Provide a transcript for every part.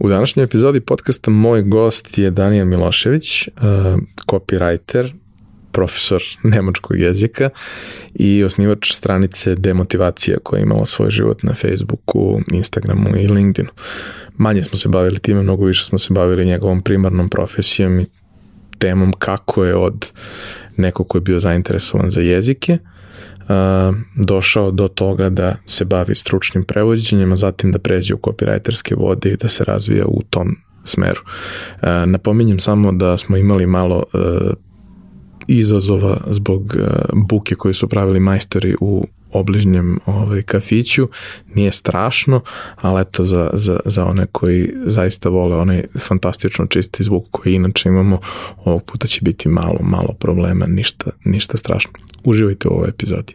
U današnjoj epizodi podcasta moj gost je Daniel Milošević, uh, copywriter, profesor nemačkog jezika i osnivač stranice Demotivacija koja je imala svoj život na Facebooku, Instagramu i LinkedInu. Manje smo se bavili time, mnogo više smo se bavili njegovom primarnom profesijom i temom kako je od nekog ko je bio zainteresovan za jezike došao do toga da se bavi stručnim prevođenjem, a zatim da pređe u copywriterske vode i da se razvija u tom smeru. Napominjem samo da smo imali malo izazova zbog buke koje su pravili majstori u obližnjem ovaj, kafiću, nije strašno, ali eto za, za, za one koji zaista vole onaj fantastično čisti zvuk koji inače imamo, ovog puta će biti malo, malo problema, ništa, ništa strašno. Uživajte u ovoj epizodi.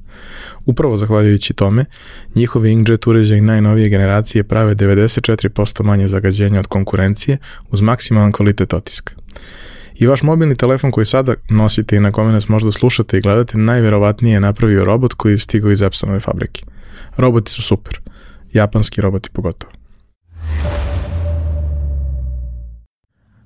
Upravo zahvaljujući tome, njihovi inkjet uređaj najnovije generacije prave 94% manje zagađenja od konkurencije uz maksimalan kvalitet otiska. I vaš mobilni telefon koji sada nosite i na kome nas možda slušate i gledate, najverovatnije je napravio robot koji je stigao iz Epsonove fabrike. Roboti su super. Japanski roboti pogotovo.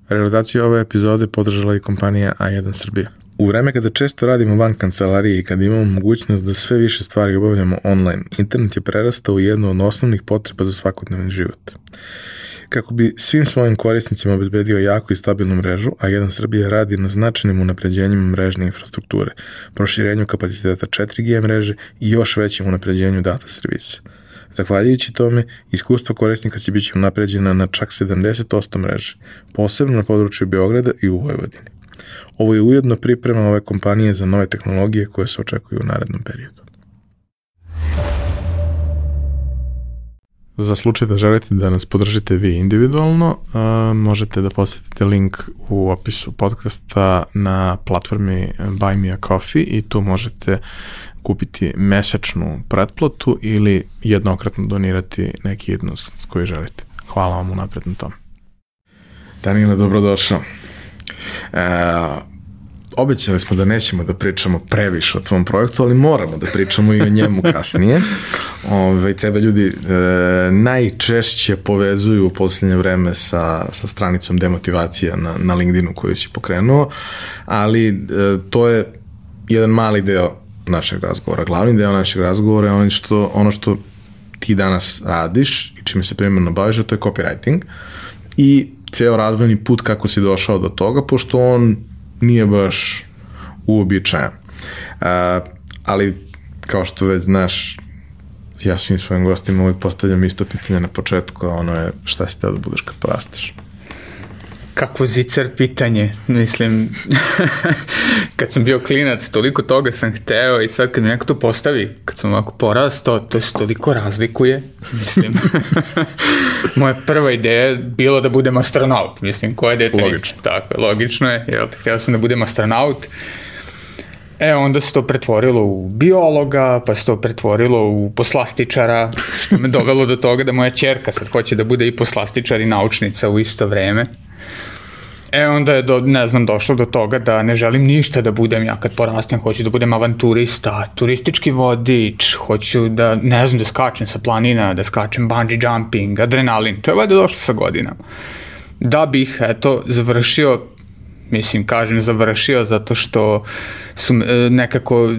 Realizaciju ove epizode podržala i kompanija A1 Srbija. U vreme kada često radimo van kancelarije i kada imamo mogućnost da sve više stvari obavljamo online, internet je prerastao u jednu od osnovnih potreba za svakodnevni život. Kako bi svim svojim korisnicima obezbedio jaku i stabilnu mrežu, a jedan Srbija radi na značajnim unapređenjima mrežne infrastrukture, proširenju kapaciteta 4G mreže i još većem unapređenju data servisa. Zahvaljujući tome, iskustvo korisnika će biti unapređena na čak 70% mreže, posebno na području Beograda i u Vojvodini. Ovo je ujedno priprema ove kompanije za nove tehnologije koje se očekuju u narednom periodu. Za slučaj da želite da nas podržite vi individualno, možete da posetite link u opisu podcasta na platformi Buy Me a Coffee i tu možete kupiti mesečnu pretplatu ili jednokratno donirati neki jednost koji želite. Hvala vam unapred na tom. Danile, dobrodošao. E, obećali smo da nećemo da pričamo previše o tvom projektu, ali moramo da pričamo i o njemu kasnije. Ove, tebe ljudi e, najčešće povezuju u poslednje vreme sa, sa stranicom demotivacija na, na LinkedInu koju si pokrenuo, ali e, to je jedan mali deo našeg razgovora. Glavni deo našeg razgovora je ono što, ono što ti danas radiš i čime se primjerno baviš, a to je copywriting. I ceo razvojni put kako si došao do toga, pošto on nije baš uobičajan. Uh, ali, kao što već znaš, ja svim svojim gostima uvijek postavljam isto pitanje na početku, a ono je šta si teo da budeš kad porasteš? Kako zicer pitanje, mislim, kad sam bio klinac, toliko toga sam hteo i sad kad mi neko to postavi, kad sam ovako porastao, to se toliko razlikuje, mislim. Moja prva ideja je bilo da budem astronaut, mislim, koje dete... Logično. Tako logično je, jel, hteo sam da budem astronaut, E, onda se to pretvorilo u biologa, pa se to pretvorilo u poslastičara, što me dovelo do toga da moja čerka sad hoće da bude i poslastičar i naučnica u isto vreme. E onda je, do, ne znam, došlo do toga da ne želim ništa da budem ja kad porastem, hoću da budem avanturista, turistički vodič, hoću da, ne znam, da skačem sa planina, da skačem bungee jumping, adrenalin, to je valjda došlo sa godinama. Da bih, eto, završio mislim, kažem završio zato što su e, nekako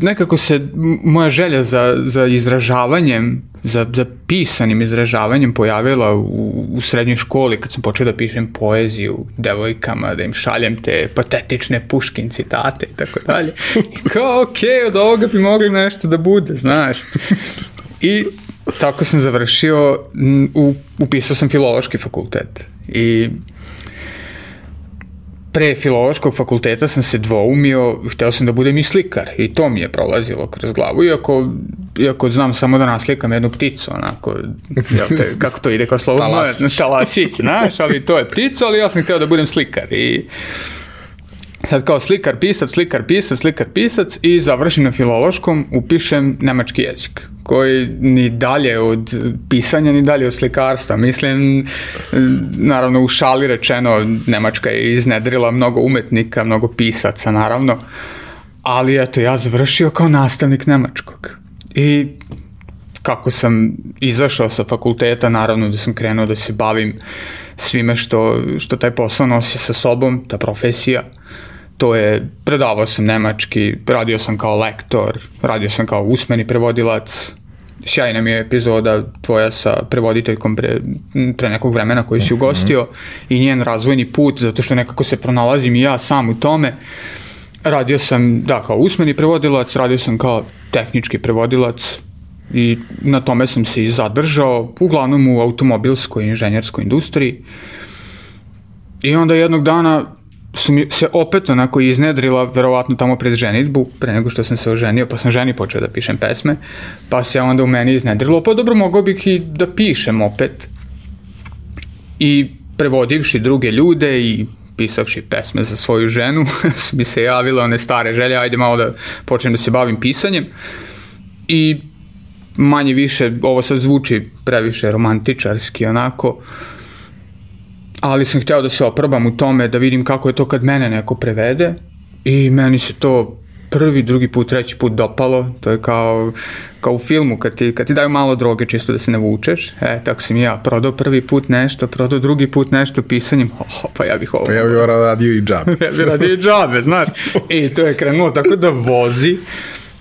nekako se moja želja za, za izražavanjem, za, za pisanim izražavanjem pojavila u, u srednjoj školi kad sam počeo da pišem poeziju devojkama, da im šaljem te patetične puškin citate i tako dalje. I kao, ok, od ovoga bi mogli nešto da bude, znaš. I tako sam završio, u, upisao sam filološki fakultet. I pre filološkog fakulteta sam se dvoumio, hteo sam da budem i slikar i to mi je prolazilo kroz glavu, iako iako znam samo da naslikam jednu pticu, onako, jel te, kako to ide kao slovo, Talasić. talasić, znaš, ali to je ptica, ali ja sam hteo da budem slikar i sad kao slikar, pisac, slikar, pisac, slikar, pisac i završim na filološkom, upišem nemački jezik koji ni dalje od pisanja, ni dalje od slikarstva. Mislim, naravno u šali rečeno, Nemačka je iznedrila mnogo umetnika, mnogo pisaca, naravno, ali eto, ja završio kao nastavnik nemačkog. I kako sam izašao sa fakulteta, naravno da sam krenuo da se bavim svime što, što taj posao nosi sa sobom, ta profesija. To je, predavao sam nemački, radio sam kao lektor, radio sam kao usmeni prevodilac, sjajna mi je epizoda tvoja sa prevoditeljkom pre, pre nekog vremena koji si ugostio i njen razvojni put, zato što nekako se pronalazim i ja sam u tome. Radio sam, da, kao usmeni prevodilac, radio sam kao tehnički prevodilac, i na tome sam se i zadržao, uglavnom u automobilskoj i inženjerskoj industriji. I onda jednog dana su mi se opet onako iznedrila, verovatno tamo pred ženitbu, pre nego što sam se oženio, pa sam ženi počeo da pišem pesme, pa se onda u meni iznedrilo, pa dobro, mogao bih i da pišem opet. I prevodivši druge ljude i pisavši pesme za svoju ženu, su mi se javile one stare želje, ajde malo da počnem da se bavim pisanjem. I manje više, ovo sad zvuči previše romantičarski onako, ali sam hteo da se oprobam u tome, da vidim kako je to kad mene neko prevede. I meni se to prvi, drugi put, treći put dopalo, to je kao, kao u filmu, kad ti, kad ti daju malo droge čisto da se ne vučeš, e, tako sam i ja prodao prvi put nešto, prodao drugi put nešto pisanjem, oh, pa ja bih ovo... Pa ja bih radio i džabe. ja bih radio i džabe, znaš, i to je krenulo tako da vozi,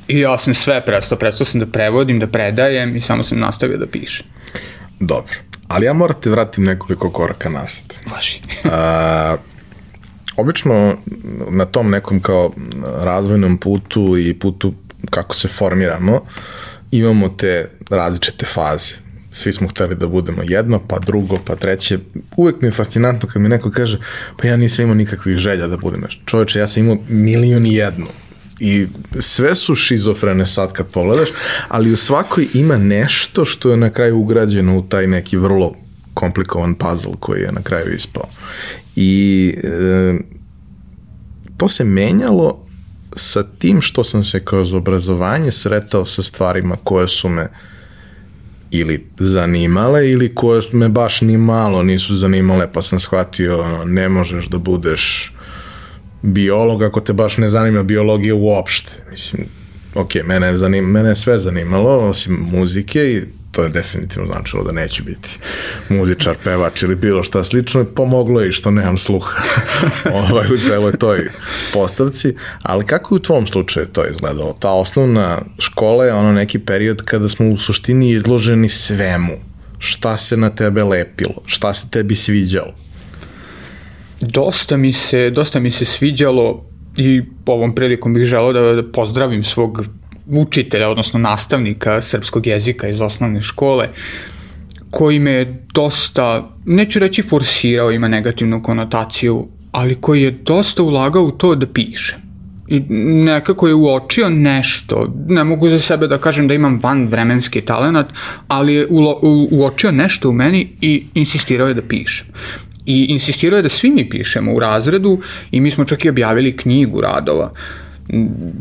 I ja sam sve prestao, prestao sam da prevodim, da predajem i samo sam nastavio da pišem. Dobro, ali ja moram te vratim nekoliko koraka nazad. Vaši. A, obično na tom nekom kao razvojnom putu i putu kako se formiramo, imamo te različite faze. Svi smo hteli da budemo jedno, pa drugo, pa treće. Uvek mi je fascinantno kad mi neko kaže, pa ja nisam imao nikakvih želja da budem nešto. Čoveče, ja sam imao milion i jednu i sve su šizofrene sad kad pogledaš, ali u svakoj ima nešto što je na kraju ugrađeno u taj neki vrlo komplikovan puzzle koji je na kraju ispao. I e, to se menjalo sa tim što sam se kroz obrazovanje sretao sa stvarima koje su me ili zanimale ili koje su me baš ni malo nisu zanimale pa sam shvatio ne možeš da budeš biolog ako te baš ne zanima biologija uopšte. Mislim, ok, mene zanim, mene je sve zanimalo, osim muzike i to je definitivno značilo da neću biti muzičar, pevač ili bilo šta slično, pomoglo je i što nemam sluha ovaj, u celoj toj postavci, ali kako je u tvom slučaju to izgledalo? Ta osnovna škola je ono neki period kada smo u suštini izloženi svemu. Šta se na tebe lepilo? Šta se tebi sviđalo? Dosta mi se, dosta mi se sviđalo i ovom prilikom bih želao da, da pozdravim svog učitelja, odnosno nastavnika srpskog jezika iz osnovne škole, koji me dosta, neću reći forsirao, ima negativnu konotaciju, ali koji je dosta ulagao u to da piše. I nekako je uočio nešto, ne mogu za sebe da kažem da imam van vremenski talenat, ali je u, uočio nešto u meni i insistirao je da pišem i insistirao je da svi mi pišemo u razredu i mi smo čak i objavili knjigu radova.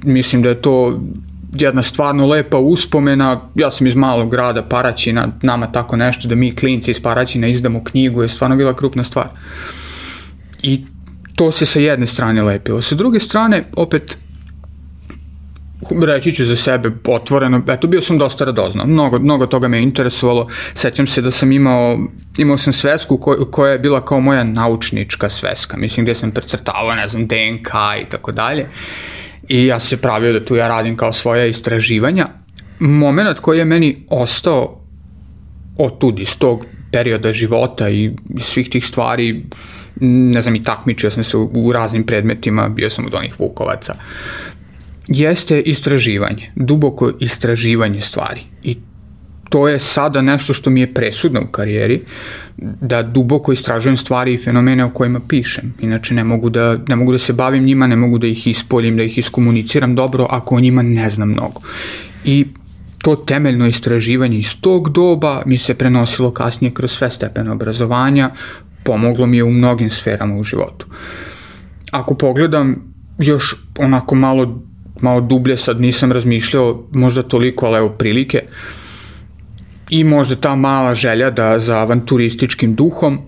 Mislim da je to jedna stvarno lepa uspomena, ja sam iz malog grada Paraćina, nama tako nešto da mi klinci iz Paraćina izdamo knjigu je stvarno bila krupna stvar. I to se sa jedne strane lepilo. Sa druge strane, opet reći ću za sebe otvoreno, eto bio sam dosta radoznao, mnogo, mnogo toga me interesovalo, sećam se da sam imao, imao sam svesku ko, koja je bila kao moja naučnička sveska, mislim gde sam precrtavao, ne znam, DNK i tako dalje. I ja se pravio da tu ja radim kao svoja istraživanja. Moment koji je meni ostao od iz tog perioda života i svih tih stvari, ne znam, i takmičio sam se u, u raznim predmetima, bio sam od onih Vukovaca, jeste istraživanje, duboko istraživanje stvari. I to je sada nešto što mi je presudno u karijeri, da duboko istražujem stvari i fenomene o kojima pišem. Inače ne mogu da, ne mogu da se bavim njima, ne mogu da ih ispoljim, da ih iskomuniciram dobro ako o njima ne znam mnogo. I to temeljno istraživanje iz tog doba mi se prenosilo kasnije kroz sve stepene obrazovanja, pomoglo mi je u mnogim sferama u životu. Ako pogledam još onako malo, malo dublje, sad nisam razmišljao možda toliko, ali evo prilike, i možda ta mala želja da za avanturističkim duhom,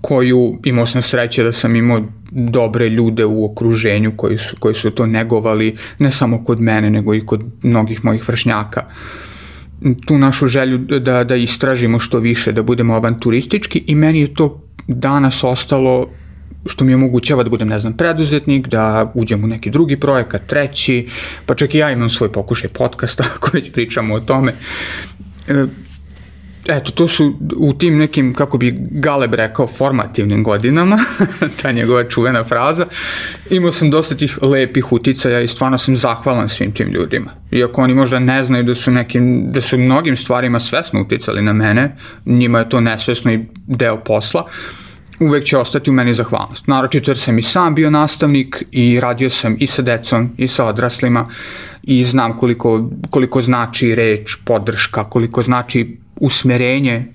koju imao sam sreće da sam imao dobre ljude u okruženju koji su, koji su to negovali, ne samo kod mene, nego i kod mnogih mojih vršnjaka. Tu našu želju da, da istražimo što više, da budemo avanturistički i meni je to danas ostalo što mi omogućava da budem, ne znam, preduzetnik, da uđem u neki drugi projekat, treći, pa čak i ja imam svoj pokušaj podcasta, ako već pričamo o tome. E, eto, to su u tim nekim, kako bi Galeb rekao, formativnim godinama, ta njegova čuvena fraza, imao sam dosta tih lepih uticaja i stvarno sam zahvalan svim tim ljudima. Iako oni možda ne znaju da su, nekim, da su mnogim stvarima svesno uticali na mene, njima je to nesvesno i deo posla, uvek će ostati u meni zahvalnost. Naročito jer sam i sam bio nastavnik i radio sam i sa decom i sa odraslima i znam koliko, koliko znači reč, podrška, koliko znači usmerenje,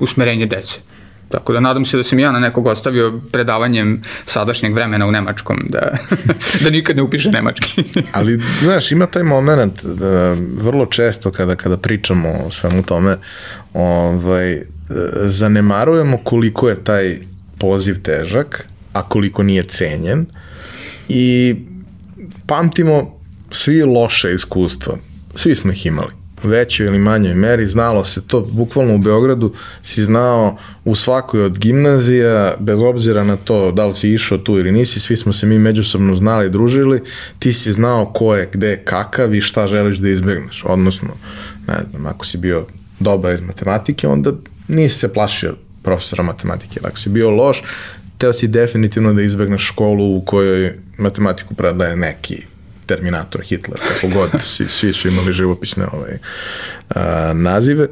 usmerenje dece. Tako da nadam se da sam ja na nekog ostavio predavanjem sadašnjeg vremena u nemačkom, da, da nikad ne upiše nemački. Ali, znaš, ima taj moment da vrlo često kada, kada pričamo o svemu tome, ovaj, zanemarujemo koliko je taj poziv težak, a koliko nije cenjen. I pamtimo svi loše iskustva. Svi smo ih imali. Većoj ili manjoj meri, znalo se to, bukvalno u Beogradu si znao u svakoj od gimnazija, bez obzira na to da li si išao tu ili nisi, svi smo se mi međusobno znali i družili, ti si znao ko je, gde, kakav i šta želiš da izbegneš, odnosno, ne znam, ako si bio dobar iz matematike, onda nisi se plašio profesora matematike. Ako si bio loš, teo si definitivno da izbegneš školu u kojoj matematiku predaje neki Terminator, Hitler, kako god, svi, svi su imali živopisne ovaj, a, nazive.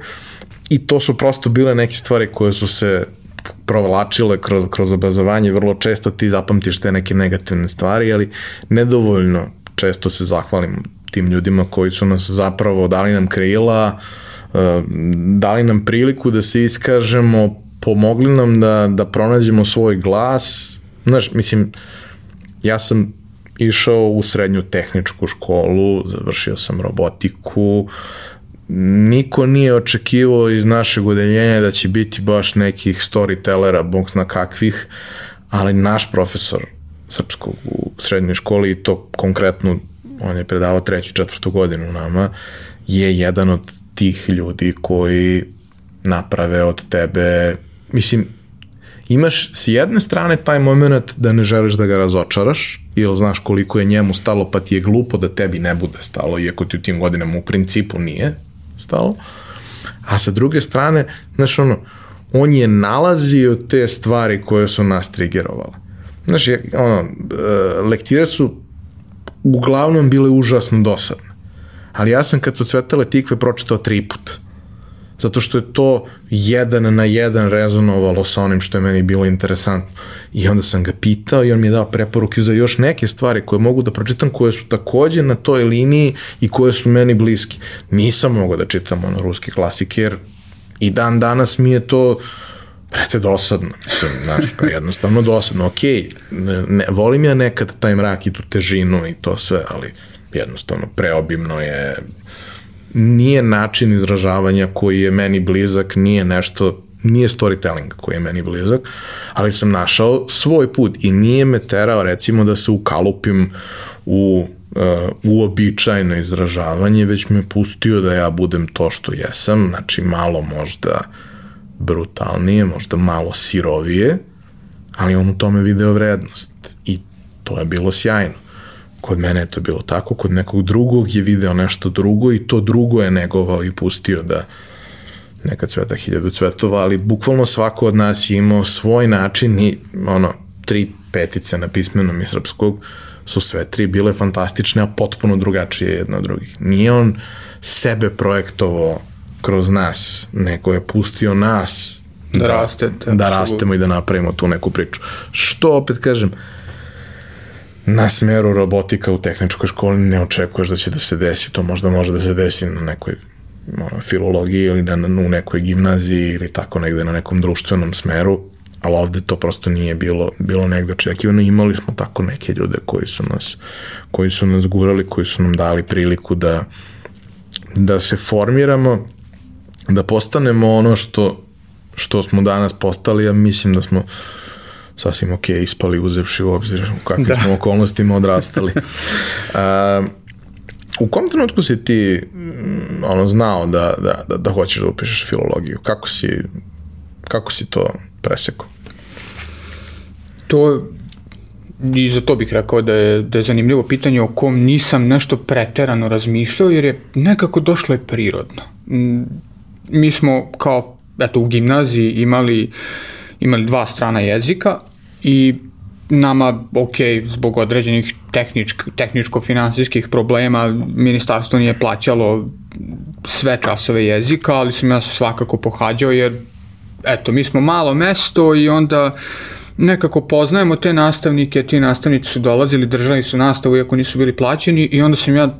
I to su prosto bile neke stvari koje su se provlačile kroz, kroz obrazovanje, vrlo često ti zapamtiš te neke negativne stvari, ali nedovoljno često se zahvalim tim ljudima koji su nas zapravo dali nam krila, dali nam priliku da se iskažemo, pomogli nam da, da pronađemo svoj glas. Znaš, mislim, ja sam išao u srednju tehničku školu, završio sam robotiku, niko nije očekivao iz našeg udeljenja da će biti baš nekih storytellera, bog zna kakvih, ali naš profesor srpskog u srednjoj školi i to konkretno on je predavao treću, četvrtu godinu nama, je jedan od tih ljudi koji naprave od tebe, mislim, imaš s jedne strane taj moment da ne želiš da ga razočaraš, ili znaš koliko je njemu stalo, pa ti je glupo da tebi ne bude stalo, iako ti u tim godinama u principu nije stalo. A sa druge strane, znaš ono, on je nalazio te stvari koje su nas trigerovale. Znaš, ono, e, lektire su uglavnom bile užasno dosadne. Ali ja sam kad su cvetale tikve pročitao tri puta zato što je to jedan na jedan rezonovalo sa onim što je meni bilo interesantno. I onda sam ga pitao i on mi je dao preporuke za još neke stvari koje mogu da pročitam, koje su takođe na toj liniji i koje su meni bliski. Nisam mogao da čitam ono ruski klasike, jer i dan danas mi je to prete dosadno, mislim, znaš, jednostavno dosadno, ok, ne, ne, volim ja nekad taj mrak i tu težinu i to sve, ali jednostavno preobimno je, nije način izražavanja koji je meni blizak, nije nešto, nije storytelling koji je meni blizak, ali sam našao svoj put i nije me terao recimo da se ukalupim u uh, uobičajno izražavanje, već me pustio da ja budem to što jesam, znači malo možda brutalnije, možda malo sirovije, ali on u tome video vrednost i to je bilo sjajno. Kod mene je to bilo tako, kod nekog drugog je video nešto drugo i to drugo je negovao i pustio da neka cveta hiljadu cvetova, ali bukvalno svako od nas je imao svoj način i ono, tri petice na pismenom i srpskog su sve tri bile fantastične, a potpuno drugačije jedna od drugih. Nije on sebe projektovao kroz nas, nego je pustio nas da, da, rastete, da rastemo i da napravimo tu neku priču. Što opet kažem, na smeru robotika u tehničkoj školi ne očekuješ da će da se desi, to možda može da se desi na nekoj ono, filologiji ili na, na, u nekoj gimnaziji ili tako negde na nekom društvenom smeru, ali ovde to prosto nije bilo, bilo negde očekivano. Imali smo tako neke ljude koji su nas, koji su nas gurali, koji su nam dali priliku da, da se formiramo, da postanemo ono što, što smo danas postali, ja mislim da smo sasvim ok ispali uzevši u obzir u kakvim da. smo okolnostima odrastali. A, u kom trenutku si ti mm, ono, znao da, da, da, da hoćeš da upišeš filologiju? Kako si, kako si to presekao? To i za to bih rekao da je, da je zanimljivo pitanje o kom nisam nešto preterano razmišljao, jer je nekako došlo je prirodno. Mi smo kao, eto, u gimnaziji imali, imali dva strana jezika i nama, ok, zbog određenih tehničk, tehničko-finansijskih problema, ministarstvo nije plaćalo sve časove jezika, ali sam ja svakako pohađao, jer eto, mi smo malo mesto i onda nekako poznajemo te nastavnike, ti nastavnici su dolazili, držali su nastavu iako nisu bili plaćeni i onda sam ja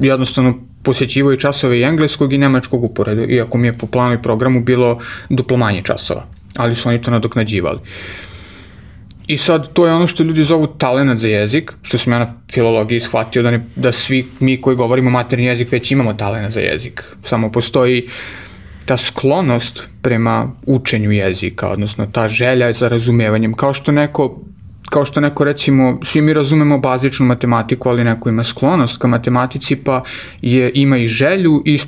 jednostavno posjećivao i časove i engleskog i nemačkog uporedu, iako mi je po planu i programu bilo duplo manje časova, ali su oni to nadoknađivali. I sad, to je ono što ljudi zovu talenat za jezik, što sam ja na filologiji shvatio da, ne, da svi mi koji govorimo materni jezik već imamo talenat za jezik. Samo postoji ta sklonost prema učenju jezika, odnosno ta želja za razumevanjem, kao što neko kao što neko recimo, svi mi razumemo bazičnu matematiku, ali neko ima sklonost ka matematici, pa je, ima i želju i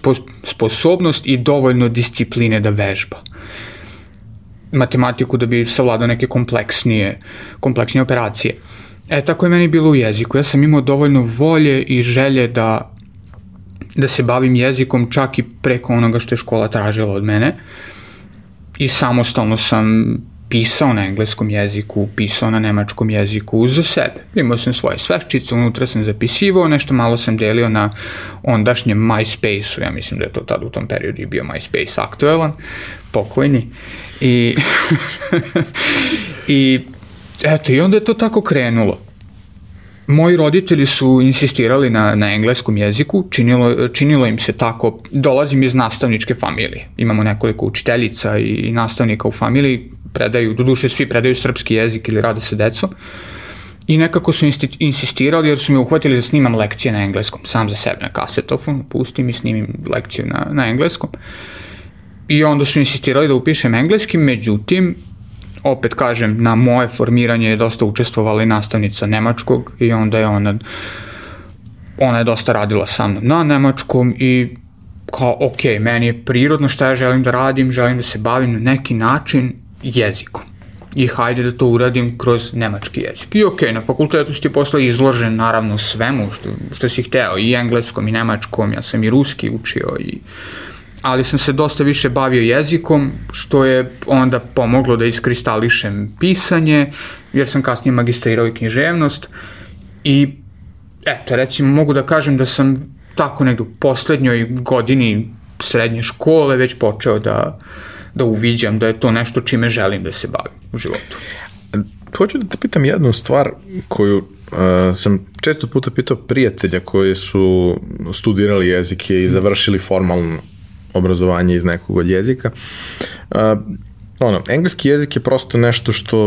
sposobnost i dovoljno discipline da vežba matematiku da bi savladao neke kompleksnije, kompleksnije operacije. E, tako je meni bilo u jeziku. Ja sam imao dovoljno volje i želje da, da se bavim jezikom čak i preko onoga što je škola tražila od mene. I samostalno sam pisao na engleskom jeziku, pisao na nemačkom jeziku za sebe. Imao sam svoje sveščice, unutra sam zapisivao, nešto malo sam delio na ondašnjem MySpace-u, ja mislim da je to tad u tom periodu i bio MySpace aktuelan, pokojni. I, i eto, i onda je to tako krenulo. Moji roditelji su insistirali na, na engleskom jeziku, činilo, činilo im se tako, dolazim iz nastavničke familije, imamo nekoliko učiteljica i nastavnika u familiji, predaju, duše svi predaju srpski jezik ili rade sa decom, I nekako su insistirali jer su mi uhvatili da snimam lekcije na engleskom, sam za sebe na kasetofon, pustim i snimim lekciju na, na engleskom. I onda su insistirali da upišem engleski, međutim, opet kažem, na moje formiranje je dosta učestvovala i nastavnica nemačkog i onda je ona, ona je dosta radila sa mnom na nemačkom i kao, ok, meni je prirodno šta ja želim da radim, želim da se bavim na neki način jezikom. I hajde da to uradim kroz nemački jezik. I ok, na fakultetu si ti posle izložen naravno svemu što, što si hteo, i engleskom i nemačkom, ja sam i ruski učio i ali sam se dosta više bavio jezikom, što je onda pomoglo da iskristališem pisanje, jer sam kasnije magistrirao i književnost i eto, recimo mogu da kažem da sam tako negdje u poslednjoj godini srednje škole već počeo da, da uviđam da je to nešto čime želim da se bavim u životu. Hoću da te pitam jednu stvar koju uh, sam često puta pitao prijatelja koji su studirali jezike i završili formalno obrazovanje iz nekog od jezika. Uh, ono, engleski jezik je prosto nešto što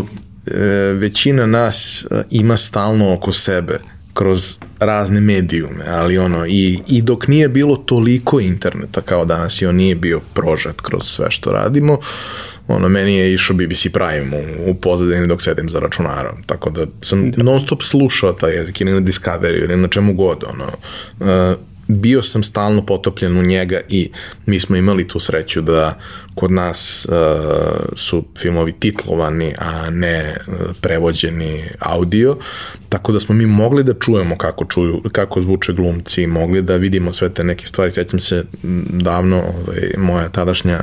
e, većina nas e, ima stalno oko sebe kroz razne medijume, ali ono, i, i dok nije bilo toliko interneta kao danas i on nije bio prožat kroz sve što radimo, ono, meni je išao BBC Prime u, u pozadini dok sedim za računarom, tako da sam da. non stop slušao taj jezik ili na Discovery ili na čemu god, ono, uh, bio sam stalno potopljen u njega i mi smo imali tu sreću da kod nas uh, su filmovi titlovani, a ne uh, prevođeni audio, tako da smo mi mogli da čujemo kako, čuju, kako zvuče glumci, mogli da vidimo sve te neke stvari. Sjećam se davno, ovaj, moja tadašnja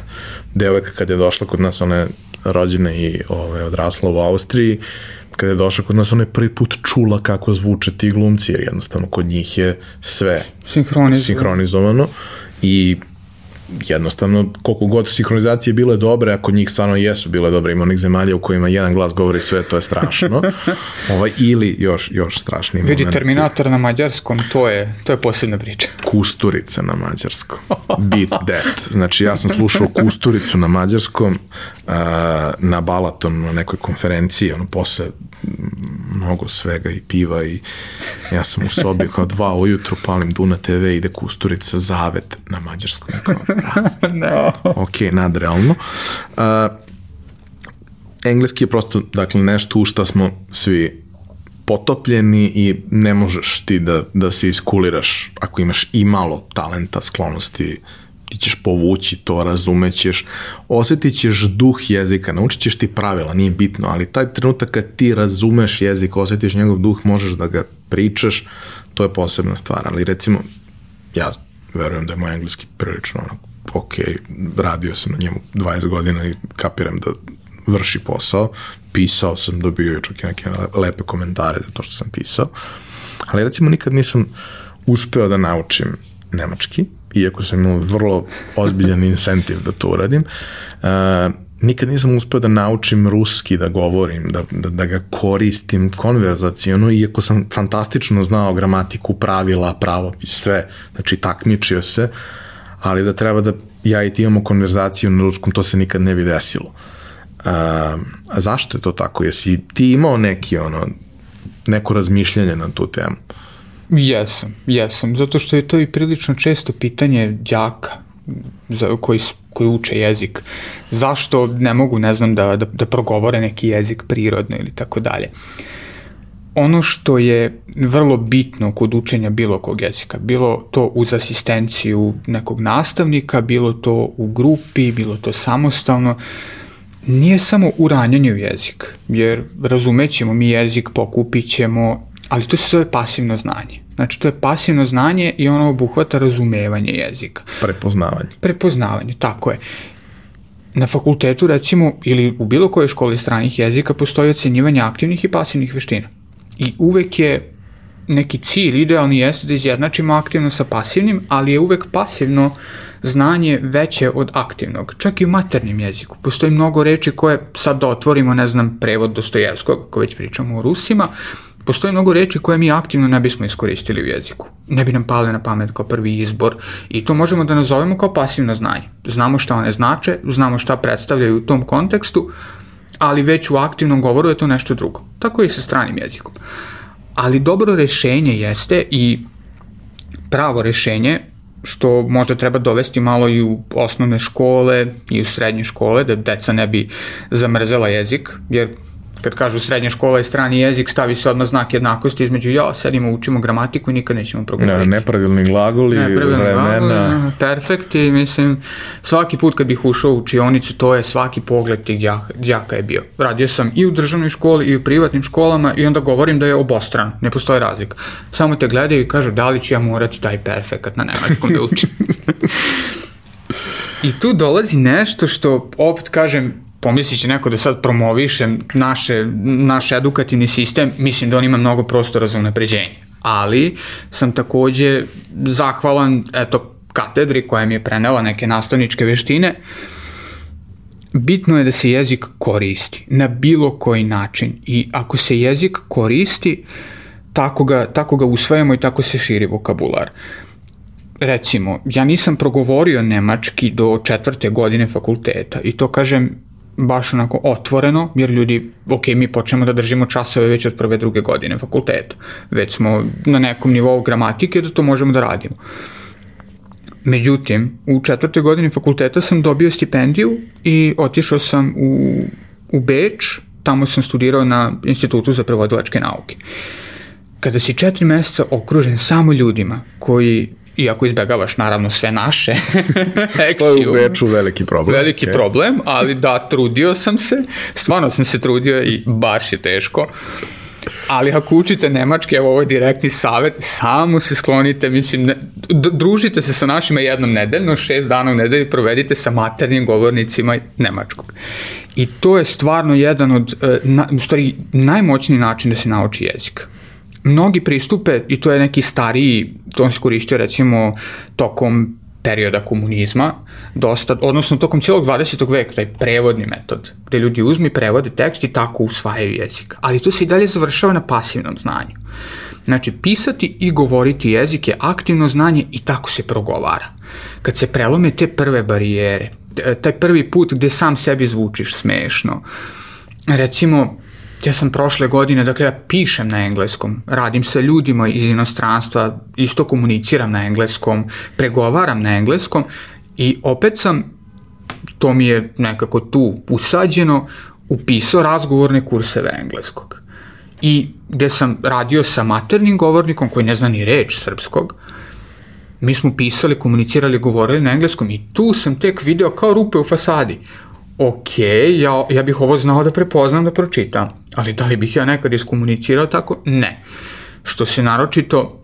devojka kad je došla kod nas, ona je rođena i ovaj, odrasla u Austriji, kada je došla kod nas, ona je prvi put čula kako zvuče ti glumci, jer jednostavno kod njih je sve sinhronizovano, sinhronizovano i jednostavno, koliko god sinhronizacije bile dobre, ako njih stvarno jesu bile dobre, ima onih zemalja u kojima jedan glas govori sve, to je strašno. ovaj, ili još, još strašniji Vidi, momenti. Terminator na mađarskom, to je, to je posebna priča. Kusturica na mađarskom. Beat that. Znači, ja sam slušao Kusturicu na mađarskom uh, na Balaton, na nekoj konferenciji, ono, posle mnogo svega i piva i ja sam u sobi kao dva ujutru palim Duna TV ide Kusturica Zavet na mađarskom. Kao, no. ok, nadrealno. Uh, engleski je prosto, dakle, nešto u šta smo svi potopljeni i ne možeš ti da, da se iskuliraš ako imaš i malo talenta, sklonosti, ti ćeš povući to, razumećeš, osetit ćeš duh jezika, naučit ćeš ti pravila, nije bitno, ali taj trenutak kad ti razumeš jezik, osetiš njegov duh, možeš da ga pričaš, to je posebna stvar, ali recimo, ja verujem da je moj engleski prilično onako, ok, radio sam na njemu 20 godina i kapiram da vrši posao, pisao sam, dobio čak i neke lepe komentare za to što sam pisao, ali recimo nikad nisam uspeo da naučim nemački, iako sam imao vrlo ozbiljan incentiv da to uradim, uh, nikad nisam uspeo da naučim ruski, da govorim, da, da, da ga koristim konverzacijono, iako sam fantastično znao gramatiku, pravila, pravopis, sve, znači takmičio se, ali da treba da ja i ti imamo konverzaciju na ruskom, to se nikad ne bi desilo. Uh, a zašto je to tako? Jesi ti imao neki ono, neko razmišljanje na tu temu? Jesam, jesam, zato što je to i prilično često pitanje đaka za, koji, koji uče jezik. Zašto ne mogu, ne znam, da, da, da progovore neki jezik prirodno ili tako dalje. Ono što je vrlo bitno kod učenja bilo kog jezika, bilo to uz asistenciju nekog nastavnika, bilo to u grupi, bilo to samostalno, nije samo uranjanje u jezik, jer razumećemo mi jezik, pokupit ćemo, ali to se zove pasivno znanje. Znači, to je pasivno znanje i ono obuhvata razumevanje jezika. Prepoznavanje. Prepoznavanje, tako je. Na fakultetu, recimo, ili u bilo kojoj školi stranih jezika postoji ocenjivanje aktivnih i pasivnih veština. I uvek je neki cilj, idealni jeste da izjednačimo aktivno sa pasivnim, ali je uvek pasivno znanje veće od aktivnog, čak i u maternim jeziku. Postoji mnogo reči koje sad da otvorimo, ne znam, prevod Dostojevskog, ako već pričamo o Rusima, postoji mnogo reči koje mi aktivno ne bismo iskoristili u jeziku. Ne bi nam pale na pamet kao prvi izbor i to možemo da nazovemo kao pasivno znanje. Znamo šta one znače, znamo šta predstavljaju u tom kontekstu, ali već u aktivnom govoru je to nešto drugo. Tako i sa stranim jezikom. Ali dobro rešenje jeste i pravo rešenje što možda treba dovesti malo i u osnovne škole i u srednje škole, da deca ne bi zamrzela jezik, jer kad kažu srednja škola i strani jezik, stavi se odmah znak jednakosti između ja, sedimo, učimo gramatiku i nikad nećemo progovoriti. Ne, nepravilni glagoli, nepravilni vremena. Glagoli, perfekt i mislim, svaki put kad bih ušao u učionicu, to je svaki pogled tih djaka, djaka je bio. Radio sam i u državnoj školi i u privatnim školama i onda govorim da je obostran, ne postoji razlika. Samo te gledaju i kažu da li ću ja morati taj perfekat na nemačkom da učim. I tu dolazi nešto što, opet kažem, pomislit će neko da sad promovišem naše, naš edukativni sistem, mislim da on ima mnogo prostora za unapređenje. Ali sam takođe zahvalan, eto, katedri koja mi je prenela neke nastavničke veštine, bitno je da se jezik koristi na bilo koji način i ako se jezik koristi, tako ga, tako ga usvajamo i tako se širi vokabular. Recimo, ja nisam progovorio nemački do četvrte godine fakulteta i to kažem baš onako otvoreno, jer ljudi, ok, mi počnemo da držimo časove već od prve, druge godine fakulteta. Već smo na nekom nivou gramatike da to možemo da radimo. Međutim, u četvrtoj godini fakulteta sam dobio stipendiju i otišao sam u, u Beč, tamo sam studirao na Institutu za prevodilačke nauke. Kada si četiri meseca okružen samo ljudima koji iako izbegavaš naravno sve naše To je u Beču veliki problem. Veliki okay. problem, ali da, trudio sam se, stvarno sam se trudio i baš je teško. Ali ako učite nemački, evo ovo je direktni savet, samo se sklonite, mislim, ne, družite se sa našima jednom nedeljno, šest dana u nedelji provedite sa maternim govornicima nemačkog. I to je stvarno jedan od, e, na, u stvari, najmoćniji način da se nauči jezik mnogi pristupe, i to je neki stariji, to on se koristio recimo tokom perioda komunizma, dosta, odnosno tokom cijelog 20. veka, taj prevodni metod, gde ljudi uzmi, prevode tekst i tako usvajaju jezik. Ali to se i dalje završava na pasivnom znanju. Znači, pisati i govoriti jezik je aktivno znanje i tako se progovara. Kad se prelome te prve barijere, taj prvi put gde sam sebi zvučiš smešno, recimo, ja sam prošle godine, dakle ja pišem na engleskom, radim sa ljudima iz inostranstva, isto komuniciram na engleskom, pregovaram na engleskom i opet sam, to mi je nekako tu usađeno, upisao razgovorne kurseve engleskog. I gde sam radio sa maternim govornikom koji ne zna ni reč srpskog, mi smo pisali, komunicirali, govorili na engleskom i tu sam tek video kao rupe u fasadi ok, ja, ja bih ovo znao da prepoznam, da pročitam, ali da li bih ja nekad iskomunicirao tako? Ne. Što se naročito,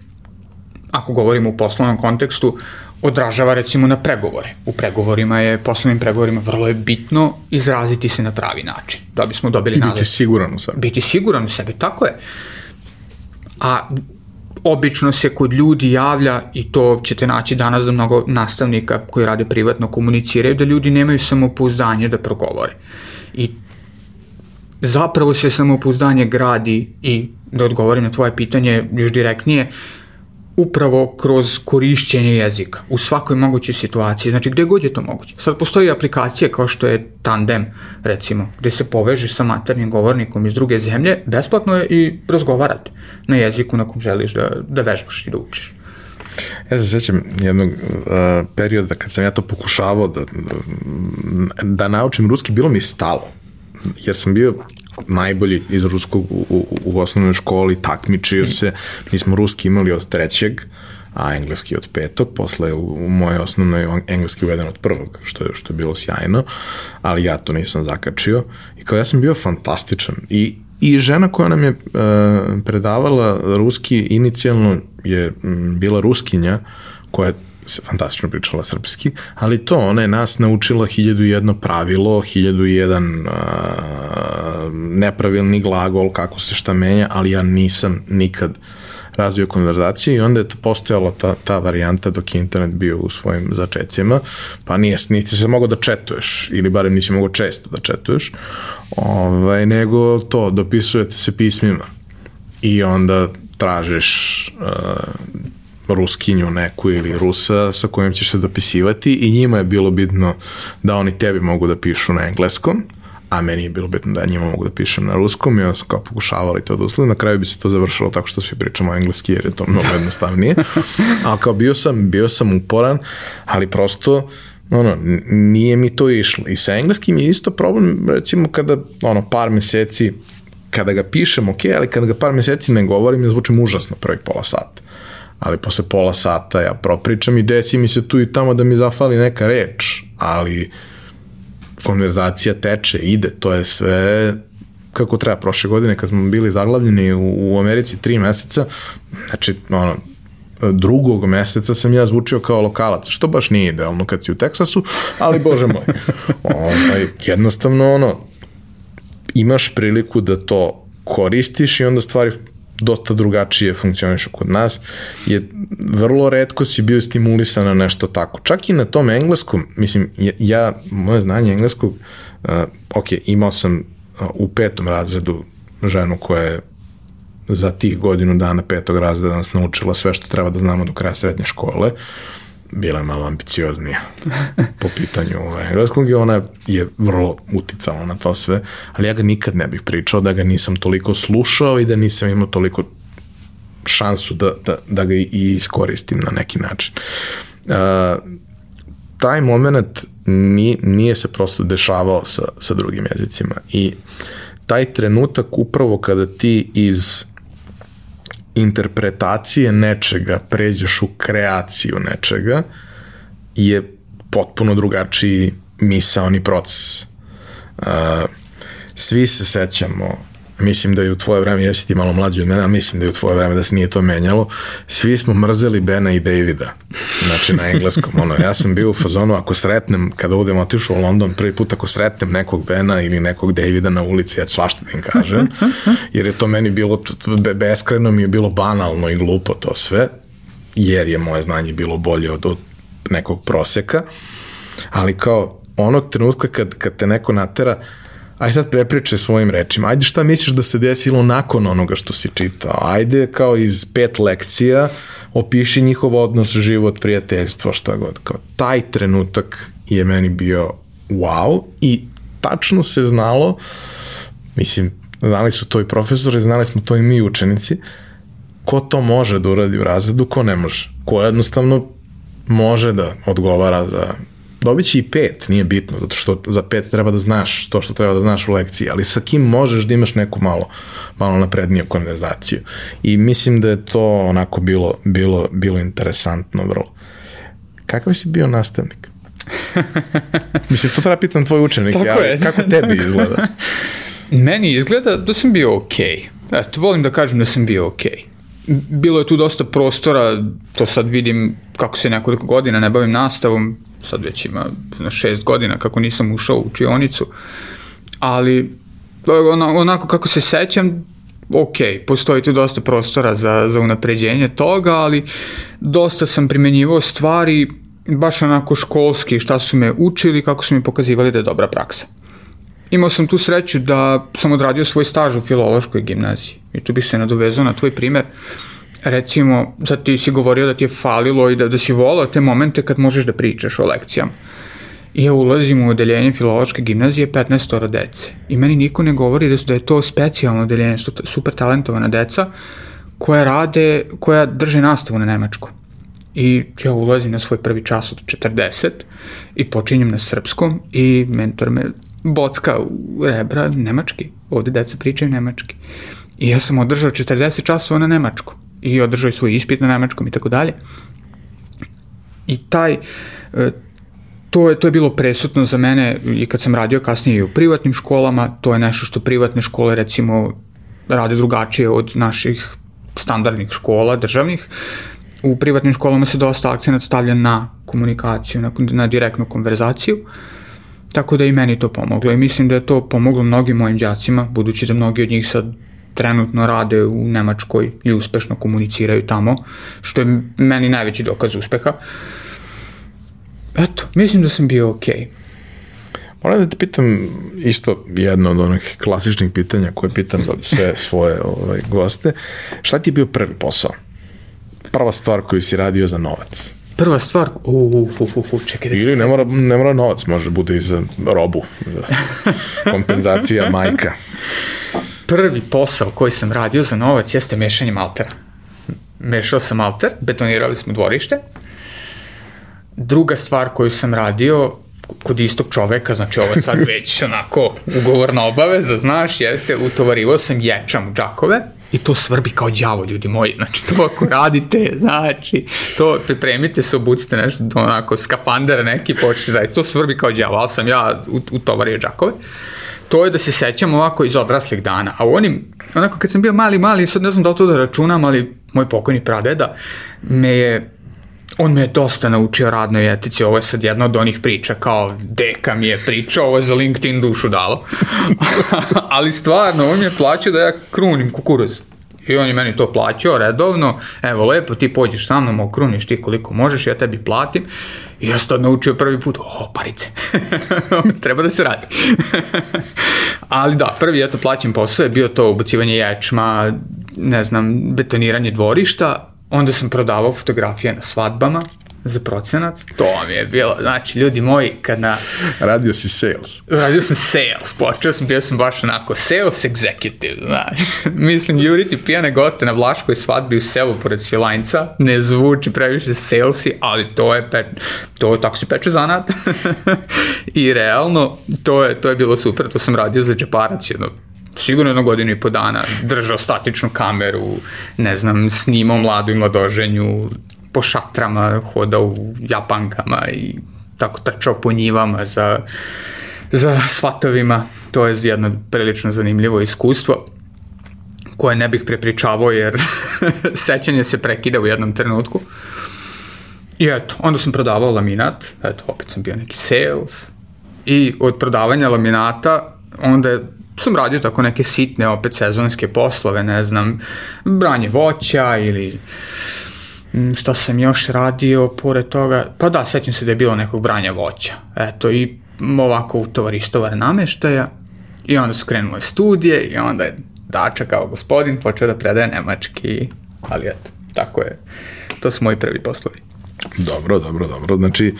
ako govorimo u poslovnom kontekstu, odražava recimo na pregovore. U pregovorima je, poslovnim pregovorima vrlo je bitno izraziti se na pravi način, da bismo dobili I biti siguran u sebi. Biti siguran u sebi, tako je. A obično se kod ljudi javlja i to ćete naći danas da mnogo nastavnika koji rade privatno komuniciraju da ljudi nemaju samopouzdanje da progovore. I zapravo se samopouzdanje gradi i da odgovorim na tvoje pitanje još direktnije, upravo kroz korišćenje jezika u svakoj mogućoj situaciji, znači gde god je to moguće. Sad postoji aplikacije kao što je Tandem, recimo, gde se povežeš sa maternim govornikom iz druge zemlje, besplatno je i razgovarate na jeziku na kom želiš da, da vežbaš i da učiš. Ja se sećam jednog uh, perioda kad sam ja to pokušavao da, da naučim ruski, bilo mi stalo. Jer sam bio najbolji iz ruskog u, u, u osnovnoj školi, takmičio se, mi smo ruski imali od trećeg, a engleski od petog, posle u, u moje osnovnoj engleski uveden od prvog, što je, što je bilo sjajno, ali ja to nisam zakačio. I kao ja sam bio fantastičan. I I žena koja nam je e, predavala ruski inicijalno je m, bila ruskinja koja je fantastično pričala srpski, ali to, ona je nas naučila hiljadu jedno pravilo, hiljadu jedan nepravilni glagol, kako se šta menja, ali ja nisam nikad razvio konverzacije i onda je to postojala ta, ta varijanta dok je internet bio u svojim začecima, pa nije, nisi se mogao da četuješ, ili barem nisi mogao često da četuješ, ovaj, nego to, dopisujete se pismima i onda tražiš uh, ruskinju neku ili rusa sa kojim ćeš se dopisivati i njima je bilo bitno da oni tebi mogu da pišu na engleskom, a meni je bilo bitno da njima mogu da pišem na ruskom i onda sam kao pokušavali to da uslovim. Na kraju bi se to završilo tako što svi pričamo engleski jer je to mnogo jednostavnije. Ali kao bio sam, bio sam uporan, ali prosto ono, nije mi to išlo. I sa engleskim je isto problem, recimo kada ono, par meseci kada ga pišem, ok, ali kada ga par meseci ne govorim, ja zvučim užasno prvih pola sata ali posle pola sata ja propričam i desi mi se tu i tamo da mi zafali neka reč, ali konverzacija teče, ide, to je sve kako treba. Prošle godine kad smo bili zaglavljeni u, u Americi tri meseca, znači ono, drugog meseca sam ja zvučio kao lokalac, što baš nije idealno kad si u Teksasu, ali bože moj, ovaj, jednostavno ono, imaš priliku da to koristiš i onda stvari dosta drugačije funkcionišu kod nas, je vrlo redko si bio stimulisan na nešto tako. Čak i na tom engleskom, mislim, ja, moje znanje engleskog, uh, ok, imao sam uh, u petom razredu ženu koja je za tih godinu dana petog razreda nas naučila sve što treba da znamo do kraja srednje škole. Bila je malo ambicioznija po pitanju ovaj, engleskog i ona je vrlo uticala na to sve, ali ja ga nikad ne bih pričao da ga nisam toliko slušao i da nisam imao toliko šansu da, da, da ga i iskoristim na neki način. Uh, taj moment nije, nije se prosto dešavao sa, sa drugim jezicima i taj trenutak upravo kada ti iz interpretacije nečega pređeš u kreaciju nečega je potpuno drugačiji misaoni proces. Uh, svi se sećamo mislim da je u tvoje vreme, jesi ti malo mlađi od mene, a mislim da je u tvoje vreme da se nije to menjalo, svi smo mrzeli Bena i Davida, znači na engleskom, ono, ja sam bio u fazonu, ako sretnem, kada budem otišao u London, prvi put ako sretnem nekog Bena ili nekog Davida na ulici, ja svašta da im kažem, jer je to meni bilo, beskreno mi je bilo banalno i glupo to sve, jer je moje znanje bilo bolje od, od nekog proseka, ali kao onog trenutka kad, kad te neko natera, aj sad prepričaj svojim rečima, ajde šta misliš da se desilo nakon onoga što si čitao, ajde kao iz pet lekcija opiši njihov odnos, život, prijateljstvo, šta god. Kao taj trenutak je meni bio wow i tačno se znalo, mislim, znali su to i profesori, znali smo to i mi učenici, ko to može da uradi u razredu, ko ne može. Ko jednostavno može da odgovara za dobit će i pet, nije bitno, zato što za pet treba da znaš to što treba da znaš u lekciji, ali sa kim možeš da imaš neku malo, malo napredniju konverzaciju. I mislim da je to onako bilo, bilo, bilo interesantno vrlo. Kakav si bio nastavnik? mislim, to treba pitan tvoj učenik, Tako ali je. kako tebi izgleda? Meni izgleda da sam bio okej. Okay. Eto, volim da kažem da sam bio okej. Okay. Bilo je tu dosta prostora, to sad vidim kako se nekoliko godina ne bavim nastavom, sad već ima šest godina kako nisam ušao u učionicu, ali onako kako se sećam, ok, postoji tu dosta prostora za, za unapređenje toga, ali dosta sam primenjivao stvari baš onako školski, šta su me učili, kako su mi pokazivali da je dobra praksa. Imao sam tu sreću da sam odradio svoj staž u filološkoj gimnaziji i tu bih se nadovezao na tvoj primer. Recimo, sad ti si govorio da ti je falilo i da, da si volao te momente kad možeš da pričaš o lekcijama. I ja ulazim u odeljenje filološke gimnazije 15 dece. I meni niko ne govori da, da je to specijalno odeljenje, super talentovana deca koja rade, koja drže nastavu na nemačkom. I ja ulazim na svoj prvi čas od 40 i počinjem na srpskom i mentor me bocka u rebra nemački. Ovde deca pričaju nemački. I ja sam održao 40 časova na nemačkom i održao i svoj ispit na nemačkom i tako dalje. I taj, e, to je, to je bilo presutno za mene i kad sam radio kasnije i u privatnim školama, to je nešto što privatne škole recimo rade drugačije od naših standardnih škola, državnih. U privatnim školama se dosta akcenat stavlja na komunikaciju, na, na direktnu konverzaciju. Tako da i meni to pomoglo i mislim da je to pomoglo mnogim mojim đacima, budući da mnogi od njih sad trenutno rade u Nemačkoj i uspešno komuniciraju tamo, što je meni najveći dokaz uspeha. Eto, mislim da sam bio okej. Okay. Moram da te pitam isto jedno od onih klasičnih pitanja koje pitam sve svoje ovaj, goste. Šta ti je bio prvi posao? Prva stvar koju si radio za novac? Prva stvar, u, u, u, u, čekaj da Ili ne mora, ne mora novac, može bude i za robu, za kompenzacija majka. Prvi posao koji sam radio za novac jeste mešanje maltera. Mešao sam malter, betonirali smo dvorište. Druga stvar koju sam radio kod istog čoveka, znači ovo je sad već onako ugovorna obaveza, znaš, jeste, utovarivo sam ječam u džakove i to svrbi kao đavo, ljudi moji, znači to ako radite, znači, to pripremite se, obucite nešto, onako, skafander neki, počne da to svrbi kao đavo, ali sam ja utovario džakove. To je da se sećam ovako iz odraslih dana, a u onim, onako kad sam bio mali, mali, sad ne znam da li to da računam, ali moj pokojni pradeda me je on me je dosta naučio radnoj etici, ovo je sad jedna od onih priča, kao deka mi je pričao, ovo je za LinkedIn dušu dalo. Ali stvarno, on mi je plaćao da ja krunim kukuruz. I on je meni to plaćao redovno, evo lepo ti pođeš sa mnom, okruniš ti koliko možeš, ja tebi platim. I ja sam naučio prvi put, o, parice, treba da se radi. Ali da, prvi eto plaćen posao je bio to ubacivanje ječma, ne znam, betoniranje dvorišta, Onda sam prodavao fotografije na svadbama za procenat. To mi je bilo, znači, ljudi moji, kad na... Radio si sales. Radio sam sales, počeo sam, bio sam baš onako sales executive, znaš. Mislim, juriti pijane goste na Vlaškoj svadbi u selu pored Svilajnca, ne zvuči previše salesi, ali to je, pe, to tako se peče zanat. I realno, to je, to je bilo super, to sam radio za džeparac jedno sigurno jedno godinu i po dana držao statičnu kameru, ne znam, snimao mladu i mladoženju, po šatrama, hodao u japankama i tako trčao po njivama za, za svatovima. To je jedno prilično zanimljivo iskustvo koje ne bih prepričavao jer sećanje se prekida u jednom trenutku. I eto, onda sam prodavao laminat, eto, opet sam bio neki sales, i od prodavanja laminata onda sam radio tako neke sitne, opet sezonske poslove, ne znam, branje voća ili Šta sam još radio pored toga? Pa da, sećam se da je bilo nekog branja voća. Eto, i ovako u tovaristovar nameštaja. I onda su krenule studije i onda je Dača kao gospodin počeo da predaje nemački. Ali eto, tako je. To su moji prvi poslovi. Dobro, dobro, dobro. Znači,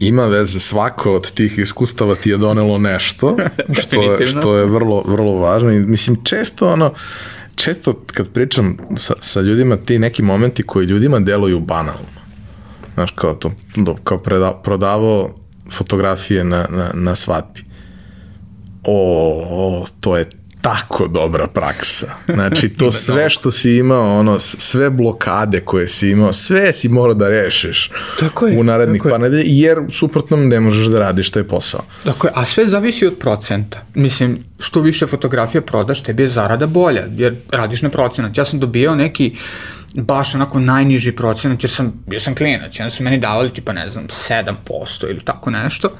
ima veze, svako od tih iskustava ti je donelo nešto, što, je, što je vrlo, vrlo važno. I, mislim, često ono, često kad pričam sa, sa ljudima, ti neki momenti koji ljudima deluju banalno. Znaš, kao to, do, kao preda, prodavao fotografije na, na, na svadbi. O, o, to je tako dobra praksa. Znači, to sve što si imao, ono, sve blokade koje si imao, sve si morao da rešiš Tako je, u narednih tako je. par nedelja, jer suprotno ne možeš da radiš taj posao. Dakle, a sve zavisi od procenta. Mislim, što više fotografija prodaš, tebi je zarada bolja, jer radiš na procenat. Ja sam dobijao neki baš onako najniži procenat, jer sam, bio sam klinac, onda su meni davali tipa, ne znam, 7% ili tako nešto,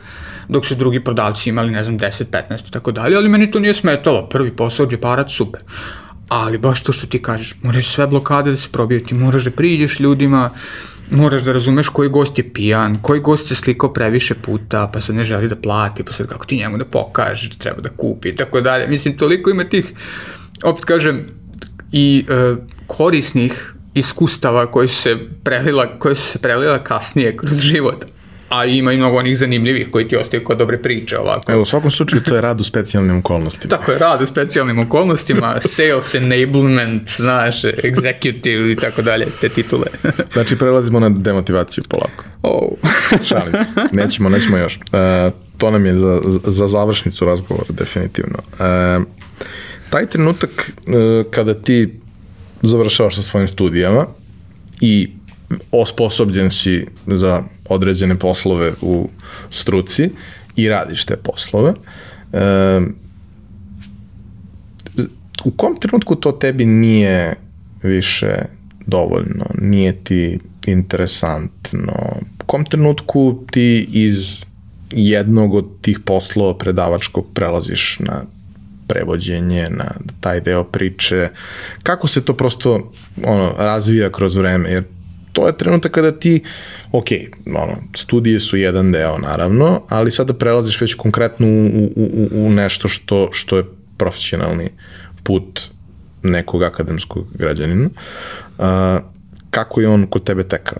dok su drugi prodavci imali, ne znam, 10, 15 i tako dalje, ali meni to nije smetalo. Prvi posao, džeparac, super. Ali baš to što ti kažeš, moraš sve blokade da se probiju, ti moraš da priđeš ljudima, moraš da razumeš koji gost je pijan, koji gost se slikao previše puta, pa sad ne želi da plati, pa sad kako ti njemu da pokažeš da treba da kupi i tako dalje. Mislim, toliko ima tih, opet kažem, i e, korisnih iskustava koji su se prelila, koje su se prelila kasnije kroz život. A ima i mnogo onih zanimljivih koji ti ostaju kao dobre priče ovako. Evo, u svakom slučaju to je rad u specijalnim okolnostima. Tako je, rad u specijalnim okolnostima, sales enablement, znaš, executive i tako dalje, te titule. Znači, prelazimo na demotivaciju polako. oh. Šalim se. Nećemo, nećemo još. E, to nam je za, za završnicu razgovora, definitivno. E, taj trenutak e, kada ti završavaš sa svojim studijama i osposobljen si za određene poslove u struci i radiš te poslove, e, u kom trenutku to tebi nije više dovoljno, nije ti interesantno, u kom trenutku ti iz jednog od tih poslova predavačkog prelaziš na prevođenje, na taj deo priče, kako se to prosto ono, razvija kroz vreme, jer to je trenutak kada ti, ok, ono, studije su jedan deo naravno, ali sada prelaziš već konkretno u, u, u, u nešto što, što je profesionalni put nekog akademskog građanina. Uh, kako je on kod tebe tekao?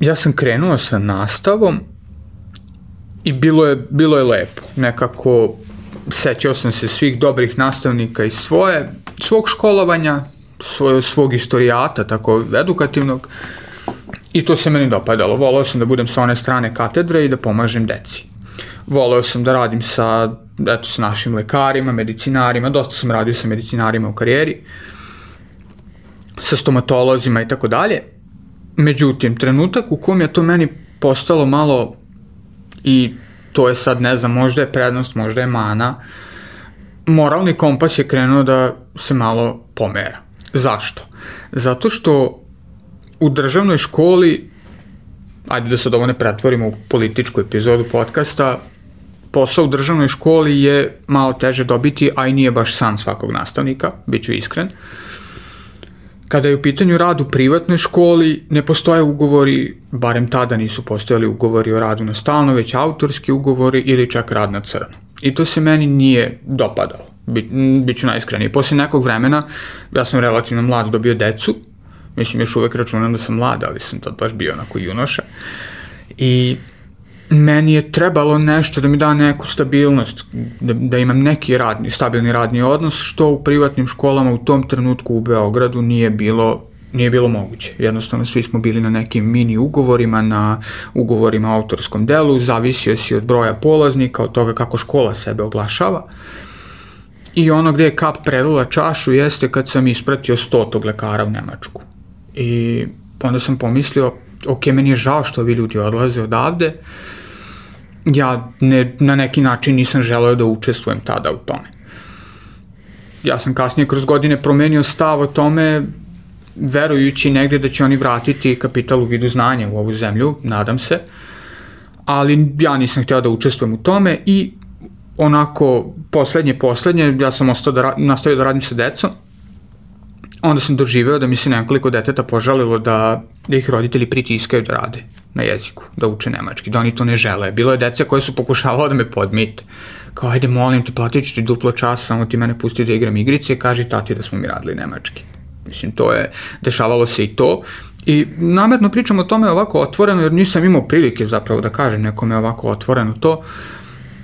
Ja sam krenuo sa nastavom i bilo je, bilo je lepo. Nekako sećao sam se svih dobrih nastavnika iz svoje, svog školovanja, svoje, svog istorijata, tako edukativnog. I to se meni dopadalo. Voleo sam da budem sa one strane katedre i da pomažem deci. Voleo sam da radim sa, eto, sa našim lekarima, medicinarima, dosta sam radio sa medicinarima u karijeri, sa stomatolozima i tako dalje. Međutim, trenutak u kom je to meni postalo malo i to je sad, ne znam, možda je prednost, možda je mana, moralni kompas je krenuo da se malo pomera. Zašto? Zato što u državnoj školi, ajde da sad ovo ne pretvorimo u političku epizodu podcasta, posao u državnoj školi je malo teže dobiti, a i nije baš san svakog nastavnika, bit ću iskren. Kada je u pitanju rad u privatnoj školi, ne postoje ugovori, barem tada nisu postojali ugovori o radu na stalno, već autorski ugovori ili čak rad na crno. I to se meni nije dopadalo, Bi, m, bit ću najiskreniji. Posle nekog vremena, ja sam relativno mlad dobio decu, mislim još uvek računam da sam mlad, ali sam tad baš bio onako junoša. I meni je trebalo nešto da mi da neku stabilnost, da, da imam neki radni, stabilni radni odnos, što u privatnim školama u tom trenutku u Beogradu nije bilo nije bilo moguće. Jednostavno svi smo bili na nekim mini ugovorima, na ugovorima o autorskom delu, zavisio si od broja polaznika, od toga kako škola sebe oglašava. I ono gde je kap prelila čašu jeste kad sam ispratio stotog lekara u Nemačku. I onda sam pomislio, ok, meni je žao što ovi ljudi odlaze odavde, ja ne, na neki način nisam želeo da učestvujem tada u tome. Ja sam kasnije kroz godine promenio stav o tome, verujući negde da će oni vratiti kapital u vidu znanja u ovu zemlju, nadam se, ali ja nisam hteo da učestvujem u tome i onako poslednje, poslednje, ja sam ostao da, nastavio da radim sa decom, onda sam doživeo da mi se nekoliko deteta požalilo da, da ih roditelji pritiskaju da rade na jeziku, da uče nemački, da oni to ne žele. Bilo je deca koje su pokušavalo da me podmite. Kao, ajde, molim te, platit ću ti duplo čas, samo ti mene pusti da igram igrice, kaži tati da smo mi radili nemački. Mislim, to je, dešavalo se i to. I namerno pričam o tome ovako otvoreno, jer nisam imao prilike zapravo da kažem nekome ovako otvoreno to.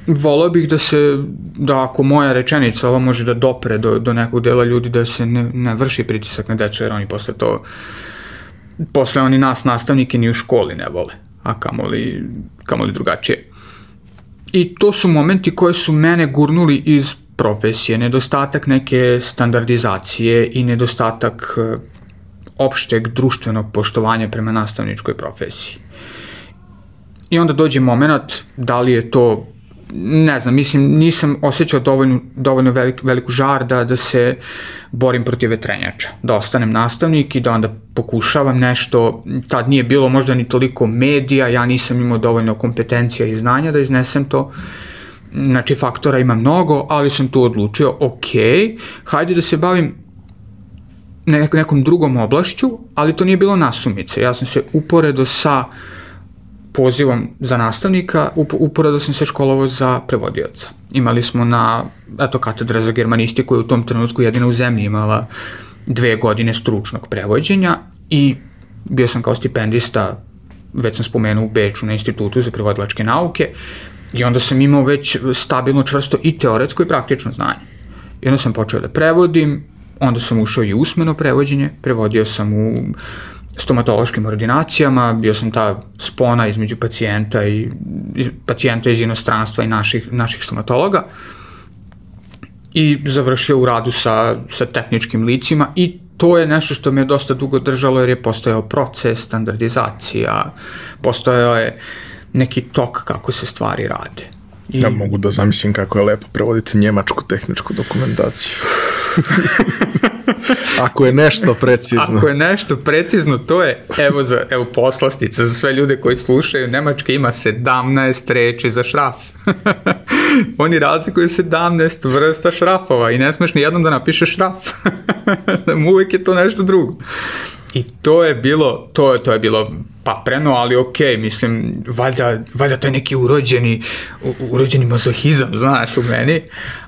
Volao bih da se, da ako moja rečenica ovo može da dopre do, do nekog dela ljudi, da se ne, ne vrši pritisak na decu, jer oni posle to, posle oni nas nastavnike ni u školi ne vole, a kamoli, kamoli drugačije. I to su momenti koje su mene gurnuli iz profesije, nedostatak neke standardizacije i nedostatak e, opšteg društvenog poštovanja prema nastavničkoj profesiji. I onda dođe moment da li je to ne znam, mislim, nisam osjećao dovoljno, dovoljno velik, veliku žar da, da se borim protiv vetrenjača, da ostanem nastavnik i da onda pokušavam nešto, tad nije bilo možda ni toliko medija, ja nisam imao dovoljno kompetencija i znanja da iznesem to, znači faktora ima mnogo, ali sam tu odlučio, ok, hajde da se bavim nekom drugom oblašću, ali to nije bilo nasumice, ja sam se uporedo sa uh, pozivom za nastavnika, uporado sam se školovao za prevodioca. Imali smo na, eto, katedra za germanistiku je u tom trenutku jedina u zemlji imala dve godine stručnog prevođenja i bio sam kao stipendista, već sam spomenuo u Beču na institutu za prevodilačke nauke i onda sam imao već stabilno, čvrsto i teoretsko i praktično znanje. I onda sam počeo da prevodim, onda sam ušao i usmeno prevođenje, prevodio sam u stomatološkim ordinacijama, bio sam ta spona između pacijenta i pacijenta iz inostranstva i naših, naših stomatologa i završio u radu sa, sa tehničkim licima i to je nešto što me je dosta dugo držalo jer je postojao proces, standardizacija, postojao je neki tok kako se stvari rade. I... Ja mogu da zamislim kako je lepo prevoditi njemačku tehničku dokumentaciju. Ako je nešto precizno. Ako je nešto precizno, to je, evo, za, evo poslastica za sve ljude koji slušaju, Nemačka ima 17 reči za šraf. Oni razlikuju 17 vrsta šrafova i ne smeš ni jednom da napišeš šraf. Uvijek je to nešto drugo. I to je bilo, to, to je bilo papreno, ali ok, mislim, valjda, valjda to je neki urođeni, urođeni mazohizam, znaš, u meni.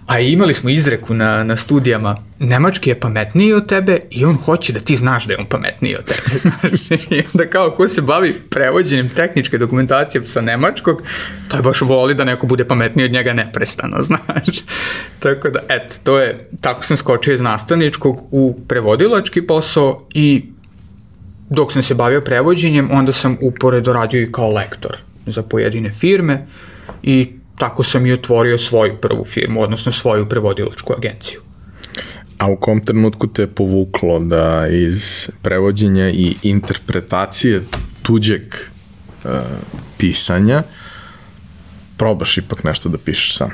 A imali smo izreku na, na studijama, Nemački je pametniji od tebe i on hoće da ti znaš da je on pametniji od tebe. Znaš, onda kao ko se bavi prevođenjem tehničke dokumentacije sa nemačkog, to je baš voli da neko bude pametniji od njega neprestano, znaš. Tako da, eto, to je, tako sam skočio iz nastavničkog u prevodilački posao i dok sam se bavio prevođenjem, onda sam uporedo radio i kao lektor za pojedine firme i tako sam i otvorio svoju prvu firmu, odnosno svoju prevodilačku agenciju. A u kom trenutku te je povuklo da iz prevođenja i interpretacije tuđeg uh, pisanja probaš ipak nešto da pišeš sam?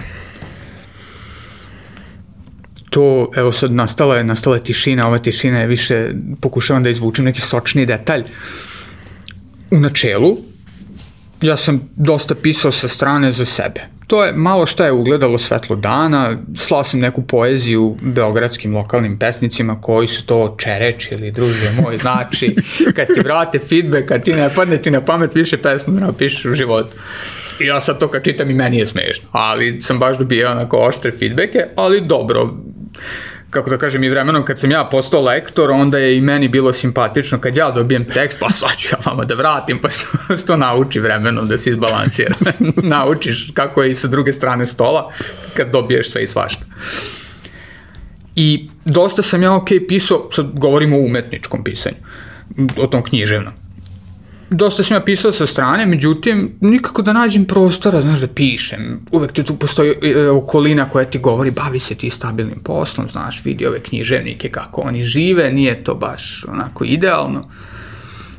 To, evo sad nastala je, nastala je tišina, ova tišina je više, pokušavam da izvučem neki sočni detalj. U načelu, ja sam dosta pisao sa strane za sebe. To je malo šta je ugledalo svetlo dana, slao sam neku poeziju beogradskim lokalnim pesnicima koji su to čerečili, druže moj, znači, kad ti vrate feedback, kad ti ne padne ti na pamet više pesmu da napišeš u životu. I ja sad to kad čitam i meni je smešno, ali sam baš dobio onako oštre feedbacke, ali dobro, kako da kažem, i vremenom kad sam ja postao lektor, onda je i meni bilo simpatično kad ja dobijem tekst, pa sad ću ja vama da vratim, pa se to nauči vremenom da se izbalansira. Naučiš kako je i sa druge strane stola kad dobiješ sve i svašta. I dosta sam ja ok pisao, sad govorimo o umetničkom pisanju, o tom književnom dosta sam ja pisao sa strane, međutim, nikako da nađem prostora, znaš, da pišem. Uvek ti tu postoji e, okolina koja ti govori, bavi se ti stabilnim poslom, znaš, vidi ove književnike kako oni žive, nije to baš onako idealno.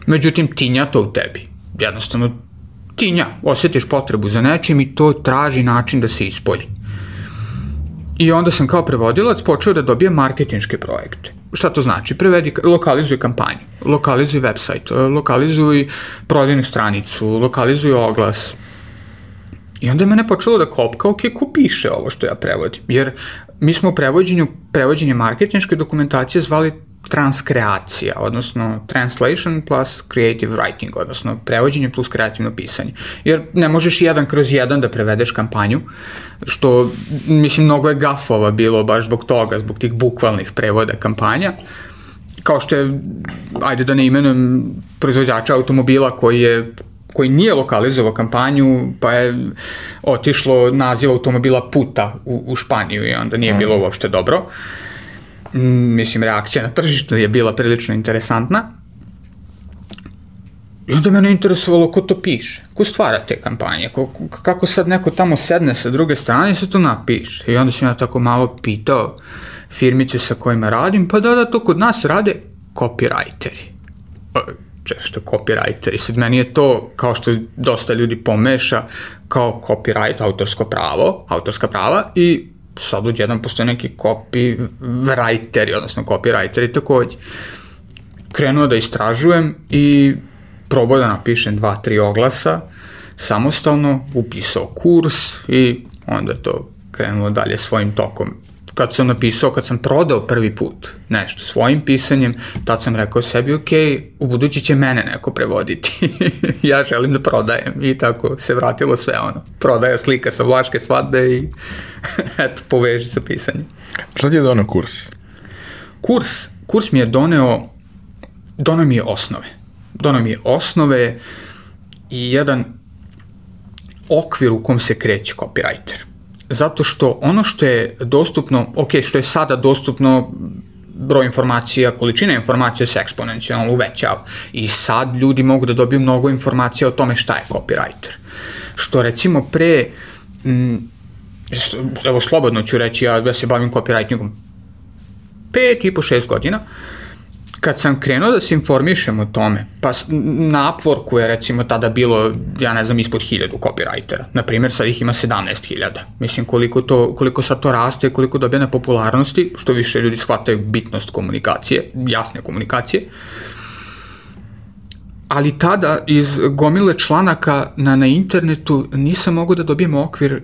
Međutim, tinja to u tebi. Jednostavno, tinja, osjetiš potrebu za nečim i to traži način da se ispolji. I onda sam kao prevodilac počeo da dobijem marketinške projekte. Šta to znači? Prevedi, lokalizuj kampanju, lokalizuj website, lokalizuj prodajnu stranicu, lokalizuj oglas. I onda je mene počelo da kopka, ok, ko piše ovo što ja prevodim? Jer mi smo u prevođenju, prevođenje marketinške dokumentacije zvali transkreacija, odnosno translation plus creative writing, odnosno prevođenje plus kreativno pisanje. Jer ne možeš jedan kroz jedan da prevedeš kampanju, što, mislim, mnogo je gafova bilo baš zbog toga, zbog tih bukvalnih prevoda kampanja. Kao što je, ajde da ne imenujem, proizvođača automobila koji je koji nije lokalizovao kampanju, pa je otišlo naziv automobila puta u, u Španiju i onda nije mm. bilo uopšte dobro. Uh, mislim, reakcija na tržištu je bila prilično interesantna. I onda mene interesovalo ko to piše, ko stvara te kampanje, ko, kako sad neko tamo sedne sa druge strane i se to napiše. I onda sam ja tako malo pitao firmice sa kojima radim, pa da, da, to kod nas rade copywriteri. Pa, često copywriteri. Sad meni je to, kao što dosta ljudi pomeša, kao copyright, autorsko pravo, autorska prava i sad odjedan postoje neki copywriteri, odnosno copywriteri takođe. Krenuo da istražujem i probao da napišem dva, tri oglasa samostalno, upisao kurs i onda je to krenulo dalje svojim tokom kad sam napisao, kad sam prodao prvi put nešto svojim pisanjem, tad sam rekao sebi, ok, u budući će mene neko prevoditi. ja želim da prodajem i tako se vratilo sve ono. Prodaja slika sa vlaške svadbe i eto, poveži sa pisanjem. Šta ti je donao kurs? Kurs, kurs mi je doneo, donao mi je osnove. Donao mi je osnove i jedan okvir u kom se kreće copywriter zato što ono što je dostupno, ok, što je sada dostupno broj informacija, količina informacija se eksponencijalno uvećava i sad ljudi mogu da dobiju mnogo informacija o tome šta je copywriter. Što recimo pre, m, evo slobodno ću reći, ja, ja se bavim copywritingom pet i po šest godina, uh, kad sam krenuo da se informišem o tome, pa na Upworku je recimo tada bilo, ja ne znam, ispod hiljadu copywritera. Naprimjer, sad ih ima 17.000. Mislim, koliko, to, koliko sad to raste, koliko dobije na popularnosti, što više ljudi shvataju bitnost komunikacije, jasne komunikacije. Ali tada iz gomile članaka na, na internetu nisam mogao da dobijem okvir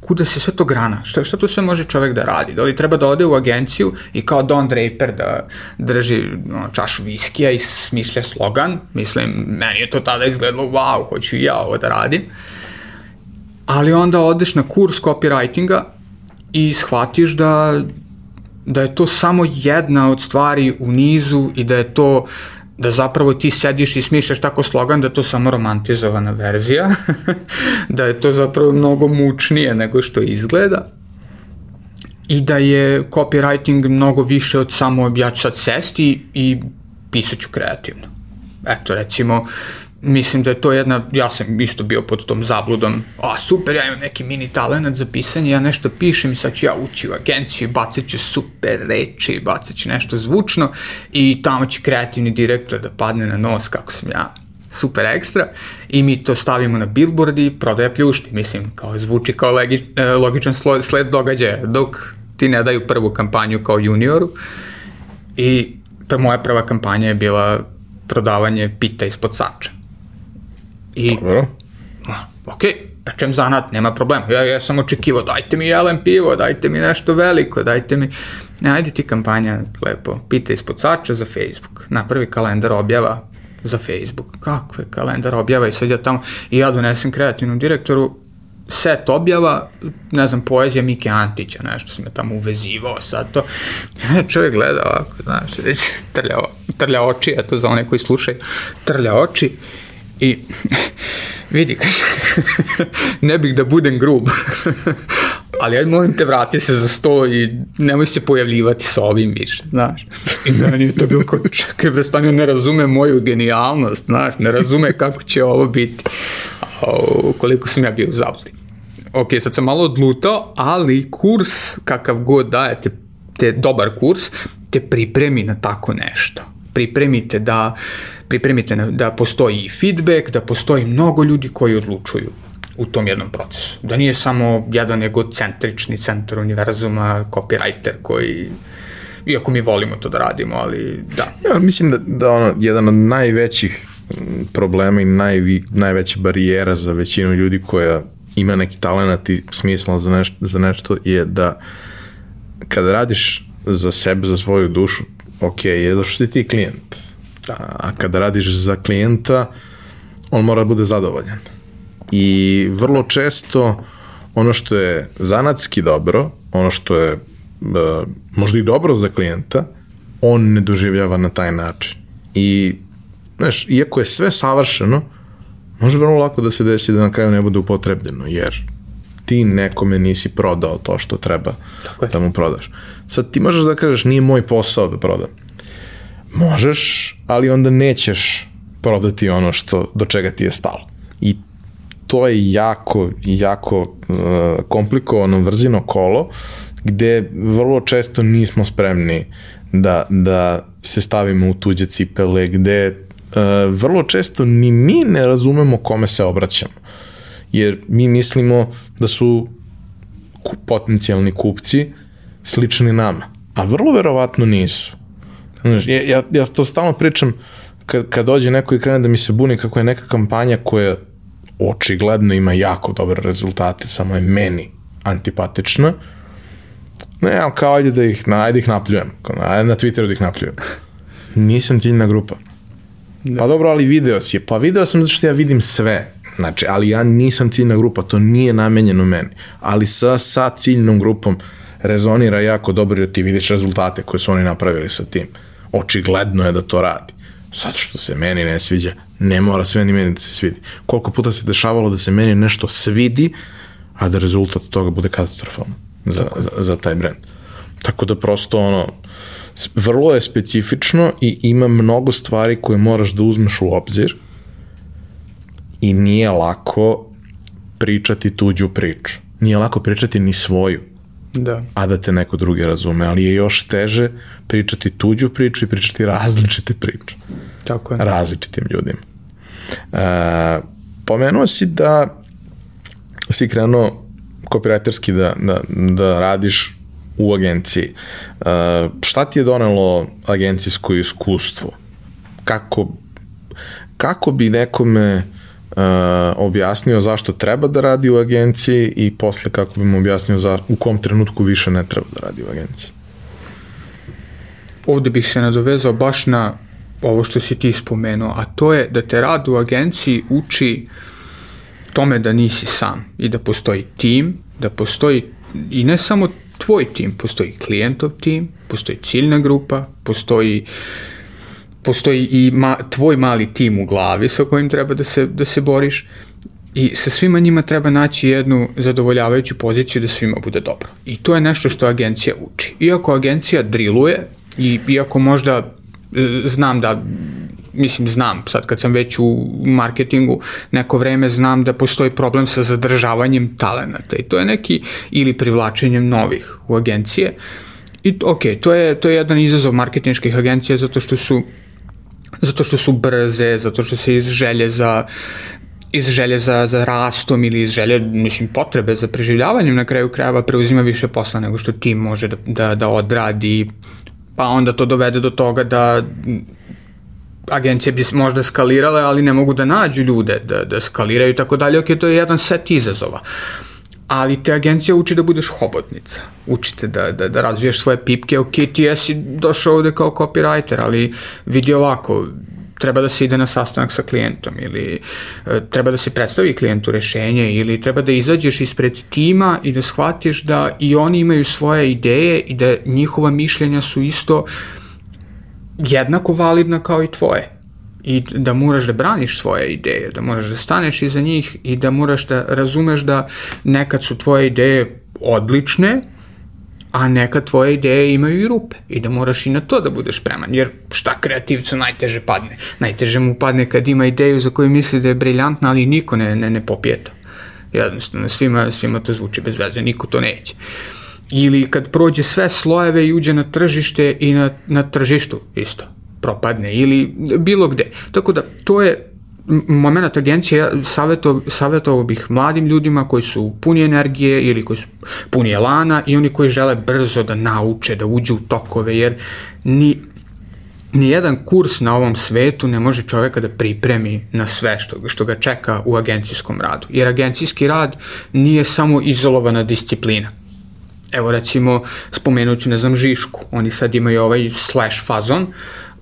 kuda se sve to grana, šta, šta tu sve može čovek da radi, da li treba da ode u agenciju i kao Don Draper da drži no, čašu viskija i smišlja slogan, mislim, meni je to tada izgledalo, wow, hoću i ja ovo da radim, ali onda odeš na kurs copywritinga i shvatiš da da je to samo jedna od stvari u nizu i da je to da zapravo ti sediš i smišljaš tako slogan da to samo romantizovana verzija, da je to zapravo mnogo mučnije nego što izgleda i da je copywriting mnogo više od samo ja ću sad sesti i pisat ću kreativno. Eto, recimo, mislim da je to jedna, ja sam isto bio pod tom zabludom, a super, ja imam neki mini talent za pisanje, ja nešto pišem i sad ću ja ući u agenciju, bacit ću super reči, bacit ću nešto zvučno i tamo će kreativni direktor da padne na nos kako sam ja super ekstra i mi to stavimo na billboard i prodaje pljušti, mislim, kao zvuči kao legi, e, logičan sled događaja, dok ti ne daju prvu kampanju kao junioru i moja prva kampanja je bila prodavanje pita ispod sača I, Dobro. ok, pečem zanat, nema problema. Ja, ja sam očekivao, dajte mi jelen pivo, dajte mi nešto veliko, dajte mi... Ne, ajde ti kampanja, lepo, pita ispod sača za Facebook. Napravi kalendar objava za Facebook. Kakve kalendar objava i sad ja tamo, i ja donesem kreativnom direktoru set objava, ne znam, poezija Mike Antića, nešto sam me tamo uvezivao sad to. Čovjek gleda ovako, znaš, već trlja, trlja oči, eto za one koji slušaju, trlja oči I vidi, ne bih da budem grub, ali ajde molim te vrati se za sto i nemoj se pojavljivati sa ovim više, znaš. I meni je to bilo kao, čekaj, bre, ne razume moju genijalnost, znaš, ne razume kako će ovo biti, o, koliko sam ja bio u zabludi. Ok, sad sam malo odlutao, ali kurs, kakav god dajete, te dobar kurs, te pripremi na tako nešto. Pripremite da pripremite da postoji feedback, da postoji mnogo ljudi koji odlučuju u tom jednom procesu. Da nije samo jedan egocentrični centar univerzuma, copywriter koji iako mi volimo to da radimo, ali da. Ja, mislim da, da ono, jedan od najvećih problema i najvi, najveća barijera za većinu ljudi koja ima neki talent i smisla za nešto, za nešto je da kada radiš za sebe, za svoju dušu, ok, je da što ti klijent. A, a kada radiš za klijenta, on mora da bude zadovoljan. I vrlo često ono što je zanatski dobro, ono što je uh, možda i dobro za klijenta, on ne doživljava na taj način. I, znaš, iako je sve savršeno, može vrlo lako da se desi da na kraju ne bude upotrebljeno, jer ti nekome nisi prodao to što treba Tako je. da mu prodaš. Sad ti možeš da kažeš nije moj posao da prodam. Možeš, ali onda nećeš prodati ono što do čega ti je stalo. I to je jako, jako uh, komplikovano vrzino kolo gde vrlo često nismo spremni da, da se stavimo u tuđe cipele, gde uh, vrlo često ni mi ne razumemo kome se obraćamo. Jer mi mislimo da su potencijalni kupci slični nama, a vrlo verovatno nisu. Znaš, ja, ja, ja to stalno pričam kad, kad dođe neko i krene da mi se buni kako je neka kampanja koja očigledno ima jako dobre rezultate, samo je meni antipatična. Ne, ali kao ajde da ih, na, ajde ih napljujem. Ajde na Twitteru da ih napljujem. Nisam ciljna grupa. Pa dobro, ali video si je. Pa video sam zato što ja vidim sve. Znači, ali ja nisam ciljna grupa, to nije namenjeno meni. Ali sa, sa ciljnom grupom rezonira jako dobro jer ti vidiš rezultate koje su oni napravili sa tim. Očigledno je da to radi. Zato što se meni ne sviđa, ne mora sve ni meni da se svidi. Koliko puta se dešavalo da se meni nešto svidi, a da rezultat toga bude katastrofalan za, za, za taj brand. Tako da prosto ono, vrlo je specifično i ima mnogo stvari koje moraš da uzmeš u obzir i nije lako pričati tuđu priču. Nije lako pričati ni svoju, Da. a da te neko drugi razume, ali je još teže pričati tuđu priču i pričati različite priče Tako je. različitim ljudima. E, pomenuo si da si krenuo copywriterski da, da, da radiš u agenciji. E, šta ti je donelo agencijsko iskustvo? Kako, kako bi nekome objasnio zašto treba da radi u agenciji i posle kako bi mu objasnio za, u kom trenutku više ne treba da radi u agenciji? ovde bih se nadovezao baš na ovo što si ti spomenuo, a to je da te rad u agenciji uči tome da nisi sam i da postoji tim, da postoji i ne samo tvoj tim, postoji klijentov tim, postoji ciljna grupa, postoji postoji i ma, tvoj mali tim u glavi sa kojim treba da se, da se boriš i sa svima njima treba naći jednu zadovoljavajuću poziciju da svima bude dobro. I to je nešto što agencija uči. Iako agencija driluje i iako možda e, znam da mislim znam sad kad sam već u marketingu neko vreme znam da postoji problem sa zadržavanjem talenata i to je neki ili privlačenjem novih u agencije i ok, to je, to je jedan izazov marketinških agencija zato što su zato što su brze, zato što se iz želje za iz želje za, za rastom ili iz želje, mislim, potrebe za preživljavanjem na kraju krajeva preuzima više posla nego što tim može da, da, da odradi, pa onda to dovede do toga da agencije bi možda skalirale, ali ne mogu da nađu ljude da, da skaliraju i tako dalje. Ok, to je jedan set izazova. Ali te agencija uči da budeš hobotnica. Učite da, da, da razviješ svoje pipke. Ok, ti jesi došao ovde kao copywriter, ali vidi ovako, treba da se ide na sastanak sa klijentom ili e, treba da se predstavi klijentu rešenje ili treba da izađeš ispred tima i da shvatiš da i oni imaju svoje ideje i da njihova mišljenja su isto jednako validna kao i tvoje i da moraš da braniš svoje ideje, da moraš da staneš iza njih i da moraš da razumeš da nekad su tvoje ideje odlične, a nekad tvoje ideje imaju i rupe i da moraš i na to da budeš spreman, jer šta kreativcu najteže padne? Najteže mu padne kad ima ideju za koju misli da je briljantna, ali niko ne, ne, ne popije to. Jednostavno, svima, svima to zvuči bez veze, niko to neće. Ili kad prođe sve slojeve i uđe na tržište i na, na tržištu isto propadne ili bilo gde. Tako da to je moment agencije, ja savjetovao, savjetovao bih mladim ljudima koji su puni energije ili koji su puni elana i oni koji žele brzo da nauče, da uđu u tokove, jer ni, nijedan kurs na ovom svetu ne može čoveka da pripremi na sve što, što ga čeka u agencijskom radu. Jer agencijski rad nije samo izolovana disciplina. Evo recimo, spomenut ću, ne znam, Žišku. Oni sad imaju ovaj slash fazon,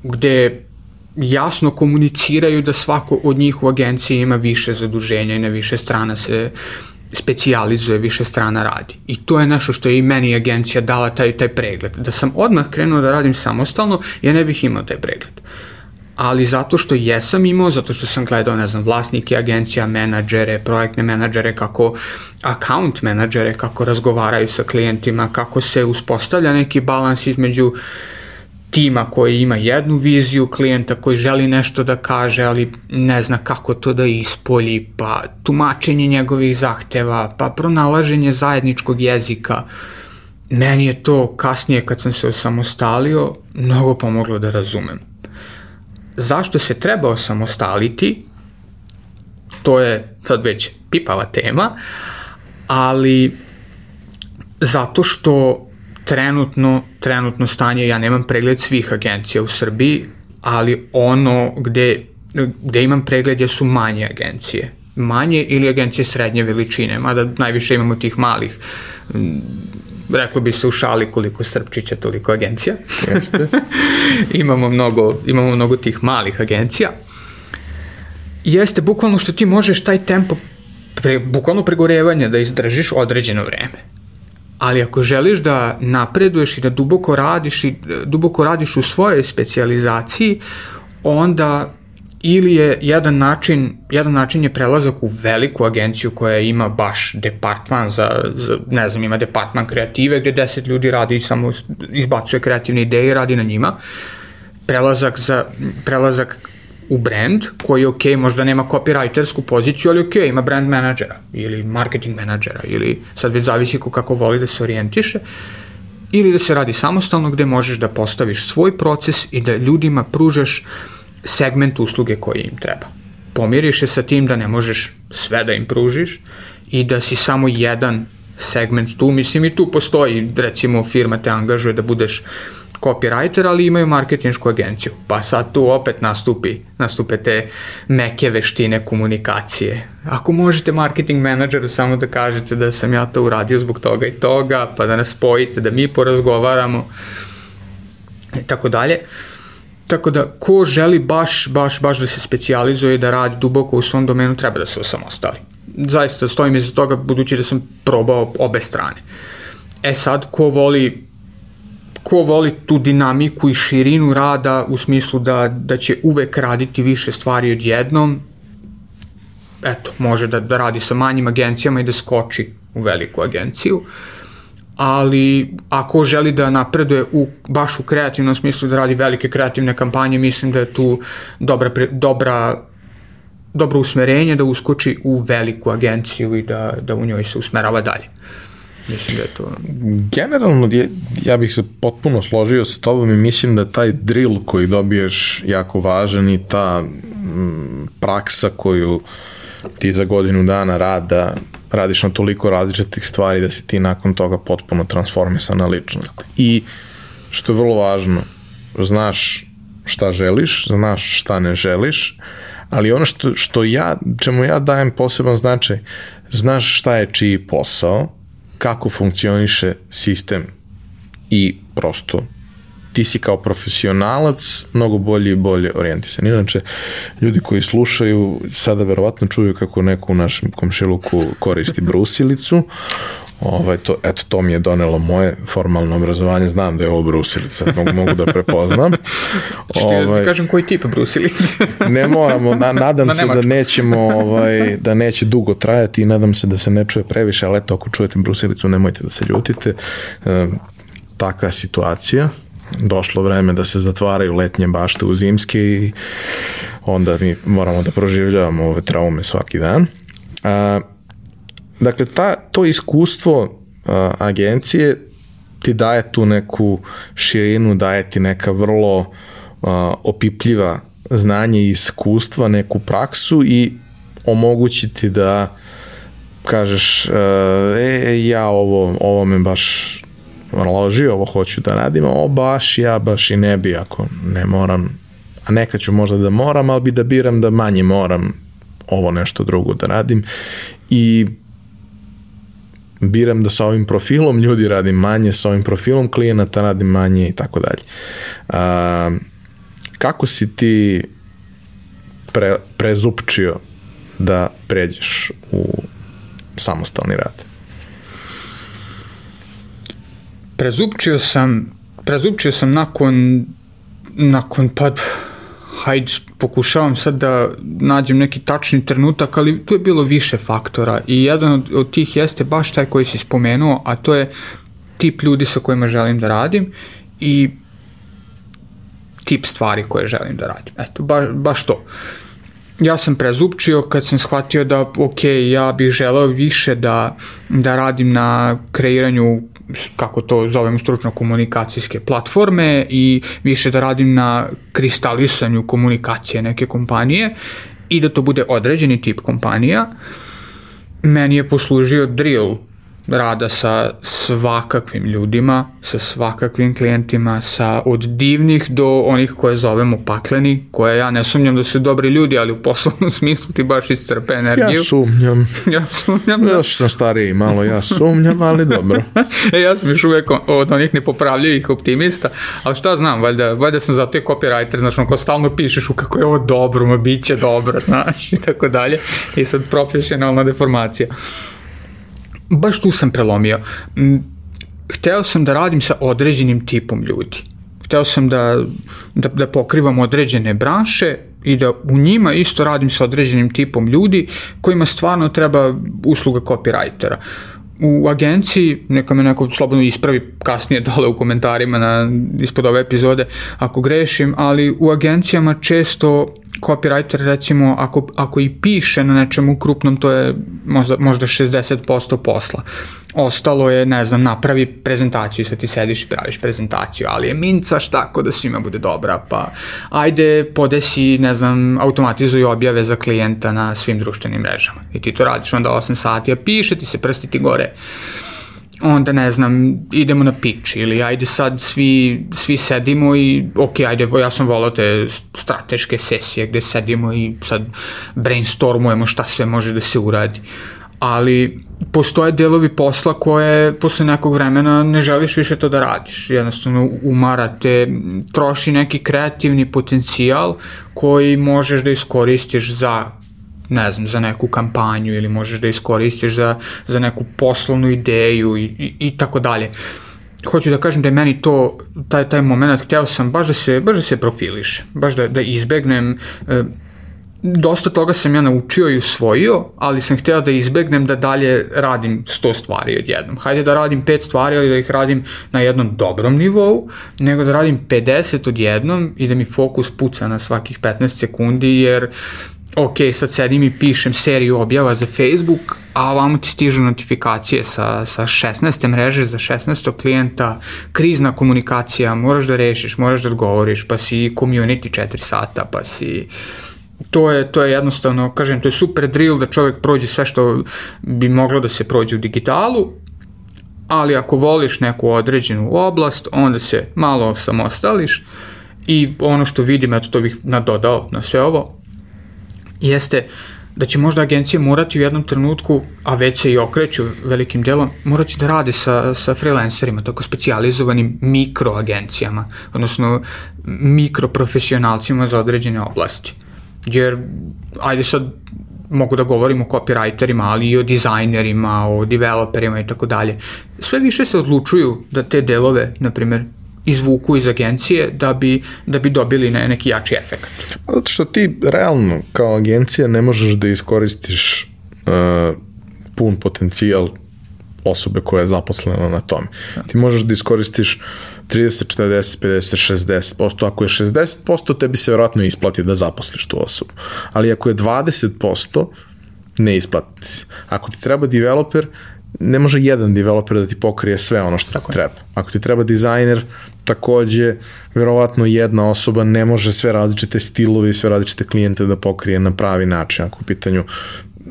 gde jasno komuniciraju da svako od njih u agenciji ima više zaduženja i na više strana se specijalizuje, više strana radi. I to je nešto što je i meni agencija dala taj, taj pregled. Da sam odmah krenuo da radim samostalno, ja ne bih imao taj pregled. Ali zato što jesam imao, zato što sam gledao, ne znam, vlasnike agencija, menadžere, projektne menadžere, kako account menadžere, kako razgovaraju sa klijentima, kako se uspostavlja neki balans između uh, tima koji ima jednu viziju, klijenta koji želi nešto da kaže, ali ne zna kako to da ispolji, pa tumačenje njegovih zahteva, pa pronalaženje zajedničkog jezika. Meni je to kasnije kad sam se osamostalio mnogo pomoglo da razumem. Zašto se treba osamostaliti? To je sad već pipava tema, ali zato što trenutno, trenutno stanje, ja nemam pregled svih agencija u Srbiji, ali ono gde, gde imam pregled su manje agencije. Manje ili agencije srednje veličine, mada najviše imamo tih malih mm, reklo bi se u šali koliko Srpčića, toliko agencija. Jeste. imamo, mnogo, imamo mnogo tih malih agencija. Jeste, bukvalno što ti možeš taj tempo, pre, bukvalno pregorevanje da izdržiš određeno vreme ali ako želiš da napreduješ i da duboko radiš i duboko radiš u svojoj specijalizaciji, onda ili je jedan način, jedan način je prelazak u veliku agenciju koja ima baš departman za, za ne znam, ima departman kreative gde 10 ljudi radi i samo izbacuje kreativne ideje i radi na njima. Prelazak, za, prelazak u brand koji ok, možda nema copywritersku poziciju, ali ok, ima brand menadžera ili marketing menadžera ili sad već zavisi ko kako voli da se orijentiše ili da se radi samostalno gde možeš da postaviš svoj proces i da ljudima pružaš segment usluge koje im treba. Pomiriš se sa tim da ne možeš sve da im pružiš i da si samo jedan segment tu, mislim i tu postoji, recimo firma te angažuje da budeš copywriter, ali imaju marketinšku agenciju. Pa sad tu opet nastupi, nastupe te meke veštine komunikacije. Ako možete marketing menadžeru samo da kažete da sam ja to uradio zbog toga i toga, pa da nas spojite, da mi porazgovaramo i tako dalje. Tako da, ko želi baš, baš, baš da se specializuje i da radi duboko u svom domenu, treba da se osamostali. Zaista stojim iza toga, budući da sam probao obe strane. E sad, ko voli ko voli tu dinamiku i širinu rada u smislu da, da će uvek raditi više stvari odjednom, eto, može da, da radi sa manjim agencijama i da skoči u veliku agenciju, ali ako želi da napreduje u, baš u kreativnom smislu da radi velike kreativne kampanje, mislim da je tu dobra, dobra dobro usmerenje da uskoči u veliku agenciju i da, da u njoj se usmerava dalje. Mislim da je to... Generalno, ja, ja bih se potpuno složio sa tobom i mislim da taj drill koji dobiješ jako važan i ta m, mm, praksa koju ti za godinu dana rada radiš na toliko različitih stvari da si ti nakon toga potpuno transformisana ličnost. I što je vrlo važno, znaš šta želiš, znaš šta ne želiš, ali ono što, što ja, čemu ja dajem poseban značaj, znaš šta je čiji posao, kako funkcioniše sistem i prosto ti si kao profesionalac mnogo bolje i bolje orijentisan. Inače, ljudi koji slušaju sada verovatno čuju kako neko u našem komšiluku koristi brusilicu. Ovaj, to, eto, to mi je donelo moje formalno obrazovanje, znam da je ovo brusilica, mogu, mogu da prepoznam. Što da ovaj, kažem koji tip brusilice? ne moramo, na, nadam na se da nećemo, ovaj, da neće dugo trajati i nadam se da se ne čuje previše, ali eto, ako čujete brusilicu, nemojte da se ljutite. E, taka situacija, došlo vreme da se zatvaraju letnje bašte u zimske i onda mi moramo da proživljavamo ove traume svaki dan. A, Dakle, ta, to iskustvo uh, agencije ti daje tu neku širinu, daje ti neka vrlo uh, opipljiva znanje i iskustva, neku praksu i omogućiti da kažeš e, ja ovo, ovo me baš loži, ovo hoću da radim, ovo baš ja baš i ne bi ako ne moram, a nekad ću možda da moram, ali bi da biram da manje moram ovo nešto drugo da radim. I biram da sa ovim profilom ljudi radim manje, sa ovim profilom klijenata radim manje i tako dalje. Kako si ti pre, prezupčio da pređeš u samostalni rad? Prezupčio sam, prezupčio sam nakon, nakon pa, hajde, pokušavam sad da nađem neki tačni trenutak, ali tu je bilo više faktora i jedan od, od tih jeste baš taj koji si spomenuo, a to je tip ljudi sa kojima želim da radim i tip stvari koje želim da radim. Eto, ba, baš to. Ja sam prezupčio kad sam shvatio da, ok, ja bih želeo više da, da radim na kreiranju kako to zovemo stručno komunikacijske platforme i više da radim na kristalisanju komunikacije neke kompanije i da to bude određeni tip kompanija. Meni je poslužio drill rada sa svakakvim ljudima, sa svakakvim klijentima, sa od divnih do onih koje zovemo pakleni, koje ja ne sumnjam da su dobri ljudi, ali u poslovnom smislu ti baš iscrpe energiju. Ja sumnjam. ja sumnjam. Da. Ja sam stariji malo, ja sumnjam, ali dobro. e, ja sam još uvek od onih nepopravljivih optimista, ali šta znam, valjda, valjda sam zato je copywriter, znaš, ono, ko stalno pišeš u kako je ovo dobro, ma bit će dobro, znaš, i tako dalje. I sad profesionalna deformacija baš tu sam prelomio. Hteo sam da radim sa određenim tipom ljudi. Hteo sam da, da, da pokrivam određene branše i da u njima isto radim sa određenim tipom ljudi kojima stvarno treba usluga copywritera u agenciji, neka me neko slobodno ispravi kasnije dole u komentarima na, ispod ove epizode ako grešim, ali u agencijama često copywriter recimo ako, ako i piše na nečemu krupnom to je možda, možda 60% posla ostalo je, ne znam, napravi prezentaciju, sad ti sediš i praviš prezentaciju, ali je mincaš tako da svima bude dobra, pa ajde podesi, ne znam, automatizuj objave za klijenta na svim društvenim mrežama. I ti to radiš onda 8 sati, a piše ti se prsti ti gore onda ne znam, idemo na pitch ili ajde sad svi, svi sedimo i ok, ajde, ja sam volao te strateške sesije gde sedimo i sad brainstormujemo šta sve može da se uradi. Ali postoje delovi posla koje posle nekog vremena ne želiš više to da radiš. Jednostavno umarate, troši neki kreativni potencijal koji možeš da iskoristiš za ne znam, za neku kampanju ili možeš da iskoristiš za, za neku poslovnu ideju i, i, i tako dalje. Hoću da kažem da je meni to, taj, taj moment, hteo sam baš da se, baš da se profiliše, baš da, da izbegnem e, dosta toga sam ja naučio i usvojio, ali sam hteo da izbegnem da dalje radim 100 stvari odjednom. Hajde da radim 5 stvari, ali da ih radim na jednom dobrom nivou, nego da radim 50 odjednom i da mi fokus puca na svakih 15 sekundi, jer ok, sad sedim i pišem seriju objava za Facebook, a ovamo ti stižu notifikacije sa, sa 16. mreže za 16. klijenta, krizna komunikacija, moraš da rešiš, moraš da odgovoriš, pa si community 4 sata, pa si to je, to je jednostavno, kažem, to je super drill da čovjek prođe sve što bi moglo da se prođe u digitalu, ali ako voliš neku određenu oblast, onda se malo samostališ i ono što vidim, eto to bih nadodao na sve ovo, jeste da će možda agencije morati u jednom trenutku, a već se i okreću velikim delom, morati da rade sa, sa freelancerima, tako specializovanim mikroagencijama, odnosno mikroprofesionalcima za određene oblasti jer ajde sad mogu da govorim o copywriterima, ali i o dizajnerima, o developerima i tako dalje. Sve više se odlučuju da te delove, na primjer, izvuku iz agencije da bi, da bi dobili ne, neki jači efekt. Pa zato što ti realno kao agencija ne možeš da iskoristiš uh, pun potencijal osobe koja je zaposlena na tome. Ti možeš da iskoristiš 30, 40, 50, 60%. Ako je 60%, tebi se verovatno isplati da zaposliš tu osobu. Ali ako je 20%, ne isplati se. Ako ti treba developer, ne može jedan developer da ti pokrije sve ono što Tako ti treba. Ako ti treba dizajner, takođe, verovatno jedna osoba ne može sve različite stilove i sve različite klijente da pokrije na pravi način. Ako u pitanju,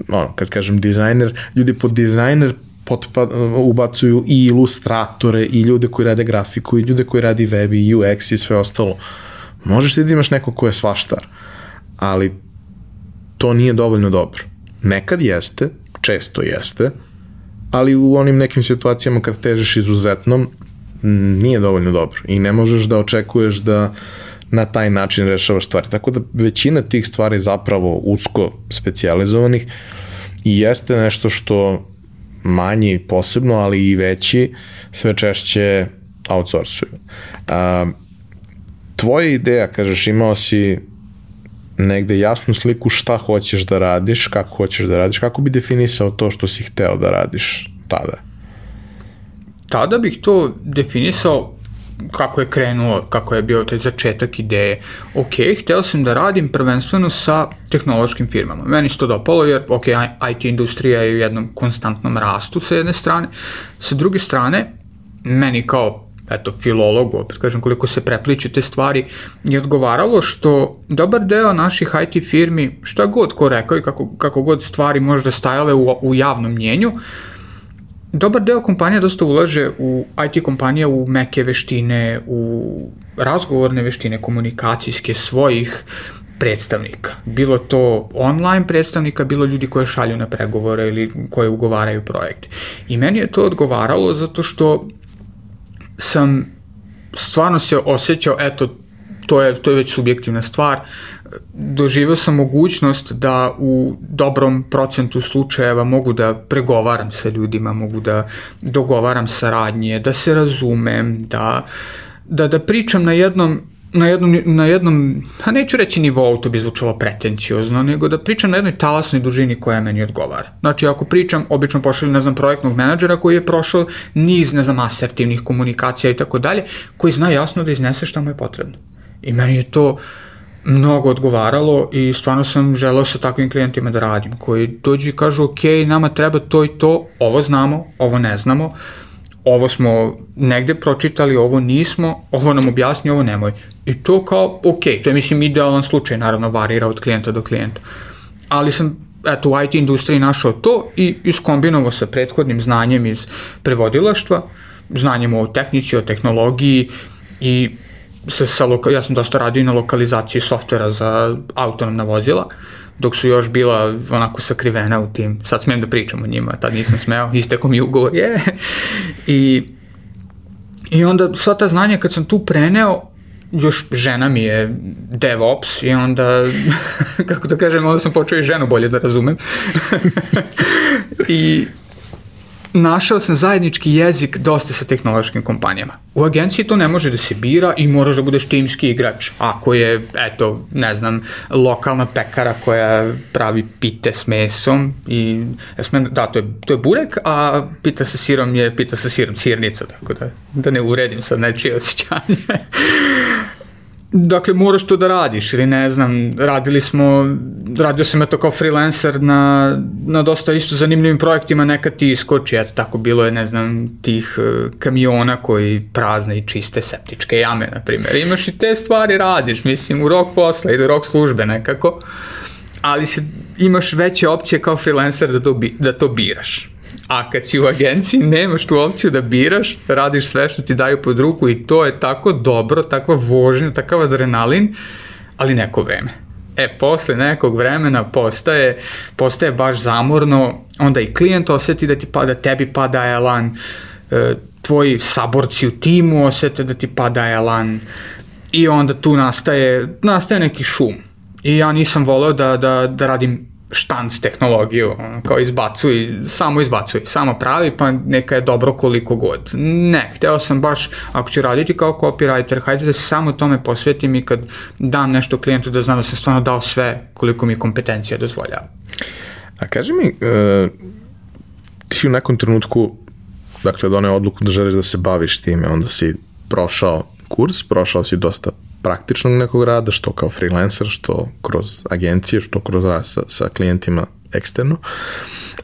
ono, kad kažem dizajner, ljudi pod dizajner potpa, ubacuju i ilustratore i ljude koji rade grafiku i ljude koji radi web i UX i sve ostalo. Možeš ti da imaš neko ko je svaštar, ali to nije dovoljno dobro. Nekad jeste, često jeste, ali u onim nekim situacijama kad težiš izuzetnom, nije dovoljno dobro i ne možeš da očekuješ da na taj način rešavaš stvari. Tako da većina tih stvari zapravo usko specializovanih i jeste nešto što manji posebno, ali i veći sve češće outsourcuju. A, tvoja ideja, kažeš, imao si negde jasnu sliku šta hoćeš da radiš, kako hoćeš da radiš, kako bi definisao to što si hteo da radiš tada? Tada bih to definisao kako je krenuo, kako je bio taj začetak ideje. Ok, hteo sam da radim prvenstveno sa tehnološkim firmama. Meni se to dopalo jer, ok, IT industrija je u jednom konstantnom rastu sa jedne strane. Sa druge strane, meni kao eto, filologu, opet kažem koliko se prepliču te stvari, je odgovaralo što dobar deo naših IT firmi, šta god ko rekao i kako, kako god stvari možda stajale u, u javnom mnjenju, dobar deo kompanija dosta ulaže u IT kompanija u meke veštine, u razgovorne veštine, komunikacijske svojih predstavnika. Bilo to online predstavnika, bilo ljudi koje šalju na pregovore ili koje ugovaraju projekte. I meni je to odgovaralo zato što sam stvarno se osjećao, eto, to je, to je već subjektivna stvar, doživeo sam mogućnost da u dobrom procentu slučajeva mogu da pregovaram sa ljudima, mogu da dogovaram saradnje, da se razumem, da, da, da pričam na jednom na jednom, na jednom, pa neću reći nivou, to bi zvučalo pretenciozno, nego da pričam na jednoj talasnoj dužini koja meni odgovara. Znači, ako pričam, obično pošaljem, ne znam, projektnog menadžera koji je prošao niz, ne znam, asertivnih komunikacija i tako dalje, koji zna jasno da iznese šta mu je potrebno. I meni je to mnogo odgovaralo i stvarno sam želeo sa takvim klijentima da radim, koji dođu i kažu, ok, nama treba to i to, ovo znamo, ovo ne znamo, ovo smo negde pročitali, ovo nismo, ovo nam objasni, ovo nemoj. I to kao, ok, to je mislim idealan slučaj, naravno varira od klijenta do klijenta. Ali sam eto, u IT industriji našao to i iskombinovao sa prethodnim znanjem iz prevodilaštva, znanjem o tehnici, o tehnologiji i sa, sa ja sam dosta radio na lokalizaciji softvera za autonomna vozila, dok su još bila onako sakrivena u tim, sad smijem da pričam o njima, tad nisam smeo, isteko mi ugovor, je. Yeah. I, I onda sva ta znanja kad sam tu preneo, još žena mi je DevOps i onda, kako da kažem, onda sam počeo i ženu bolje da razumem. I našao sam zajednički jezik dosta sa tehnološkim kompanijama. U agenciji to ne može da se bira i moraš da budeš timski igrač. Ako je, eto, ne znam, lokalna pekara koja pravi pite s mesom i, ja da, to je, to je burek, a pita sa sirom je pita sa sirom sirnica, tako da, da ne uredim sad nečije osjećanje. Dakle, moraš to da radiš ili ne znam, radili smo, radio sam to kao freelancer na, na dosta isto zanimljivim projektima, nekad ti iskoči, eto tako bilo je, ne znam, tih uh, kamiona koji prazne i čiste septičke jame, na primjer. Imaš i te stvari radiš, mislim, u rok posla ili rok službe nekako, ali se, imaš veće opcije kao freelancer da to, bi, da to biraš. A kad si u agenciji, nemaš tu opciju da biraš, radiš sve što ti daju pod ruku i to je tako dobro, takva vožnja, takav adrenalin, ali neko vreme. E, posle nekog vremena postaje, postaje baš zamorno, onda i klijent oseti da ti pada, tebi pada elan, e, tvoji saborci u timu osete da ti pada elan i onda tu nastaje, nastaje neki šum. I ja nisam voleo da, da, da radim štanc tehnologiju, kao izbacuj, samo izbacuj, samo pravi, pa neka je dobro koliko god. Ne, hteo sam baš, ako ću raditi kao copywriter, hajde da se samo tome posvetim i kad dam nešto klijentu da znam da sam stvarno dao sve koliko mi kompetencija dozvoljava. A kaži mi, uh, ti u nekom trenutku, dakle, doneo odluku da želiš da se baviš time, onda si prošao kurs, prošao si dosta praktičnog nekog rada, što kao freelancer, što kroz agencije, što kroz rad sa, sa klijentima eksterno.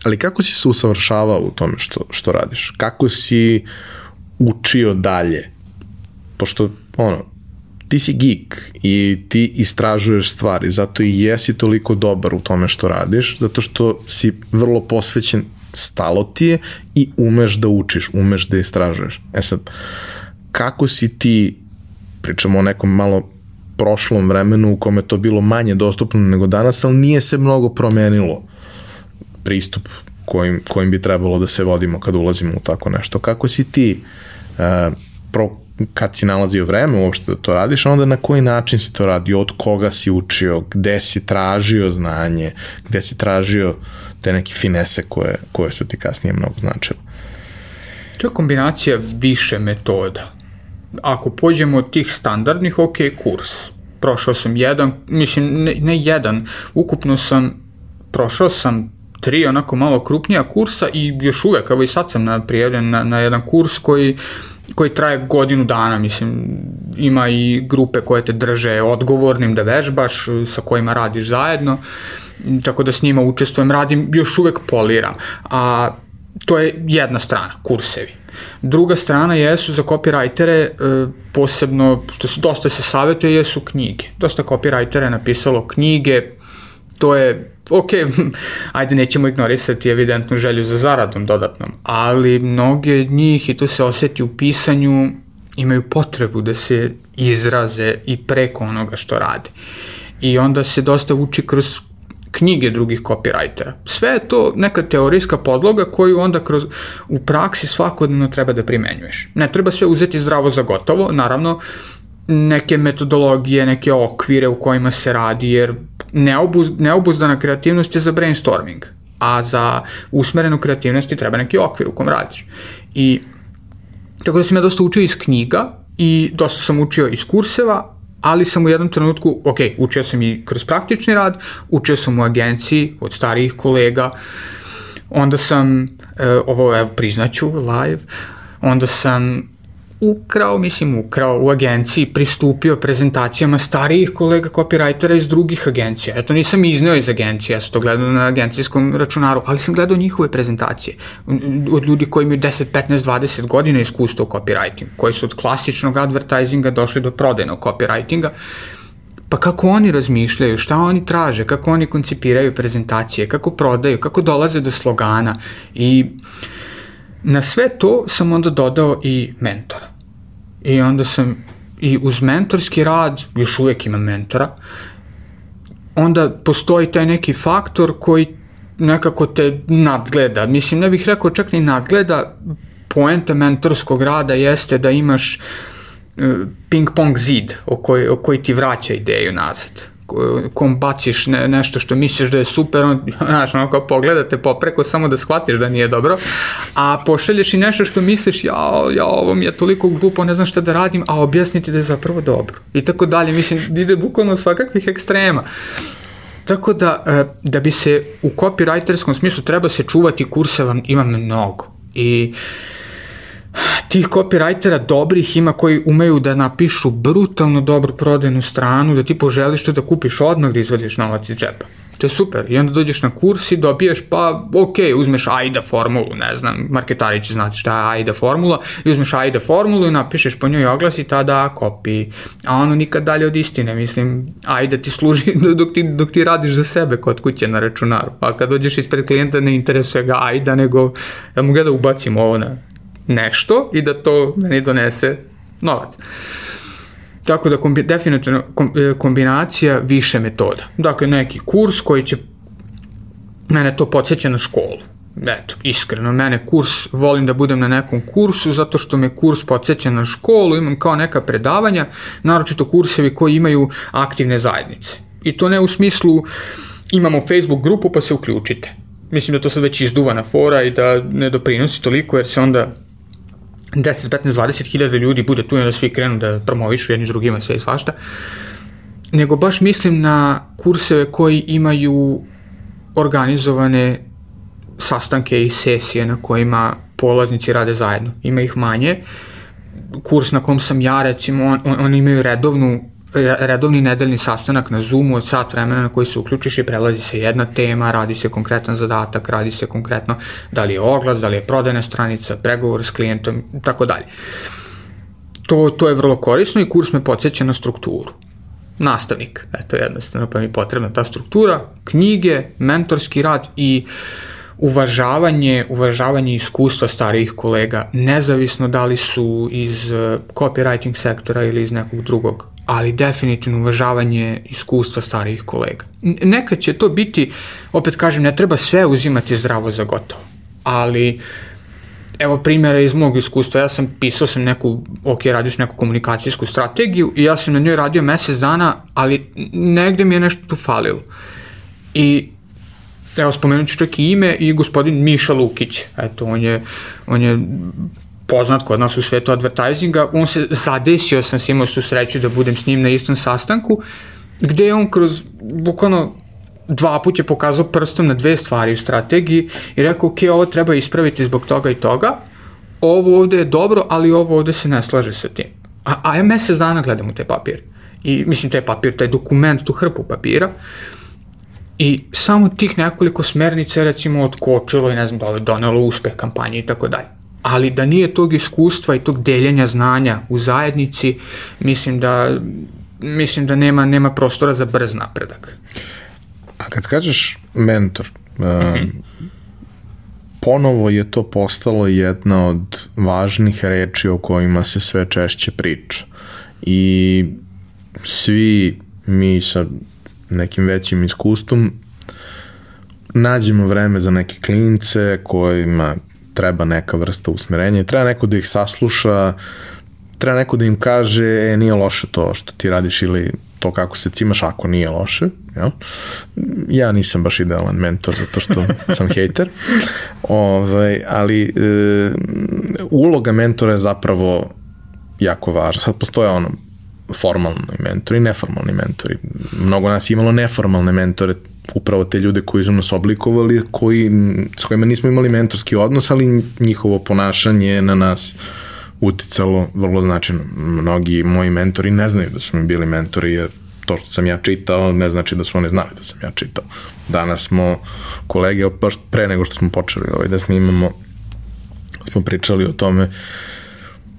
Ali kako si se usavršavao u tome što, što radiš? Kako si učio dalje? Pošto, ono, ti si geek i ti istražuješ stvari, zato i jesi toliko dobar u tome što radiš, zato što si vrlo posvećen stalo ti je i umeš da učiš, umeš da istražuješ. E sad, kako si ti pričamo o nekom malo prošlom vremenu u kome to bilo manje dostupno nego danas, ali nije se mnogo promenilo pristup kojim, kojim bi trebalo da se vodimo kad ulazimo u tako nešto. Kako si ti, uh, pro, kad si nalazio vreme uopšte da to radiš, onda na koji način si to radio, od koga si učio, gde si tražio znanje, gde si tražio te neke finese koje, koje su ti kasnije mnogo značile. To je kombinacija više metoda. Ako pođemo od tih standardnih, ok, kurs. Prošao sam jedan, mislim, ne, ne jedan, ukupno sam, prošao sam tri onako malo krupnija kursa i još uvek, evo i sad sam prijavljen na, na jedan kurs koji koji traje godinu dana, mislim, ima i grupe koje te drže odgovornim da vežbaš, sa kojima radiš zajedno, tako da s njima učestvujem, radim, još uvek poliram, a to je jedna strana, kursevi. Druga strana jesu za copywritere, e, posebno, što se dosta se savjetuje, jesu knjige. Dosta copywritera je napisalo knjige, to je ok, ajde nećemo ignorisati evidentnu želju za zaradom dodatnom, ali mnoge od njih, i to se osjeti u pisanju, imaju potrebu da se izraze i preko onoga što rade. I onda se dosta uči kroz knjige drugih copywritera. Sve je to neka teorijska podloga koju onda kroz, u praksi svakodnevno treba da primenjuješ. Ne treba sve uzeti zdravo za gotovo, naravno neke metodologije, neke okvire u kojima se radi, jer neobuz, neobuzdana kreativnost je za brainstorming, a za usmerenu kreativnost ti treba neki okvir u kom radiš. I tako da sam ja dosta učio iz knjiga i dosta sam učio iz kurseva, ali sam u jednom trenutku, ok, učio sam i kroz praktični rad, učio sam u agenciji od starijih kolega, onda sam, e, ovo evo priznaću live, onda sam ukrao, mislim ukrao u agenciji, pristupio prezentacijama starijih kolega copywritera iz drugih agencija. Eto nisam izneo iz agencije, ja sam to gledao na agencijskom računaru, ali sam gledao njihove prezentacije od ljudi koji imaju 10, 15, 20 godina iskustva u copywritingu, koji su od klasičnog advertisinga došli do prodajnog copywritinga pa kako oni razmišljaju, šta oni traže, kako oni koncipiraju prezentacije, kako prodaju, kako dolaze do slogana i na sve to sam onda dodao i mentora. I onda sam i uz mentorski rad, još uvek imam mentora, onda postoji taj neki faktor koji nekako te nadgleda. Mislim, ne bih rekao čak ni nadgleda, poenta mentorskog rada jeste da imaš e, ping-pong zid o koji, o koji ti vraća ideju nazad kom baciš ne, nešto što misliš da je super, on, znaš, ono kao pogledate popreko samo da shvatiš da nije dobro, a pošalješ i nešto što misliš, ja, ja, ovo mi je toliko glupo, ne znam šta da radim, a objasniti da je zapravo dobro. I tako dalje, mislim, ide bukvalno svakakvih ekstrema. Tako da, e, da bi se u copywriterskom smislu treba se čuvati kurseva, ima mnogo. I uh, tih copywritera dobrih ima koji umeju da napišu brutalno dobru prodajnu stranu, da ti poželiš to da kupiš odmah da izvadiš novac iz džepa. To je super. I onda dođeš na kurs i dobiješ, pa ok, uzmeš AIDA formulu, ne znam, marketari će znati šta je AIDA formula, i uzmeš AIDA formulu i napišeš po njoj oglas i tada kopi. A ono nikad dalje od istine, mislim, AIDA ti služi dok ti, dok ti radiš za sebe kod kuće na računaru. A kad dođeš ispred klijenta ne interesuje ga AIDA, nego ja mu da ubacim ovo na nešto i da to meni donese novac. Tako da kombi, definitivno e, kombinacija više metoda. Dakle, neki kurs koji će mene to podsjeća na školu. Eto, iskreno, mene kurs, volim da budem na nekom kursu zato što me kurs podsjeća na školu, imam kao neka predavanja, naročito kursevi koji imaju aktivne zajednice. I to ne u smislu imamo Facebook grupu pa se uključite. Mislim da to sad već izduvana fora i da ne doprinosi toliko jer se onda 10, 15, 20 hiljada ljudi bude tu i da svi krenu da promovišu jedni drugima sve i svašta, nego baš mislim na kurseve koji imaju organizovane sastanke i sesije na kojima polaznici rade zajedno. Ima ih manje. Kurs na kom sam ja, recimo, on, on, oni imaju redovnu redovni nedeljni sastanak na Zoomu od sat vremena na koji se uključiš i prelazi se jedna tema, radi se konkretan zadatak, radi se konkretno da li je oglas, da li je prodajna stranica, pregovor s klijentom, tako dalje. To, to je vrlo korisno i kurs me podsjeća na strukturu. Nastavnik, eto jednostavno pa mi je potrebna ta struktura, knjige, mentorski rad i uvažavanje, uvažavanje iskustva starijih kolega, nezavisno da li su iz uh, copywriting sektora ili iz nekog drugog ali definitivno uvažavanje iskustva starijih kolega. Nekad će to biti, opet kažem, ne treba sve uzimati zdravo za gotovo, ali evo primjera iz mog iskustva, ja sam pisao sam neku, ok, radio sam neku komunikacijsku strategiju i ja sam na njoj radio mesec dana, ali negde mi je nešto tu falilo. I evo spomenut ću čak i ime i gospodin Miša Lukić, eto, on je, on je poznat kod nas u svetu advertisinga, on se zadesio sam se imao tu sreću da budem s njim na istom sastanku, gde je on kroz bukvalno dva put je pokazao prstom na dve stvari u strategiji i rekao, ok, ovo treba ispraviti zbog toga i toga, ovo ovde je dobro, ali ovo ovde se ne slaže sa tim. A, a ja mesec dana gledam u te papir. I mislim, taj papir, taj dokument, tu hrpu papira, I samo tih nekoliko smernica recimo otkočilo i ne znam da li donelo uspeh kampanje i tako dalje. Ali da nije tog iskustva i tog deljenja znanja u zajednici, mislim da mislim da nema nema prostora za brz napredak. A kad kažeš mentor, mm -hmm. ponovo je to postalo jedna od važnih reči o kojima se sve češće priča. I svi mi sa nekim većim iskustvom nađemo vreme za neke klince kojima treba neka vrsta usmerenja, treba neko da ih sasluša, treba neko da im kaže, e, nije loše to što ti radiš ili to kako se cimaš ako nije loše. Ja, ja nisam baš idealan mentor zato što sam hejter, ovaj, ali e, uloga mentora je zapravo jako važna. Sad postoje ono formalni mentori, neformalni mentori. Mnogo nas je imalo neformalne mentore, upravo te ljude koji su nas oblikovali, koji, s kojima nismo imali mentorski odnos, ali njihovo ponašanje na nas uticalo vrlo značajno. Mnogi moji mentori ne znaju da su mi bili mentori, jer to što sam ja čitao ne znači da su oni znali da sam ja čitao. Danas smo kolege, baš pre nego što smo počeli ovaj, da snimamo, smo pričali o tome uh,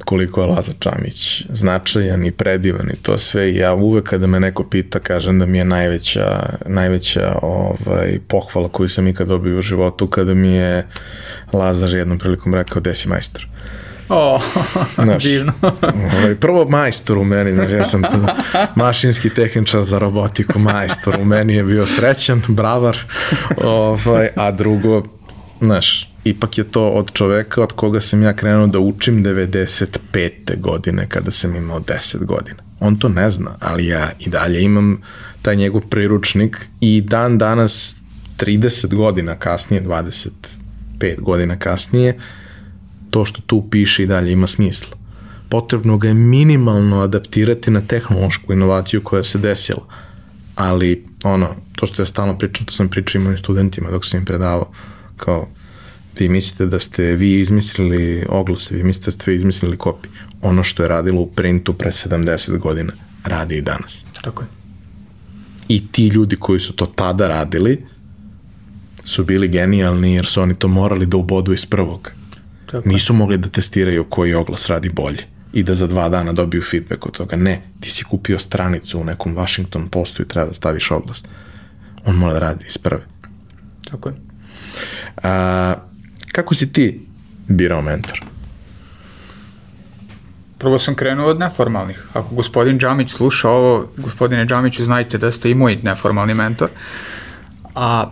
koliko je Lazar Čamić značajan i predivan i to sve i ja uvek kada me neko pita kažem da mi je najveća, najveća ovaj, pohvala koju sam ikad dobio u životu kada mi je Lazar jednom prilikom rekao desi majstor. O, znaš, divno. ovaj, prvo majstor u meni, znaš, ja sam tu mašinski tehničar za robotiku, majstor u meni je bio srećan, bravar, ovaj, a drugo, znaš, ipak je to od čoveka od koga sam ja krenuo da učim 95. godine kada sam imao 10 godina. On to ne zna, ali ja i dalje imam taj njegov priručnik i dan danas 30 godina kasnije, 25 godina kasnije, to što tu piše i dalje ima smisla. Potrebno ga je minimalno adaptirati na tehnološku inovaciju koja se desila. Ali, ono, to što ja stalno pričam, to sam pričao i mojim studentima dok sam im predavao, kao, vi mislite da ste vi izmislili oglase, vi mislite da ste vi izmislili kopi. Ono što je radilo u printu pre 70 godina, radi i danas. Tako je. I ti ljudi koji su to tada radili, su bili genijalni jer su oni to morali da ubodu iz prvog. Tako. Nisu mogli da testiraju koji oglas radi bolje i da za dva dana dobiju feedback od toga. Ne, ti si kupio stranicu u nekom Washington postu i treba da staviš oglas. On mora da radi iz prve. Tako je. A, Kako si ti birao mentor? Prvo sam krenuo od neformalnih. Ako gospodin Džamić sluša ovo, gospodine Džamiću, znajte da ste i moj neformalni mentor. A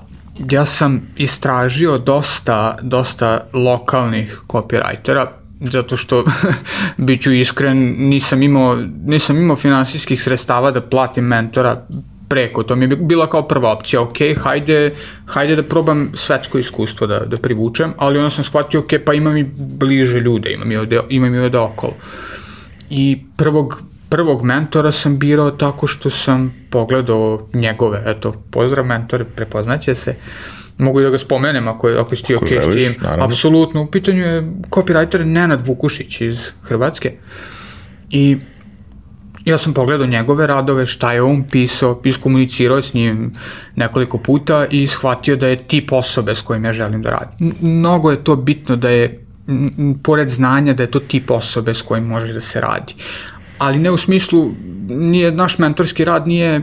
ja sam istražio dosta, dosta lokalnih copywritera, zato što, bit ću iskren, nisam imao, nisam imao finansijskih sredstava da platim mentora preko, to mi je bila kao prva opcija, ok, hajde, hajde da probam svetsko iskustvo da, da privučem, ali onda sam shvatio, ok, pa imam i bliže ljude, imam i ovde, imam i ovde okolo. I prvog, prvog mentora sam birao tako što sam pogledao njegove, eto, pozdrav mentore, prepoznaće se, mogu da ga spomenem ako, ako si ti ok s tim. Apsolutno, u pitanju je copywriter Nenad Vukušić iz Hrvatske. I ja sam pogledao njegove radove, šta je on pisao, iskomunicirao s njim nekoliko puta i shvatio da je tip osobe s kojim ja želim da radim. Mnogo je to bitno da je, pored znanja, da je to tip osobe s kojim može da se radi. Ali ne u smislu, nije, naš mentorski rad nije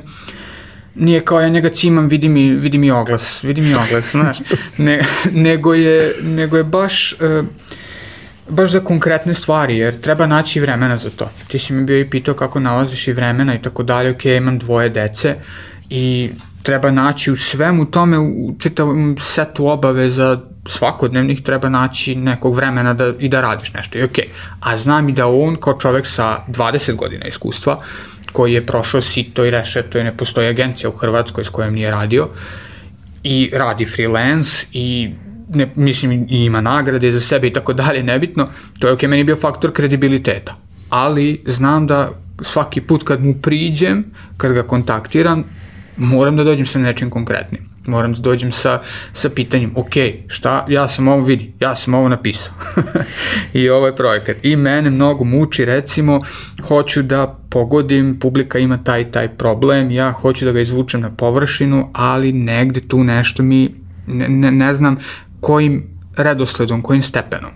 nije kao ja njega cimam, vidi mi, vidi mi oglas, vidi mi oglas, znaš, ne, nego, je, nego je baš... Uh, baš za konkretne stvari, jer treba naći vremena za to. Ti si mi bio i pitao kako nalaziš i vremena i tako dalje, ok, imam dvoje dece i treba naći u svemu tome, u čitavom setu obaveza svakodnevnih treba naći nekog vremena da, i da radiš nešto. I okay. A znam i da on kao čovek sa 20 godina iskustva, koji je prošao sito i rešeto i ne postoji agencija u Hrvatskoj s kojom nije radio i radi freelance i ne, mislim i ima nagrade za sebe i tako dalje, nebitno, to je ok, meni bio faktor kredibiliteta. Ali znam da svaki put kad mu priđem, kad ga kontaktiram, moram da dođem sa nečim konkretnim. Moram da dođem sa, sa pitanjem, ok, šta, ja sam ovo vidi, ja sam ovo napisao. I ovo je projekat. I mene mnogo muči, recimo, hoću da pogodim, publika ima taj taj problem, ja hoću da ga izvučem na površinu, ali negde tu nešto mi, ne, ne, ne znam kojim redosledom, kojim stepenom.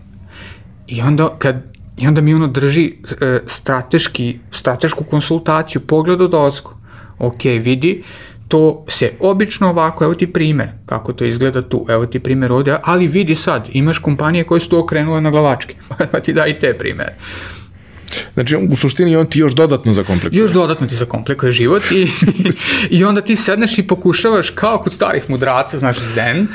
I onda kad I onda mi ono drži e, strateški, stratešku konsultaciju, pogled od ozgo. Ok, vidi, to se obično ovako, evo ti primer, kako to izgleda tu, evo ti primer ovde, ali vidi sad, imaš kompanije koje su to okrenule na glavačke, pa ti daj te primere. Znači, u suštini on ti još dodatno zakomplikuje. Još dodatno ti zakomplikuje život i, i onda ti sedneš i pokušavaš, kao kod starih mudraca, znaš, zen,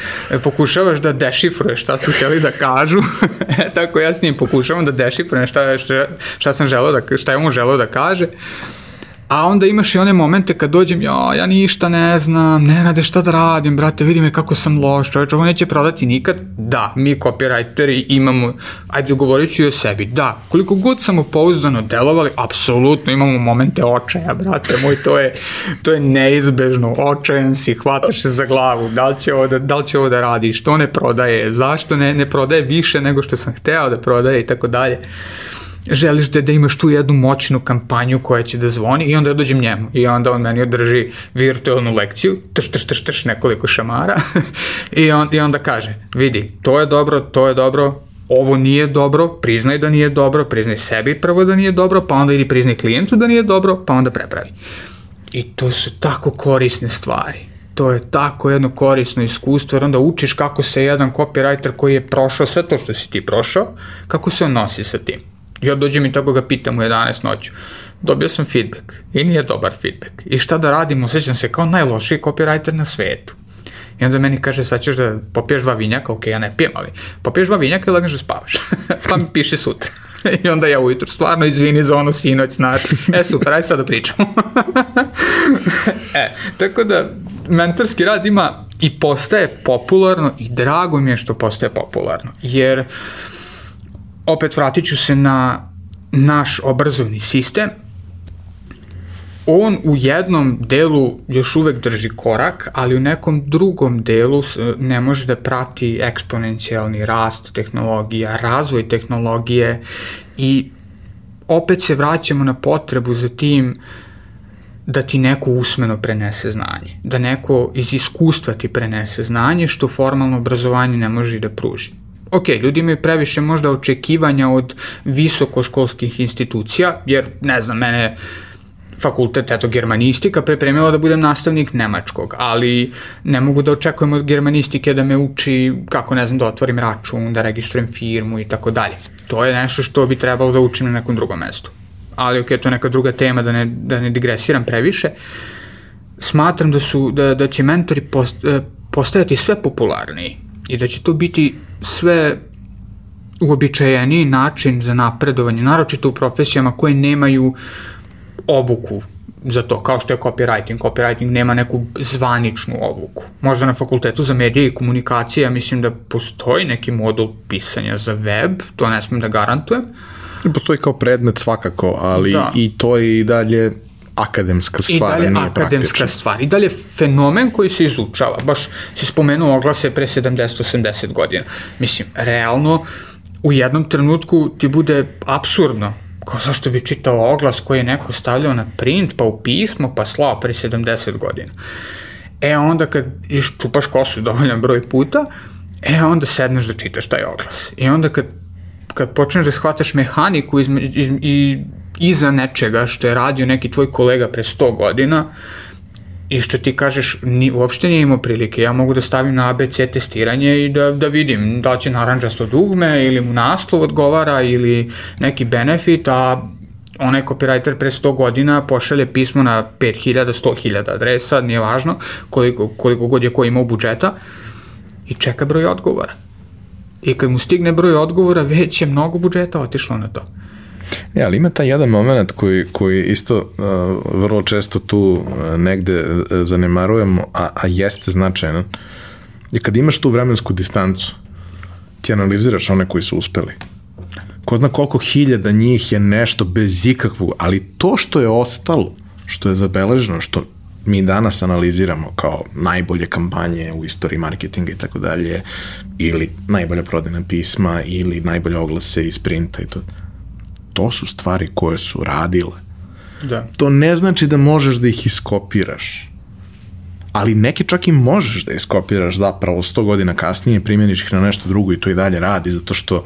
pokušavaš da dešifruješ šta su htjeli da kažu. e, tako ja s njim pokušavam da dešifrujem šta, šta, šta sam želeo da, šta je on želeo da kaže. A onda imaš i one momente kad dođem, ja, ja ništa ne znam, ne rade šta da radim, brate, vidi me kako sam loš, čovječ, ovo neće prodati nikad. Da, mi copywriteri imamo, ajde govorit ću i o sebi, da, koliko god samo pouzdano delovali, apsolutno imamo momente očaja, brate moj, to je, to je neizbežno, očajan si, hvataš se za glavu, da li će ovo da, da, li će ovo da radi, što ne prodaje, zašto ne, ne prodaje više nego što sam hteo da prodaje i tako dalje želiš da, da imaš tu jednu moćnu kampanju koja će da zvoni i onda ja dođem njemu i onda on meni održi virtualnu lekciju, trš, trš, trš, trš, nekoliko šamara i, on, i onda kaže, vidi, to je dobro, to je dobro, ovo nije dobro, priznaj da nije dobro, priznaj sebi prvo da nije dobro, pa onda ili priznaj klijentu da nije dobro, pa onda prepravi. I to su tako korisne stvari to je tako jedno korisno iskustvo, jer onda učiš kako se jedan copywriter koji je prošao sve to što si ti prošao, kako se on nosi sa tim. Ja dođem i tako ga pitam u 11 noću. Dobio sam feedback i nije dobar feedback. I šta da radim, osjećam se kao najlošiji copywriter na svetu. I onda meni kaže, sad ćeš da popiješ dva vinjaka, ok, ja ne pijem, ali popiješ dva vinjaka i legneš da spavaš. pa mi piši sutra. I onda ja ujutru, stvarno izvini za ono sinoć, znači, e super, aj sad da pričamo. e, tako da, mentorski rad ima i postaje popularno i drago mi je što postaje popularno, jer opet vratit ću se na naš obrazovni sistem, on u jednom delu još uvek drži korak, ali u nekom drugom delu ne može da prati eksponencijalni rast tehnologija, razvoj tehnologije i opet se vraćamo na potrebu za tim da ti neko usmeno prenese znanje, da neko iz iskustva ti prenese znanje što formalno obrazovanje ne može da pruži ok, ljudi imaju previše možda očekivanja od visokoškolskih institucija, jer, ne znam, mene fakultet, eto, germanistika pripremila da budem nastavnik nemačkog, ali ne mogu da očekujem od germanistike da me uči kako, ne znam, da otvorim račun, da registrujem firmu i tako dalje. To je nešto što bi trebalo da učim na nekom drugom mestu. Ali, ok, to je neka druga tema, da ne, da ne digresiram previše. Smatram da, su, da, da će mentori post, eh, postajati sve popularniji i da će to biti sve uobičajeniji način za napredovanje, naročito u profesijama koje nemaju obuku za to, kao što je copywriting. Copywriting nema neku zvaničnu obuku. Možda na fakultetu za medije i komunikacije, ja mislim da postoji neki modul pisanja za web, to ne smem da garantujem. Postoji kao predmet svakako, ali da. i to je i dalje akademska stvar, I dalje nije akademska praktična. stvar. I dalje fenomen koji se izučava. Baš si spomenuo oglase pre 70-80 godina. Mislim, realno, u jednom trenutku ti bude absurdno kao zašto bi čitao oglas koji je neko stavljao na print, pa u pismo, pa slao pre 70 godina. E onda kad iš čupaš kosu dovoljan broj puta, e onda sedneš da čitaš taj oglas. I onda kad, kad počneš da shvataš mehaniku izme, iz, i iza nečega što je radio neki tvoj kolega pre 100 godina, I što ti kažeš, ni, uopšte nije imao prilike. Ja mogu da stavim na ABC testiranje i da, da vidim da će naranđasto dugme ili mu naslov odgovara ili neki benefit, a onaj copywriter pre 100 godina pošalje pismo na 5000, 100.000 adresa, nije važno koliko, koliko god je ko imao budžeta i čeka broj odgovora. I kad mu stigne broj odgovora, već je mnogo budžeta otišlo na to. Ja, ali ima taj jedan moment koji, koji isto uh, vrlo često tu uh, negde uh, zanemarujemo, a, a jeste značajan, je kad imaš tu vremensku distancu, ti analiziraš one koji su uspeli. Ko zna koliko hiljada njih je nešto bez ikakvog, ali to što je ostalo, što je zabeleženo, što mi danas analiziramo kao najbolje kampanje u istoriji marketinga i tako dalje, ili najbolja prodajna pisma, ili najbolje oglase iz printa i to to su stvari koje su radile. Da. To ne znači da možeš da ih iskopiraš. Ali neke čak i možeš da iskopiraš zapravo 100 godina kasnije, primjeniš ih na nešto drugo i to i dalje radi, zato što,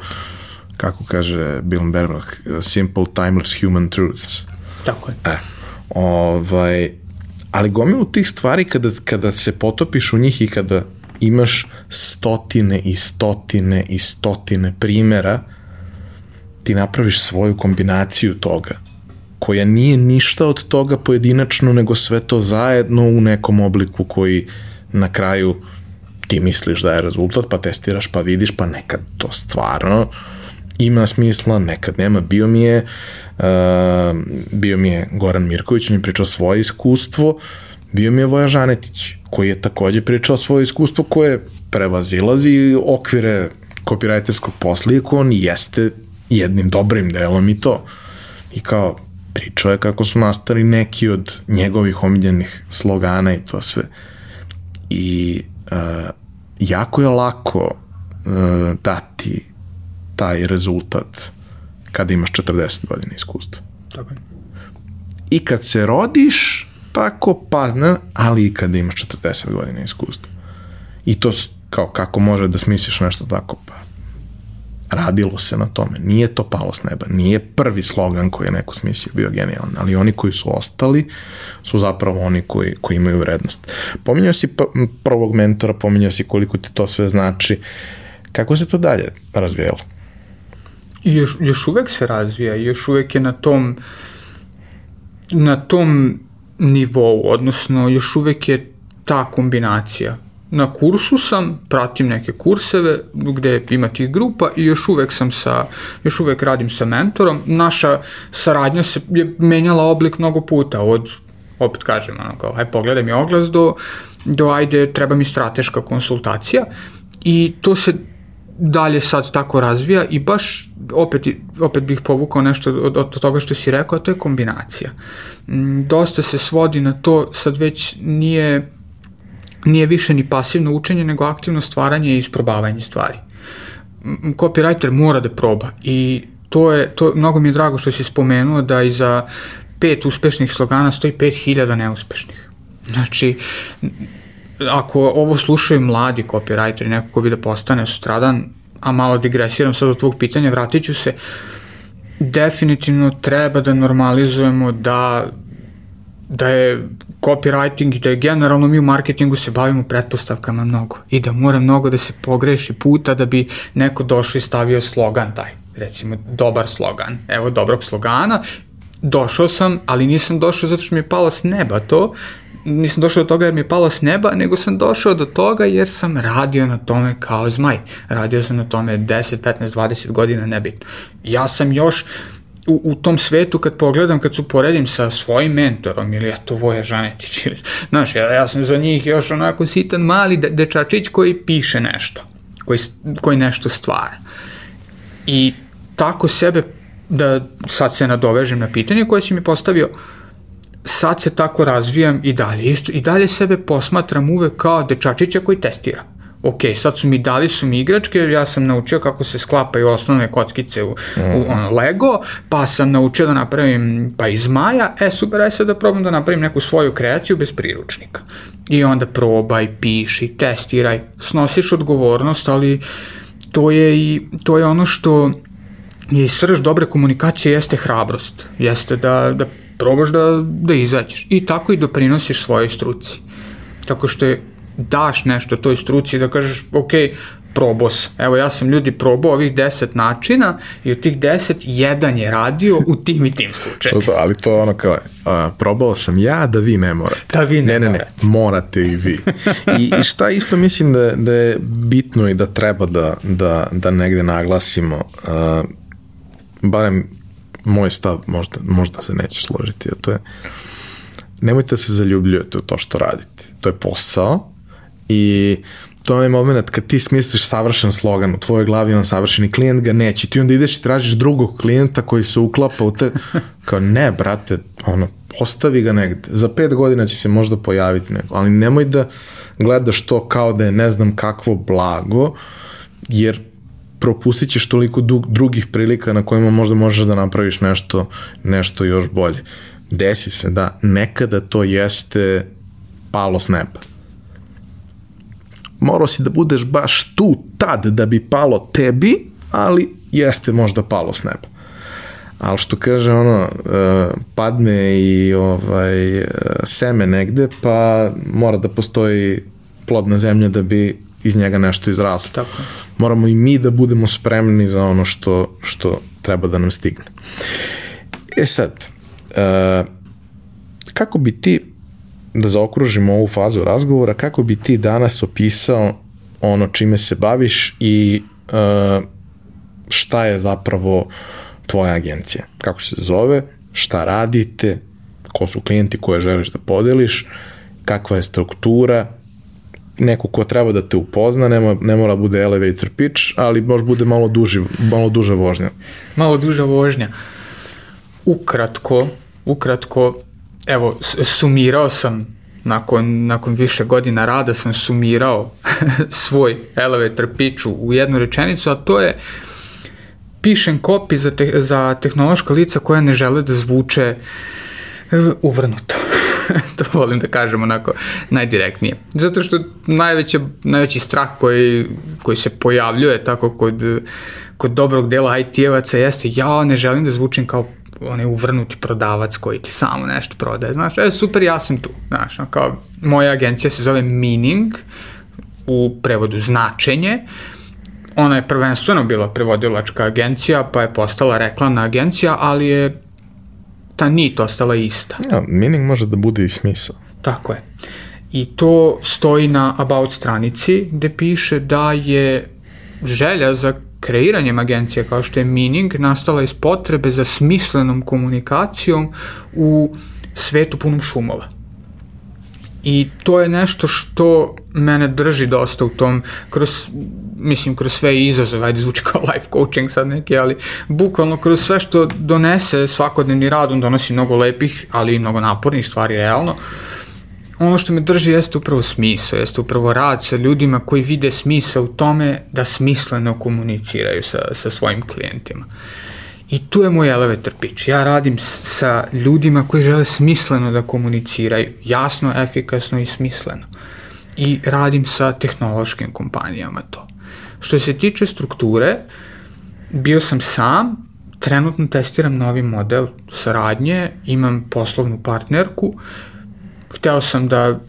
kako kaže Bill Berbach, simple, timeless human truths. Tako je. E, ovaj, ali gomilu tih stvari kada, kada se potopiš u njih i kada imaš stotine i stotine i stotine primera, ti napraviš svoju kombinaciju toga koja nije ništa od toga pojedinačno, nego sve to zajedno u nekom obliku koji na kraju ti misliš da je rezultat, pa testiraš, pa vidiš, pa nekad to stvarno ima smisla, nekad nema. Bio mi je, uh, bio mi je Goran Mirković, on je pričao svoje iskustvo, bio mi je Voja Žanetić, koji je takođe pričao svoje iskustvo koje prevazilazi okvire kopirajterskog posla i on jeste jednim dobrim delom i to. I kao, pričao je kako su nastali neki od njegovih omiljenih slogana i to sve. I uh, jako je lako uh, dati taj rezultat kada imaš 40 godina iskustva. Tako je. I kad se rodiš, tako padne, ali i kada imaš 40 godina iskustva. I to kao kako može da smisliš nešto tako, pa radilo se na tome. Nije to palo s neba. Nije prvi slogan koji je neko smislio bio genijalan, ali oni koji su ostali su zapravo oni koji, koji imaju vrednost. Pominjao si prvog mentora, pominjao si koliko ti to sve znači. Kako se to dalje razvijelo? I još, još uvek se razvija, još uvek je na tom na tom nivou, odnosno još uvek je ta kombinacija na kursu sam, pratim neke kurseve gde ima tih grupa i još uvek sam sa, još uvek radim sa mentorom. Naša saradnja se je menjala oblik mnogo puta, od, opet kažem, ono kao, aj pogledaj mi oglas do, do ajde, treba mi strateška konsultacija i to se dalje sad tako razvija i baš opet, opet bih povukao nešto od, od toga što si rekao, a to je kombinacija. Mm, dosta se svodi na to, sad već nije nije više ni pasivno učenje, nego aktivno stvaranje i isprobavanje stvari. Copywriter mora da proba i to je, to, mnogo mi je drago što si spomenuo da iza pet uspešnih slogana stoji pet hiljada neuspešnih. Znači, ako ovo slušaju mladi copywriteri, neko ko bi da postane sutradan, a malo digresiram sad od tvog pitanja, vratit ću se, definitivno treba da normalizujemo da da je copywriting i da je generalno mi u marketingu se bavimo pretpostavkama mnogo i da mora mnogo da se pogreši puta da bi neko došao i stavio slogan taj, recimo dobar slogan, evo dobrog slogana, došao sam, ali nisam došao zato što mi je palo s neba to, nisam došao do toga jer mi je palo s neba, nego sam došao do toga jer sam radio na tome kao zmaj. Radio sam na tome 10, 15, 20 godina, nebitno. Ja sam još, u, u tom svetu kad pogledam, kad su poredim sa svojim mentorom ili eto Voja Žanetić, ili, znaš, ja, ja sam za njih još onako sitan mali de, dečačić koji piše nešto, koji, koji nešto stvara. I tako sebe, da sad se nadovežem na pitanje koje si mi postavio, sad se tako razvijam i dalje. Isto, I dalje sebe posmatram uvek kao dečačića koji testira ok, sad su mi dali su mi igračke, ja sam naučio kako se sklapaju osnovne kockice u, mm. u mhm. ono, Lego, pa sam naučio da napravim pa iz Maja, e super, aj sad da probam da napravim neku svoju kreaciju bez priručnika. I onda probaj, piši, testiraj, snosiš odgovornost, ali to je i to je ono što je srž dobre komunikacije jeste hrabrost. Jeste da, da probaš da, da izađeš. I tako i doprinosiš svojoj struci. Tako što je daš nešto toj struci da kažeš, ok, probao sam. Evo ja sam ljudi probao ovih 10 načina i od tih 10 jedan je radio u tim i tim slučajima. To, ali to ono kao, a, probao sam ja da vi ne morate. Da vi ne, ne, ne, ne, morate. morate i vi. I, i šta isto mislim da, da je bitno i da treba da, da, da negde naglasimo, a, barem moj stav, možda, možda se neće složiti, a to je nemojte da se zaljubljujete u to što radite. To je posao i to je moment kad ti smisliš savršen slogan u tvojoj glavi, on savršeni klijent ga neće. Ti onda ideš i tražiš drugog klijenta koji se uklapa u te... Kao ne, brate, ono, ostavi ga negde. Za pet godina će se možda pojaviti neko, ali nemoj da gledaš to kao da je ne znam kakvo blago, jer propustit ćeš toliko drugih prilika na kojima možda možeš da napraviš nešto, nešto još bolje. Desi se da nekada to jeste palo s neba morao si da budeš baš tu tad da bi palo tebi, ali jeste možda palo s neba. Ali što kaže ono, uh, padne i ovaj, uh, seme negde, pa mora da postoji plodna zemlja da bi iz njega nešto izraslo. Tako. Moramo i mi da budemo spremni za ono što, što treba da nam stigne. E sad, uh, kako bi ti da zaokružimo ovu fazu razgovora, kako bi ti danas opisao ono čime se baviš i uh, šta je zapravo tvoja agencija? Kako se zove? Šta radite? Ko su klijenti koje želiš da podeliš? Kakva je struktura? neko ko treba da te upozna, nema, ne mora da bude elevator pitch, ali može bude malo, duži, malo duža vožnja. Malo duža vožnja. Ukratko, ukratko, evo, sumirao sam nakon, nakon više godina rada sam sumirao svoj elevator pitch u jednu rečenicu, a to je pišem kopi za, te, za tehnološka lica koja ne žele da zvuče e, uvrnuto. to volim da kažem onako najdirektnije. Zato što najveći, najveći strah koji, koji se pojavljuje tako kod, kod dobrog dela IT-evaca jeste ja ne želim da zvučim kao onaj uvrnuti prodavac koji ti samo nešto prodaje, znaš, e, super, ja sam tu, znaš, kao, moja agencija se zove Meaning, u prevodu značenje, ona je prvenstveno bila prevodilačka agencija, pa je postala reklamna agencija, ali je ta nit ostala ista. Ja, meaning može da bude i smisao. Tako je. I to stoji na About stranici gde piše da je želja za kreiranjem agencije kao što je Meaning nastala iz potrebe za smislenom komunikacijom u svetu punom šumova. I to je nešto što mene drži dosta u tom, kroz, mislim, kroz sve izazove, ajde zvuči kao life coaching sad neki, ali bukvalno kroz sve što donese svakodnevni rad, on donosi mnogo lepih, ali i mnogo napornih stvari, realno. Uh, ono što me drži jeste upravo smisao, jeste upravo rad sa ljudima koji vide smisao u tome da smisleno komuniciraju sa, sa svojim klijentima. I tu je moj elevator pitch. Ja radim sa ljudima koji žele smisleno da komuniciraju, jasno, efikasno i smisleno. I radim sa tehnološkim kompanijama to. Što se tiče strukture, bio sam sam, trenutno testiram novi model saradnje, imam poslovnu partnerku, hteo sam da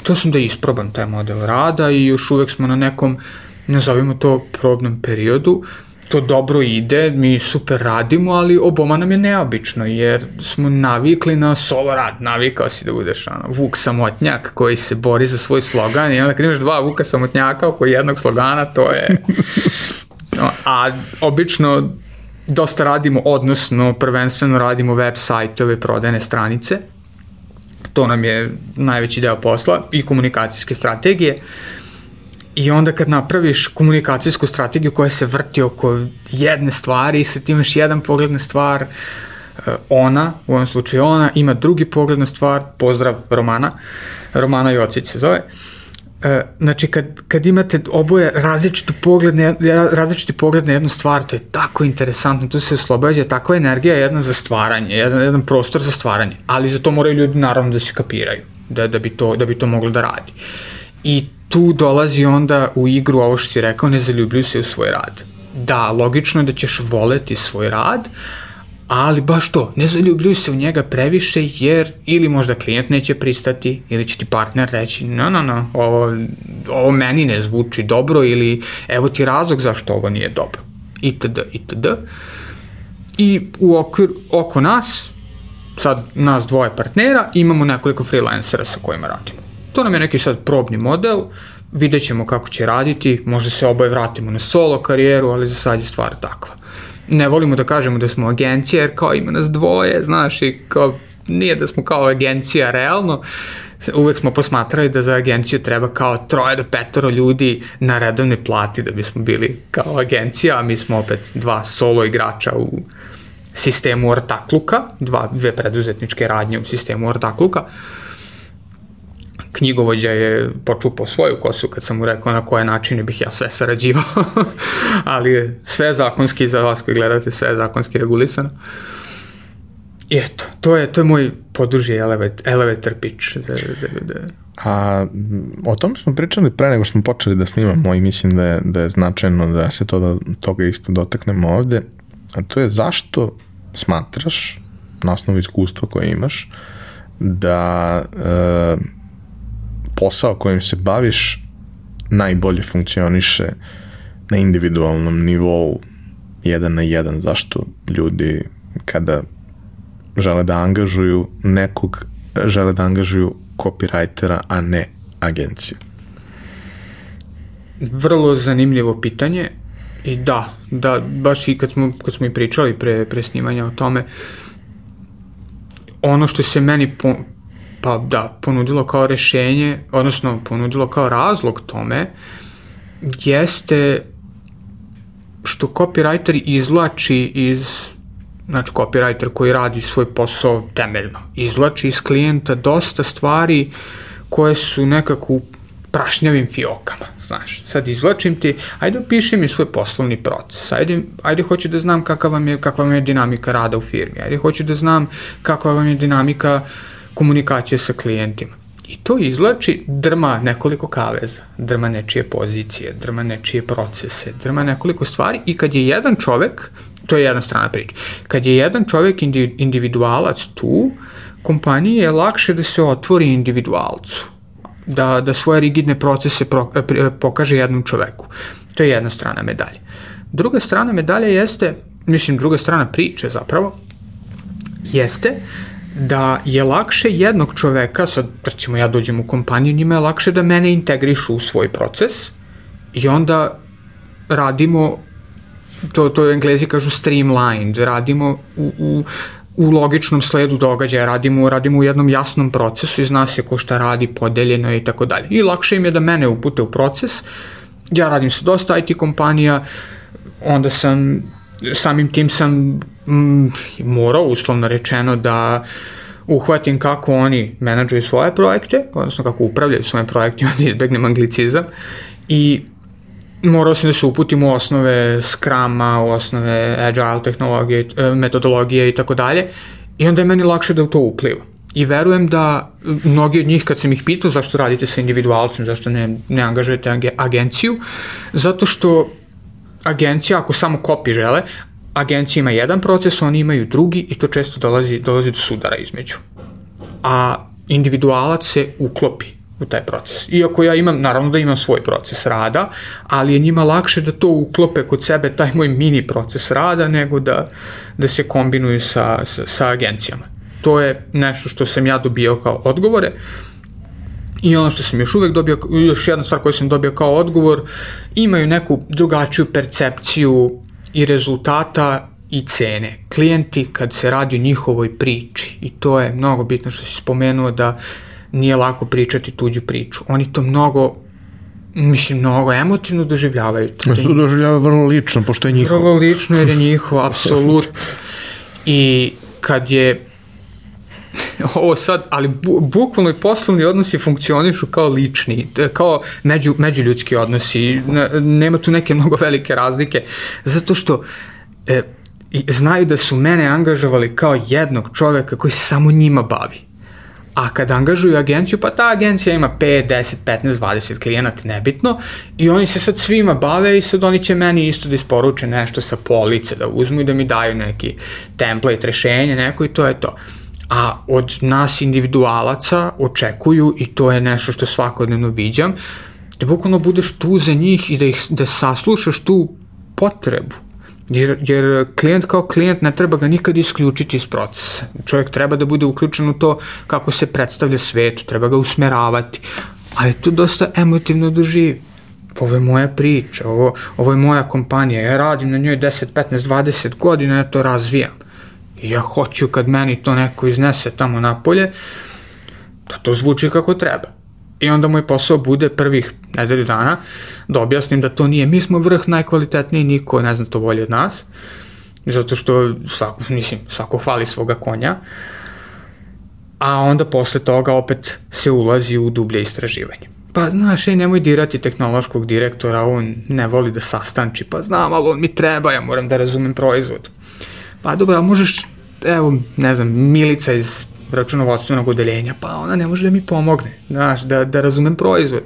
hteo sam da isprobam taj model rada i još uvek smo na nekom, nazovimo to, probnom periodu. To dobro ide, mi super radimo, ali oboma nam je neobično, jer smo navikli na solo rad, navikao si da budeš ono, Vuk samotnjak koji se bori za svoj slogan i onda kad imaš dva Vuka samotnjaka oko jednog slogana, to je... No, a obično dosta radimo, odnosno prvenstveno radimo web sajtove, prodajne stranice, to nam je najveći deo posla i komunikacijske strategije. I onda kad napraviš komunikacijsku strategiju koja se vrti oko jedne stvari i sad imaš jedan pogled na stvar, eh, ona, u ovom slučaju ona, ima drugi pogled na stvar, pozdrav Romana, Romana Jocić se zove, uh, E, znači kad, kad imate oboje različitu pogled na, različiti pogled na jednu stvar, to je tako interesantno, tu se oslobađa takva energija jedna za stvaranje, jedan, jedan prostor za stvaranje, ali za to moraju ljudi naravno da se kapiraju, da, da, bi to, da bi to moglo da radi. I tu dolazi onda u igru ovo što si rekao, ne zaljubljuju se u svoj rad. Da, logično je da ćeš voleti svoj rad, ali baš to, ne zaljubljuju se u njega previše jer ili možda klijent neće pristati ili će ti partner reći no, no, no, ovo, ovo meni ne zvuči dobro ili evo ti razlog zašto ovo nije dobro itd. itd. I u okvir, oko nas, sad nas dvoje partnera, imamo nekoliko freelancera sa kojima radimo. To nam je neki sad probni model, vidjet ćemo kako će raditi, možda se oboje vratimo na solo karijeru, ali za sad je stvar takva ne volimo da kažemo da smo agencija, jer kao ima nas dvoje, znaš, i kao nije da smo kao agencija realno, uvek smo posmatrali da za agenciju treba kao troje do petoro ljudi na redovne plati da bismo bili kao agencija, a mi smo opet dva solo igrača u sistemu ortakluka, dva, dve preduzetničke radnje u sistemu ortakluka. Uh, knjigovođa je počupao svoju kosu kad sam mu rekao na koje načine bih ja sve sarađivao, ali je sve zakonski za vas koji gledate, sve zakonski regulisano. I eto, to je, to je moj poduži elevator, elevator pitch za, za ljude. A o tom smo pričali pre nego što smo počeli da snimamo i mislim da je, da je značajno da se to, da, toga isto dotaknemo ovde. A to je zašto smatraš, na osnovu iskustva koje imaš, da e, posao kojim se baviš najbolje funkcioniše na individualnom nivou jedan na jedan, zašto ljudi kada žele da angažuju nekog, žele da angažuju copywritera, a ne agenciju? Vrlo zanimljivo pitanje i da, da, baš i kad smo, kad smo i pričali pre, pre snimanja o tome, ono što se meni po, pa da, ponudilo kao rešenje, odnosno ponudilo kao razlog tome, jeste što copywriter izlači iz znači copywriter koji radi svoj posao temeljno, izlači iz klijenta dosta stvari koje su nekako u prašnjavim fiokama, znaš. Sad izlačim ti, ajde opiši mi svoj poslovni proces, ajde, ajde hoću da znam kakva vam je, kakva vam je dinamika rada u firmi, ajde hoću da znam kakva vam je dinamika uh, komunikacije sa klijentima. I to izlači drma nekoliko kaveza, drma nečije pozicije, drma nečije procese, drma nekoliko stvari i kad je jedan čovek, to je jedna strana priča, kad je jedan čovek individualac tu, kompaniji je lakše da se otvori individualcu, da, da svoje rigidne procese pro, pokaže jednom čoveku. To je jedna strana medalje. Druga strana medalje jeste, mislim druga strana priče zapravo, jeste da je lakše jednog čoveka, sad recimo ja dođem u kompaniju, njima je lakše da mene integrišu u svoj proces i onda radimo, to, to englezi kažu streamlined, radimo u, u, u logičnom sledu događaja, radimo, radimo u jednom jasnom procesu zna se ko šta radi, podeljeno i tako dalje. I lakše im je da mene upute u proces, ja radim sa dosta IT kompanija, onda sam samim tim sam mm, morao uslovno rečeno da uhvatim kako oni menadžuju svoje projekte, odnosno kako upravljaju svojim projektima, da izbegnem anglicizam i morao sam da se uputim u osnove Scruma, u osnove agile tehnologije, e, metodologije i tako dalje i onda je meni lakše da u to upliva. I verujem da mnogi od njih kad sam ih pitao zašto radite sa individualcem, zašto ne, ne angažujete agenciju, zato što agencija, ako samo kopi žele, agencija ima jedan proces, oni imaju drugi i to često dolazi, dolazi do sudara između. A individualac se uklopi u taj proces. Iako ja imam, naravno da imam svoj proces rada, ali je njima lakše da to uklope kod sebe, taj moj mini proces rada, nego da, da se kombinuju sa, sa, sa agencijama. To je nešto što sam ja dobio kao odgovore. I ono što sam još uvek dobio, još jedna stvar koju sam dobio kao odgovor, imaju neku drugačiju percepciju i rezultata i cene. Klijenti kad se radi o njihovoj priči i to je mnogo bitno što si spomenuo da nije lako pričati tuđu priču. Oni to mnogo mislim, mnogo emotivno doživljavaju. To to doživljavaju vrlo lično, pošto je njihovo. Vrlo lično jer je njihovo, apsolutno. I kad je ovo sad, ali bu, bukvalno i poslovni odnosi funkcionišu kao lični, kao među, međuljudski odnosi, nema tu neke mnogo velike razlike, zato što e, znaju da su mene angažovali kao jednog čoveka koji se samo njima bavi. A kad angažuju agenciju, pa ta agencija ima 5, 10, 15, 20 klijenata, nebitno, i oni se sad svima bave i sad oni će meni isto da isporuče nešto sa police, da uzmu i da mi daju neki template, rešenje, neko i to je to. A od nas individualaca očekuju, i to je nešto što svakodnevno viđam, da bukvalno budeš tu za njih i da, ih, da saslušaš tu potrebu Jer, jer klijent kao klijent ne treba ga nikad isključiti iz procesa. Čovjek treba da bude uključen u to kako se predstavlja svetu, treba ga usmeravati, ali to dosta emotivno doživi. Ovo je moja priča, ovo, ovo je moja kompanija, ja radim na njoj 10, 15, 20 godina, ja to razvijam. I ja hoću kad meni to neko iznese tamo napolje, da to zvuči kako treba. I onda moj posao bude prvih nedelju dana da objasnim da to nije, mi smo vrh najkvalitetniji, niko ne zna to bolje od nas, zato što svako, mislim, svako hvali svoga konja, a onda posle toga opet se ulazi u dublje istraživanje. Pa znaš, ej, nemoj dirati tehnološkog direktora, on ne voli da sastanči, pa znam, ali on mi treba, ja moram da razumem proizvod. Pa dobro, ali možeš, evo, ne znam, Milica iz računovodstvenog odeljenja, pa ona ne može da mi pomogne, znaš, da, da razumem proizvod.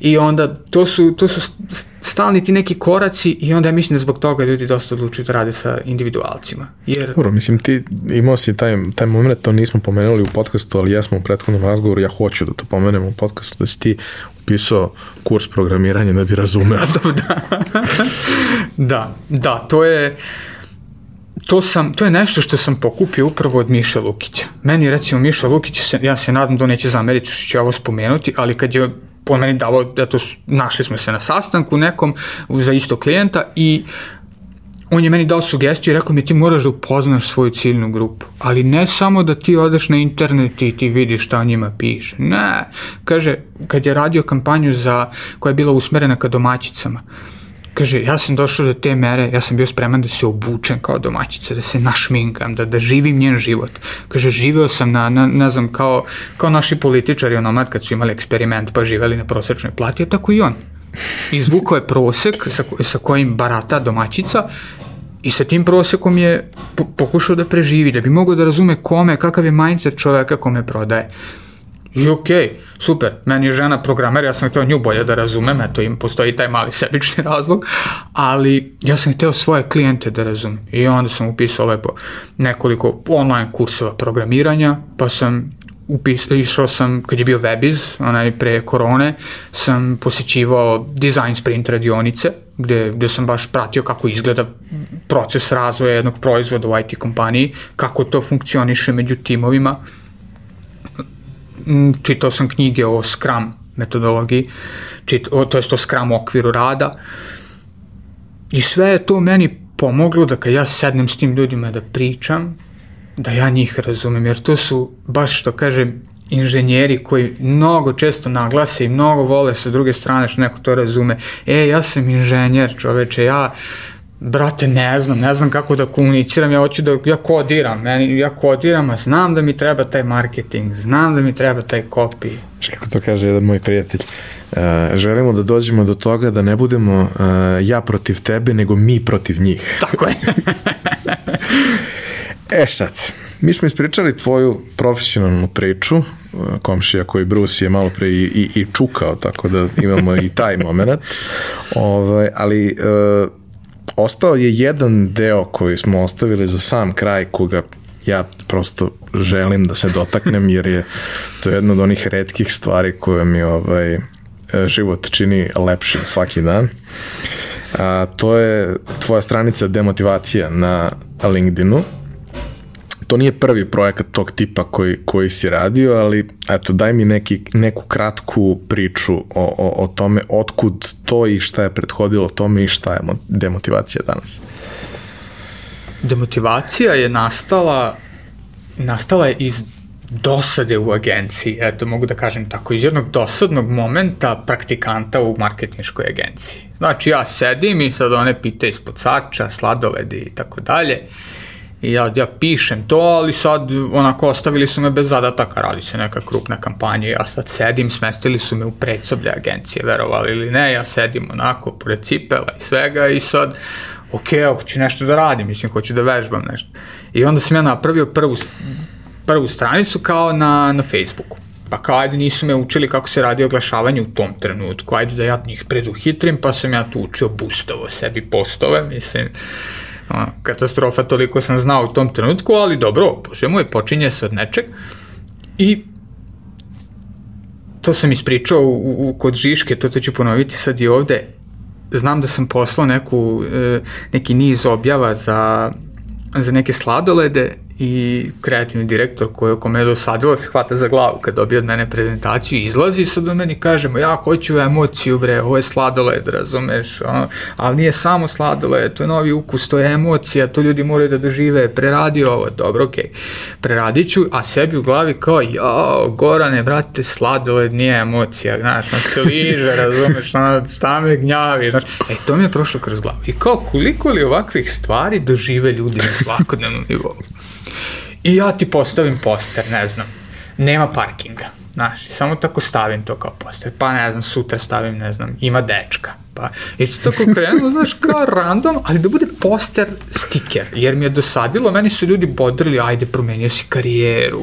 I onda to su, to su stalni ti neki koraci i onda ja mislim da zbog toga ljudi dosta odlučuju da rade sa individualcima. Jer... Dobro, mislim ti imao si taj, taj moment, to nismo pomenuli u podcastu, ali jesmo u prethodnom razgovoru, ja hoću da to pomenem u podcastu, da si ti upisao kurs programiranja da bi razumeo. da, da, da, to je to, sam, to je nešto što sam pokupio upravo od Miša Lukića. Meni recimo Miša Lukić, se, ja se nadam da neće zameriti što ću ovo spomenuti, ali kad je po meni davo, eto, našli smo se na sastanku nekom za isto klijenta i on je meni dao sugestiju i rekao mi ti moraš da upoznaš svoju ciljnu grupu, ali ne samo da ti odeš na internet i ti vidiš šta o njima piše. Ne, kaže, kad je radio kampanju za, koja je bila usmerena ka domaćicama, Kaže, ja sam došao do te mere, ja sam bio spreman da se obučem kao domaćica, da se našminkam, da, da živim njen život. Kaže, živeo sam na, na ne znam, kao, kao naši političari onomad kad su imali eksperiment pa živeli na prosečnoj plati, a tako i on. Izvukao je prosek sa, sa kojim barata domaćica i sa tim prosekom je pokušao da preživi, da bi mogao da razume kome, kakav je mindset čoveka kome prodaje. I okay, super, meni je žena programer, ja sam hteo nju bolje da razumem, eto im postoji taj mali sebični razlog, ali ja sam hteo svoje klijente da razumem. I onda sam upisao lepo nekoliko online kursova programiranja, pa sam upis, išao sam, kad je bio Webiz, onaj pre korone, sam posjećivao design sprint radionice, gde, gde sam baš pratio kako izgleda proces razvoja jednog proizvoda u IT kompaniji, kako to funkcioniše među timovima, čitao sam knjige o Scrum metodologiji, čit, o, to je to Scrum okviru rada i sve je to meni pomoglo da kad ja sednem s tim ljudima da pričam, da ja njih razumem, jer to su baš što kažem inženjeri koji mnogo često naglase i mnogo vole sa druge strane što neko to razume. E, ja sam inženjer, čoveče, ja brate, ne znam, ne znam kako da komuniciram, ja hoću da, ja kodiram, meni, ja kodiram, a znam da mi treba taj marketing, znam da mi treba taj copy. Kako to kaže jedan moj prijatelj, uh, želimo da dođemo do toga da ne budemo uh, ja protiv tebe, nego mi protiv njih. Tako je. e sad, mi smo ispričali tvoju profesionalnu priču, komšija koji Bruce je malo pre i, i, i čukao, tako da imamo i taj moment. Ovaj, ali uh, ostao je jedan deo koji smo ostavili za sam kraj koga ja prosto želim da se dotaknem jer je to jedna od onih redkih stvari koje mi ovaj život čini lepšim svaki dan. A, to je tvoja stranica demotivacija na LinkedInu to nije prvi projekat tog tipa koji, koji si radio, ali eto, daj mi neki, neku kratku priču o, o, o tome otkud to i šta je prethodilo tome i šta je demotivacija danas. Demotivacija je nastala nastala je iz dosade u agenciji, eto mogu da kažem tako, iz jednog dosadnog momenta praktikanta u marketinškoj agenciji. Znači ja sedim i sad one pite ispod sača, sladoledi i tako dalje I ja, ja pišem to, ali sad onako ostavili su me bez zadataka, radi se neka krupna kampanja, ja sad sedim, smestili su me u predsoblje agencije, verovali ili ne, ja sedim onako pored cipela i svega i sad, ok, hoću nešto da radim, mislim, hoću da vežbam nešto. I onda sam ja napravio prvu prvu stranicu kao na, na Facebooku. Pa kao, ajde, nisu me učili kako se radi oglašavanje u tom trenutku, ajde da ja njih preduhitrim, pa sam ja tu učio boostovo sebi postove, mislim, katastrofa, toliko sam znao u tom trenutku, ali dobro, bože moj, počinje se od nečeg. I to sam ispričao u, u, kod Žiške, to, to ću ponoviti sad i ovde, znam da sam poslao neku, e, neki niz objava za, za neke sladolede i kreativni direktor koji kome je dosadilo se hvata za glavu kad dobije od mene prezentaciju izlazi i sad do meni kažemo ja hoću emociju bre, ovo je sladoled razumeš, ono, ali nije samo sladoled, to je novi ukus, to je emocija, to ljudi moraju da dožive, preradi ovo, dobro, okej, okay. preradit ću, a sebi u glavi kao, jao, Gorane, brate, sladoled nije emocija, znaš, ono se liže, razumeš, ono, šta me gnjavi, znaš, e, to mi je prošlo kroz glavu. I kao, koliko li ovakvih stvari dožive ljudi na svakodnevnom nivou? I ja ti postavim poster, ne znam, nema parkinga. Znaš, samo tako stavim to kao poster. Pa ne znam, sutra stavim, ne znam, ima dečka. Pa, i to tako krenulo, znaš, kao random, ali da bude poster stiker, jer mi je dosadilo, meni su ljudi bodrili, ajde, promenio si karijeru,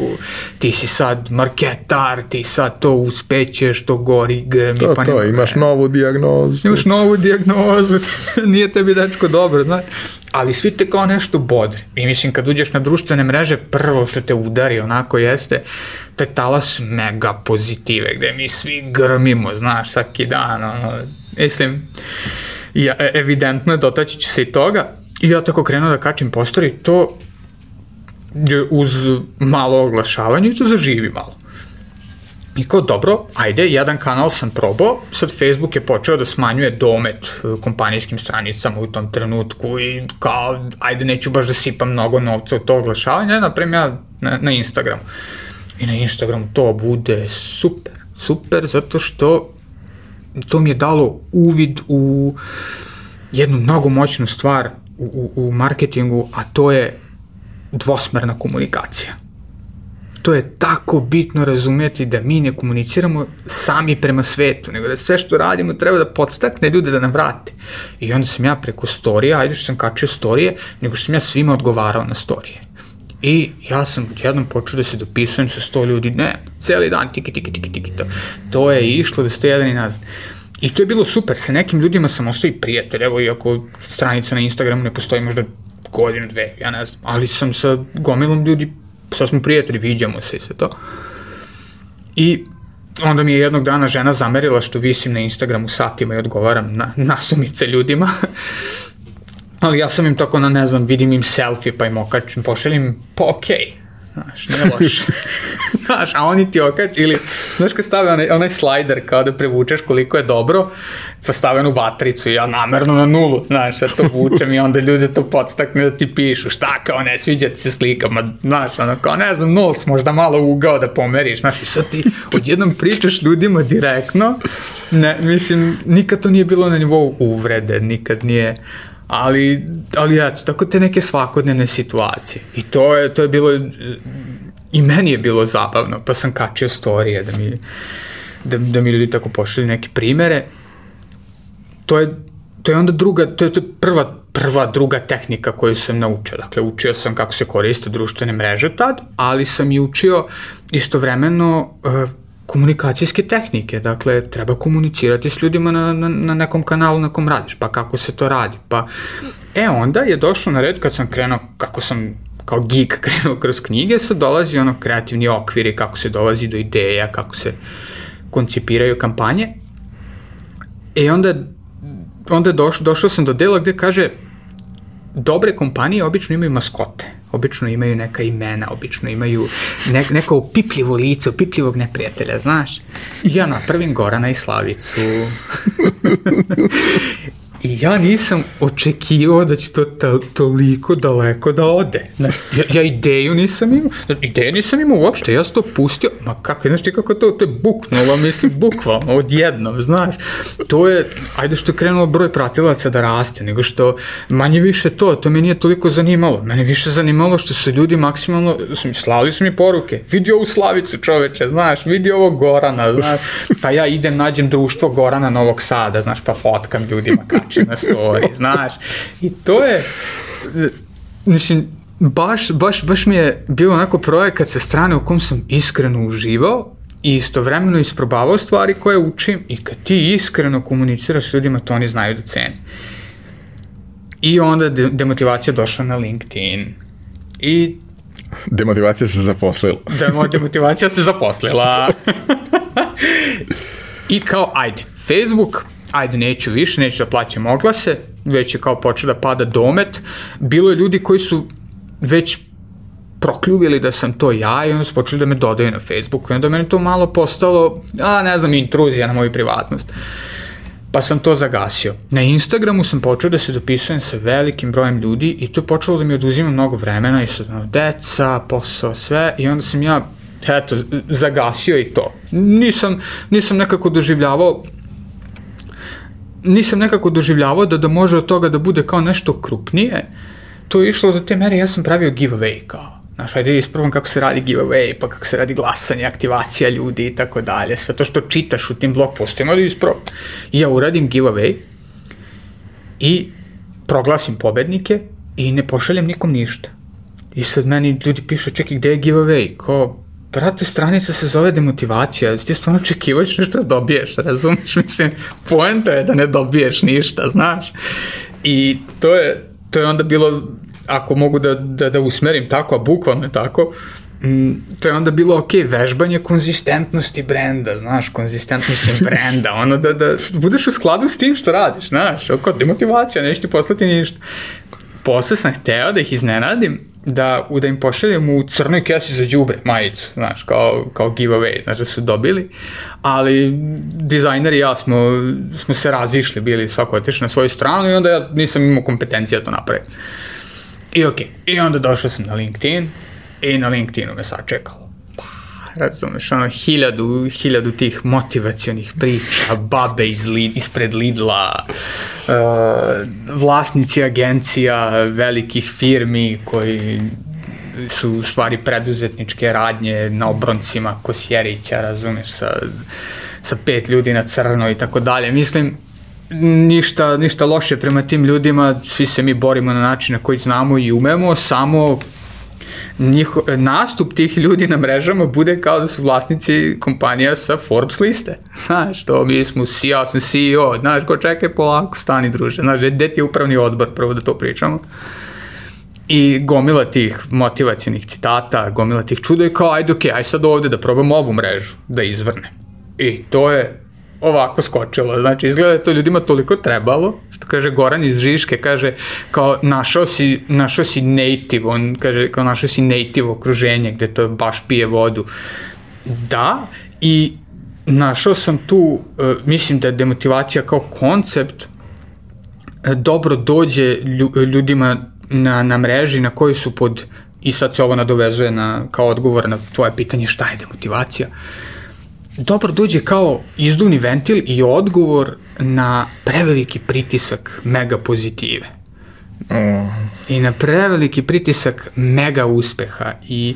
ti si sad marketar, ti sad to uspećeš, to gori, grmi, to, pa to, nema, imaš novu diagnozu. Imaš novu diagnozu, nije tebi dečko dobro, znaš ali svi te kao nešto bodri. I mislim, kad uđeš na društvene mreže, prvo što te udari onako jeste, to je talas mega pozitive, gde mi svi grmimo, znaš, svaki dan, ono, mislim, ja, e, evidentno je, dotaći ću se i toga, i ja tako krenuo da kačim postori, to uz malo oglašavanja i to zaživi malo. I kao, dobro, ajde, jedan kanal sam probao, sad Facebook je počeo da smanjuje domet e, kompanijskim stranicama u tom trenutku i kao, ajde, neću baš da sipam mnogo novca u to oglašavanje, naprem ja na, na Instagramu. I na Instagramu to bude super, super, zato što to mi je dalo uvid u jednu mnogo moćnu stvar u, u, u marketingu, a to je dvosmerna komunikacija to je tako bitno razumeti da mi ne komuniciramo sami prema svetu, nego da sve što radimo treba da podstakne ljude da nam vrate. I onda sam ja preko storija, ajde što sam kačio storije, nego što sam ja svima odgovarao na storije. I ja sam jednom počeo da se dopisujem sa sto ljudi, ne, celi dan, tiki, tiki, tiki, tiki, to. To je išlo da ste jedan i nazad. I to je bilo super, sa nekim ljudima sam ostao i prijatelj, evo iako stranica na Instagramu ne postoji možda godinu, dve, ja ne znam, ali sam sa gomilom ljudi sad smo prijatelji, viđamo se i sve to. I onda mi je jednog dana žena zamerila što visim na Instagramu satima i odgovaram na nasumice ljudima. Ali ja sam im tako na, ne znam, vidim im selfie pa im okačim, pošaljim, pa okej. Okay Znaš, nije loše. znaš, a oni ti okač, ili, znaš, kad stave onaj, onaj slider kao da prevučeš koliko je dobro, pa stave onu vatricu i ja namerno na nulu, znaš, ja to vučem i onda ljude to podstakne da ti pišu, šta kao ne sviđa ti se slika, ma, znaš, ono, kao ne znam, nos možda malo ugao da pomeriš, znaš, i sad ti odjednom pričaš ljudima direktno, ne, mislim, nikad to nije bilo na nivou uvrede, nikad nije, ali, ali eto, tako te neke svakodnevne situacije. I to je, to je bilo, i meni je bilo zabavno, pa sam kačio storije da mi, da, da mi ljudi tako pošli neke primere. To je, to je onda druga, to je, to je prva, prva, druga tehnika koju sam naučio. Dakle, učio sam kako se koriste društvene mreže tad, ali sam i učio istovremeno uh, komunikacijske tehnike, dakle, treba komunicirati s ljudima na, na, na nekom kanalu na kom radiš, pa kako se to radi, pa, e, onda je došlo na red kad sam krenuo, kako sam kao geek krenuo kroz knjige, sad dolazi ono kreativni okviri, kako se dolazi do ideja, kako se koncipiraju kampanje, e, onda, onda došao, došao sam do dela gde kaže, dobre kompanije obično imaju maskote, obično imaju neka imena, obično imaju ne, neko upipljivo lice, upipljivog neprijatelja, znaš. Ja napravim Gorana i Slavicu. I ja nisam očekivao da će to ta, toliko daleko da ode. Znaš, ja, ja ideju nisam imao, ideju nisam imao uopšte, ja sam to pustio, ma kako, znaš ti kako to, to je buknulo, mislim, bukvalno, odjednom, znaš. To je, ajde što je krenulo broj pratilaca da raste, nego što manje više to, to me nije toliko zanimalo. Mene više zanimalo što su ljudi maksimalno, slali su mi poruke, vidi ovu Slavicu čoveče, znaš, vidi ovo Gorana, znaš, pa ja idem, nađem društvo Gorana Novog Sada, znaš, pa fotkam ljudima, kačem na story, znaš. I to je, mislim, baš, baš, baš mi je bio onako projekat sa strane u kom sam iskreno uživao i istovremeno isprobavao stvari koje učim i kad ti iskreno komuniciraš s ljudima, to oni znaju da cene. I onda de demotivacija došla na LinkedIn. I Demotivacija se zaposlila. Demo, demotivacija se zaposlila. I kao, ajde, Facebook, ajde, neću više, neću da plaćam oglase, već je kao počeo da pada domet. Bilo je ljudi koji su već prokljuvili da sam to ja i onda su počeli da me dodaju na Facebooku i onda meni to malo postalo, a ne znam, intruzija na moju privatnost. Pa sam to zagasio. Na Instagramu sam počeo da se dopisujem sa velikim brojem ljudi i to je počelo da mi oduzima mnogo vremena i sad ono, deca, posao, sve i onda sam ja eto, zagasio i to. Nisam, nisam nekako doživljavao nisam nekako doživljavao da, da može od toga da bude kao nešto krupnije. To je išlo do te mere, ja sam pravio giveaway kao Znaš, ajde isprobam kako se radi giveaway, pa kako se radi glasanje, aktivacija ljudi i tako dalje. Sve to što čitaš u tim blog postima, ali isprobam. I ja uradim giveaway i proglasim pobednike i ne pošaljem nikom ništa. I sad meni ljudi pišu, čekaj, gde je giveaway? Ko, brate, stranica se zove demotivacija, ti stvarno očekivaš nešto da dobiješ, razumiješ? Mislim, poenta je da ne dobiješ ništa, znaš? I to je, to je onda bilo ako mogu da, da, da usmerim tako, a bukvalno je tako, mm, to je onda bilo ok, vežbanje konzistentnosti brenda, znaš, konzistentnosti brenda, ono da, da budeš u skladu s tim što radiš, znaš, oko demotivacija, neće ti poslati ništa. Posle sam hteo da ih iznenadim, da, da im pošaljem u crnoj kesi za džubre, majicu, znaš, kao, kao giveaway, znaš da su dobili, ali dizajner i ja smo, smo se razišli, bili svako otišli na svoju stranu i onda ja nisam imao kompetencija da to napraviti. I okej, okay. i onda došao sam na LinkedIn i na LinkedInu me sačekalo. Razumeš, ono, hiljadu, hiljadu tih motivacionih priča, babe iz li, ispred Lidla, uh, vlasnici agencija, velikih firmi koji su u stvari preduzetničke radnje na obroncima Kosjerića, razumeš, sa, sa pet ljudi na crno i tako dalje. Mislim, ništa, ništa loše prema tim ljudima, svi se mi borimo na način na koji znamo i umemo, samo njiho, nastup tih ljudi na mrežama bude kao da su vlasnici kompanija sa Forbes liste. Znaš, to mi smo, ja sam CEO, znaš, ko čekaj polako, stani druže, znaš, gde ti je upravni odbor, prvo da to pričamo. I gomila tih motivacijenih citata, gomila tih čuda i kao, ajde, okej, okay, aj sad ovde da probam ovu mrežu, da izvrne. I to je ovako skočilo. Znači, izgleda da je to ljudima toliko trebalo, što kaže Goran iz Žiške, kaže kao našao si, našao si native, on kaže kao našao si native okruženje gde to baš pije vodu. Da, i našao sam tu, e, mislim da je demotivacija kao koncept e, dobro dođe ljudima na, na mreži na koji su pod, i sad se ovo nadovezuje na, kao odgovor na tvoje pitanje šta je demotivacija. Uh, dobro dođe kao izduvni ventil i odgovor na preveliki pritisak mega pozitive. Mm. I na preveliki pritisak mega uspeha i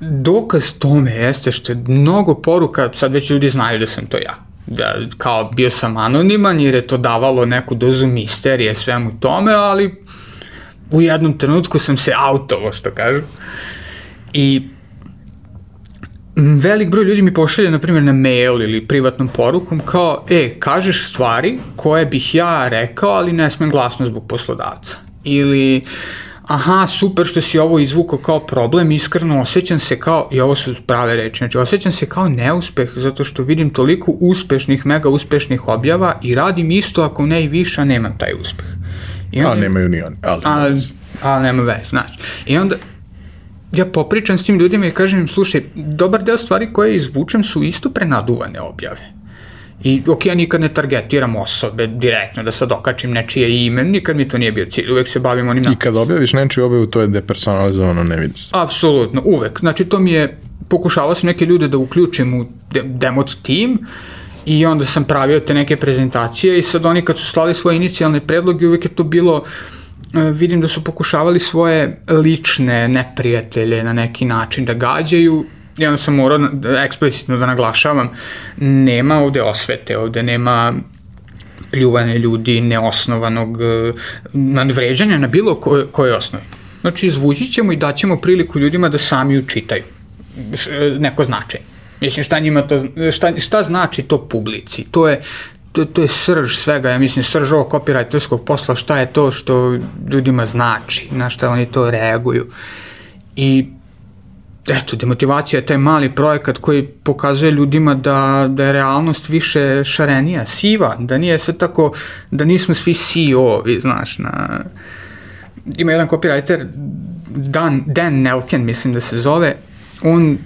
dokaz tome jeste što je mnogo poruka, sad već ljudi znaju da sam to ja. Da, kao bio sam anoniman jer je to davalo neku dozu misterije svemu tome, ali u jednom trenutku sam se autovo, što kažu. I velik broj ljudi mi pošalje, na primjer, na mail ili privatnom porukom kao, e, kažeš stvari koje bih ja rekao, ali ne smem glasno zbog poslodavca. Ili, aha, super što si ovo izvukao kao problem, iskreno osjećam se kao, i ovo su prave reči, znači osjećam se kao neuspeh zato što vidim toliko uspešnih, mega uspešnih objava i radim isto ako ne i više, a nemam taj uspeh. I onda, a nemaju ni oni, ali, ali, ali nema veze, znači. I onda, ja popričam s tim ljudima i kažem im, slušaj, dobar deo stvari koje izvučem su isto prenaduvane objave. I ok, ja nikad ne targetiram osobe direktno da sad okačim nečije ime, nikad mi to nije bio cilj, uvek se bavim onim... I kad objaviš nečiju objavu, to je depersonalizovano, ne vidiš. Apsolutno, uvek. Znači to mi je, pokušavao sam neke ljude da uključim u demot team i onda sam pravio te neke prezentacije i sad oni kad su slali svoje inicijalne predloge, uvek je to bilo uh, vidim da su pokušavali svoje lične neprijatelje na neki način da gađaju i onda sam morao eksplicitno da naglašavam nema ovde osvete, ovde nema pljuvanje ljudi neosnovanog e, nadvređanja na bilo koje, koje osnovi. Znači, izvući ćemo i daćemo priliku ljudima da sami učitaju neko značaj. Mislim, šta njima to, šta, šta znači to publici? To je, to, to je srž svega, ja mislim, srž ovog copywriterskog posla, šta je to što ljudima znači, na šta oni to reaguju. I eto, demotivacija je taj mali projekat koji pokazuje ljudima da, da je realnost više šarenija, siva, da nije sve tako, da nismo svi CEO-vi, znaš, na... Ima jedan copywriter, Dan, Dan Nelken, mislim da se zove, on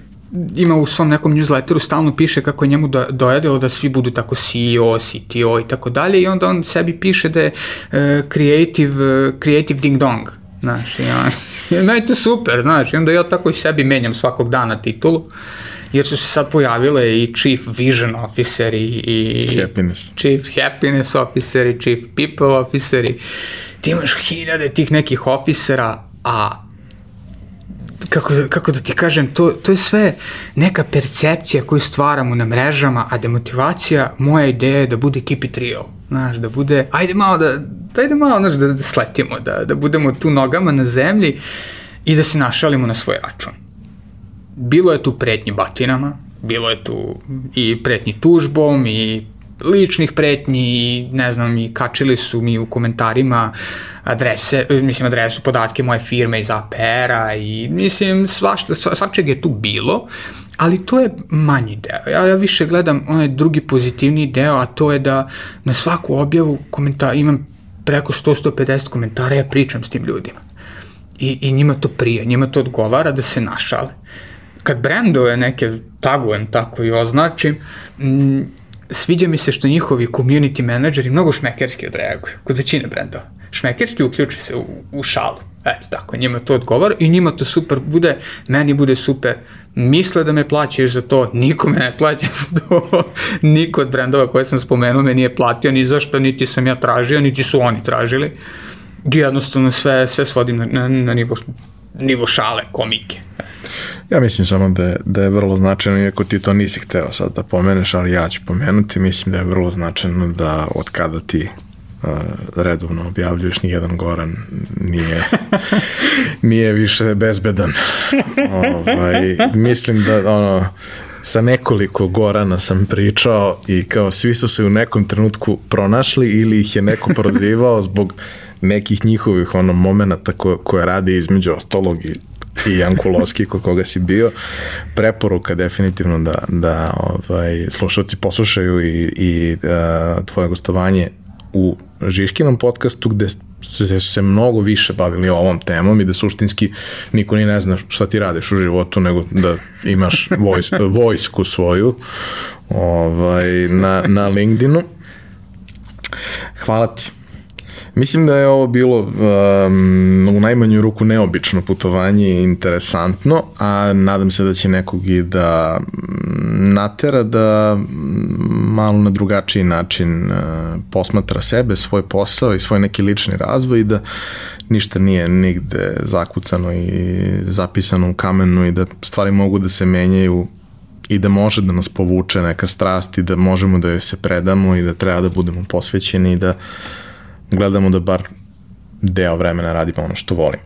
ima u svom nekom newsletteru stalno piše kako je njemu do, dojadilo da svi budu tako CEO, CTO i tako dalje i onda on sebi piše da je uh, creative, uh, creative ding dong. Znaš, i on, meni je to super, znaš, i onda ja tako i sebi menjam svakog dana titulu, jer su se sad pojavile i Chief Vision Officer i, i Happiness. Chief Happiness Officer i Chief People Officer i ti imaš hiljade tih nekih ofisera, a kako, kako da ti kažem, to, to je sve neka percepcija koju stvaramo na mrežama, a demotivacija, moja ideja je da bude keep it real. Znaš, da bude, ajde malo da, da ajde malo, znaš, da, da sletimo, da, da budemo tu nogama na zemlji i da se našalimo na svoj račun. Bilo je tu pretnji batinama, bilo je tu i pretnji tužbom i ličnih pretnji i ne znam i kačili su mi u komentarima adrese, mislim adresu, podatke moje firme iz APR-a i mislim svašta, svačeg je tu bilo, ali to je manji deo. Ja, ja više gledam onaj drugi pozitivni deo, a to je da na svaku objavu komentar, imam preko 100-150 komentara, ja pričam s tim ljudima. I, I njima to prije, njima to odgovara da se našale. Kad brendove neke tagujem tako i označim, sviđa mi se što njihovi community menadžeri mnogo šmekerski odreaguju, kod većine brendova. Šmekerski uključi se u, u šalu. Eto tako, njima to odgovara i njima to super bude, meni bude super. Misle da me plaćaju za to, niko me ne plaća za to. Niko od brendova koje sam spomenuo me nije platio ni zašto, niti sam ja tražio, niti su oni tražili. Jednostavno sve, sve svodim na, na, na nivo, nivo šale, komike. Ja mislim samo da je, da je vrlo značajno, iako ti to nisi hteo sad da pomeneš, ali ja ću pomenuti, mislim da je vrlo značajno da od kada ti uh, redovno objavljuješ, nijedan Goran nije, nije više bezbedan. ovaj, mislim da ono, sa nekoliko Gorana sam pričao i kao svi su se u nekom trenutku pronašli ili ih je neko prozivao zbog nekih njihovih ono momenta ko, koje radi između ostalog i i Jankulovski kod koga si bio. Preporuka definitivno da, da ovaj, slušalci poslušaju i, i uh, tvoje gostovanje u Žiškinom podcastu gde se, se mnogo više bavili ovom temom i da suštinski niko ni ne zna šta ti radiš u životu, nego da imaš vojs, vojsku svoju ovaj, na, na LinkedInu. Hvala ti. Mislim da je ovo bilo um, u najmanju ruku neobično putovanje i interesantno, a nadam se da će nekog i da mm, natera da mm, malo na drugačiji način uh, posmatra sebe, svoj posao i svoj neki lični razvoj i da ništa nije nigde zakucano i zapisano u kamenu i da stvari mogu da se menjaju i da može da nas povuče neka strast i da možemo da joj se predamo i da treba da budemo posvećeni i da uh, gledamo da bar deo vremena radimo ono što volimo.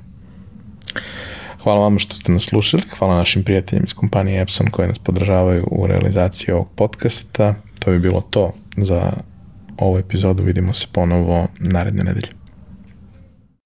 Hvala vam što ste nas slušali, hvala našim prijateljima iz kompanije Epson koji nas podržavaju u realizaciji ovog podcasta. To bi bilo to za ovu epizodu, vidimo se ponovo naredne nedelje.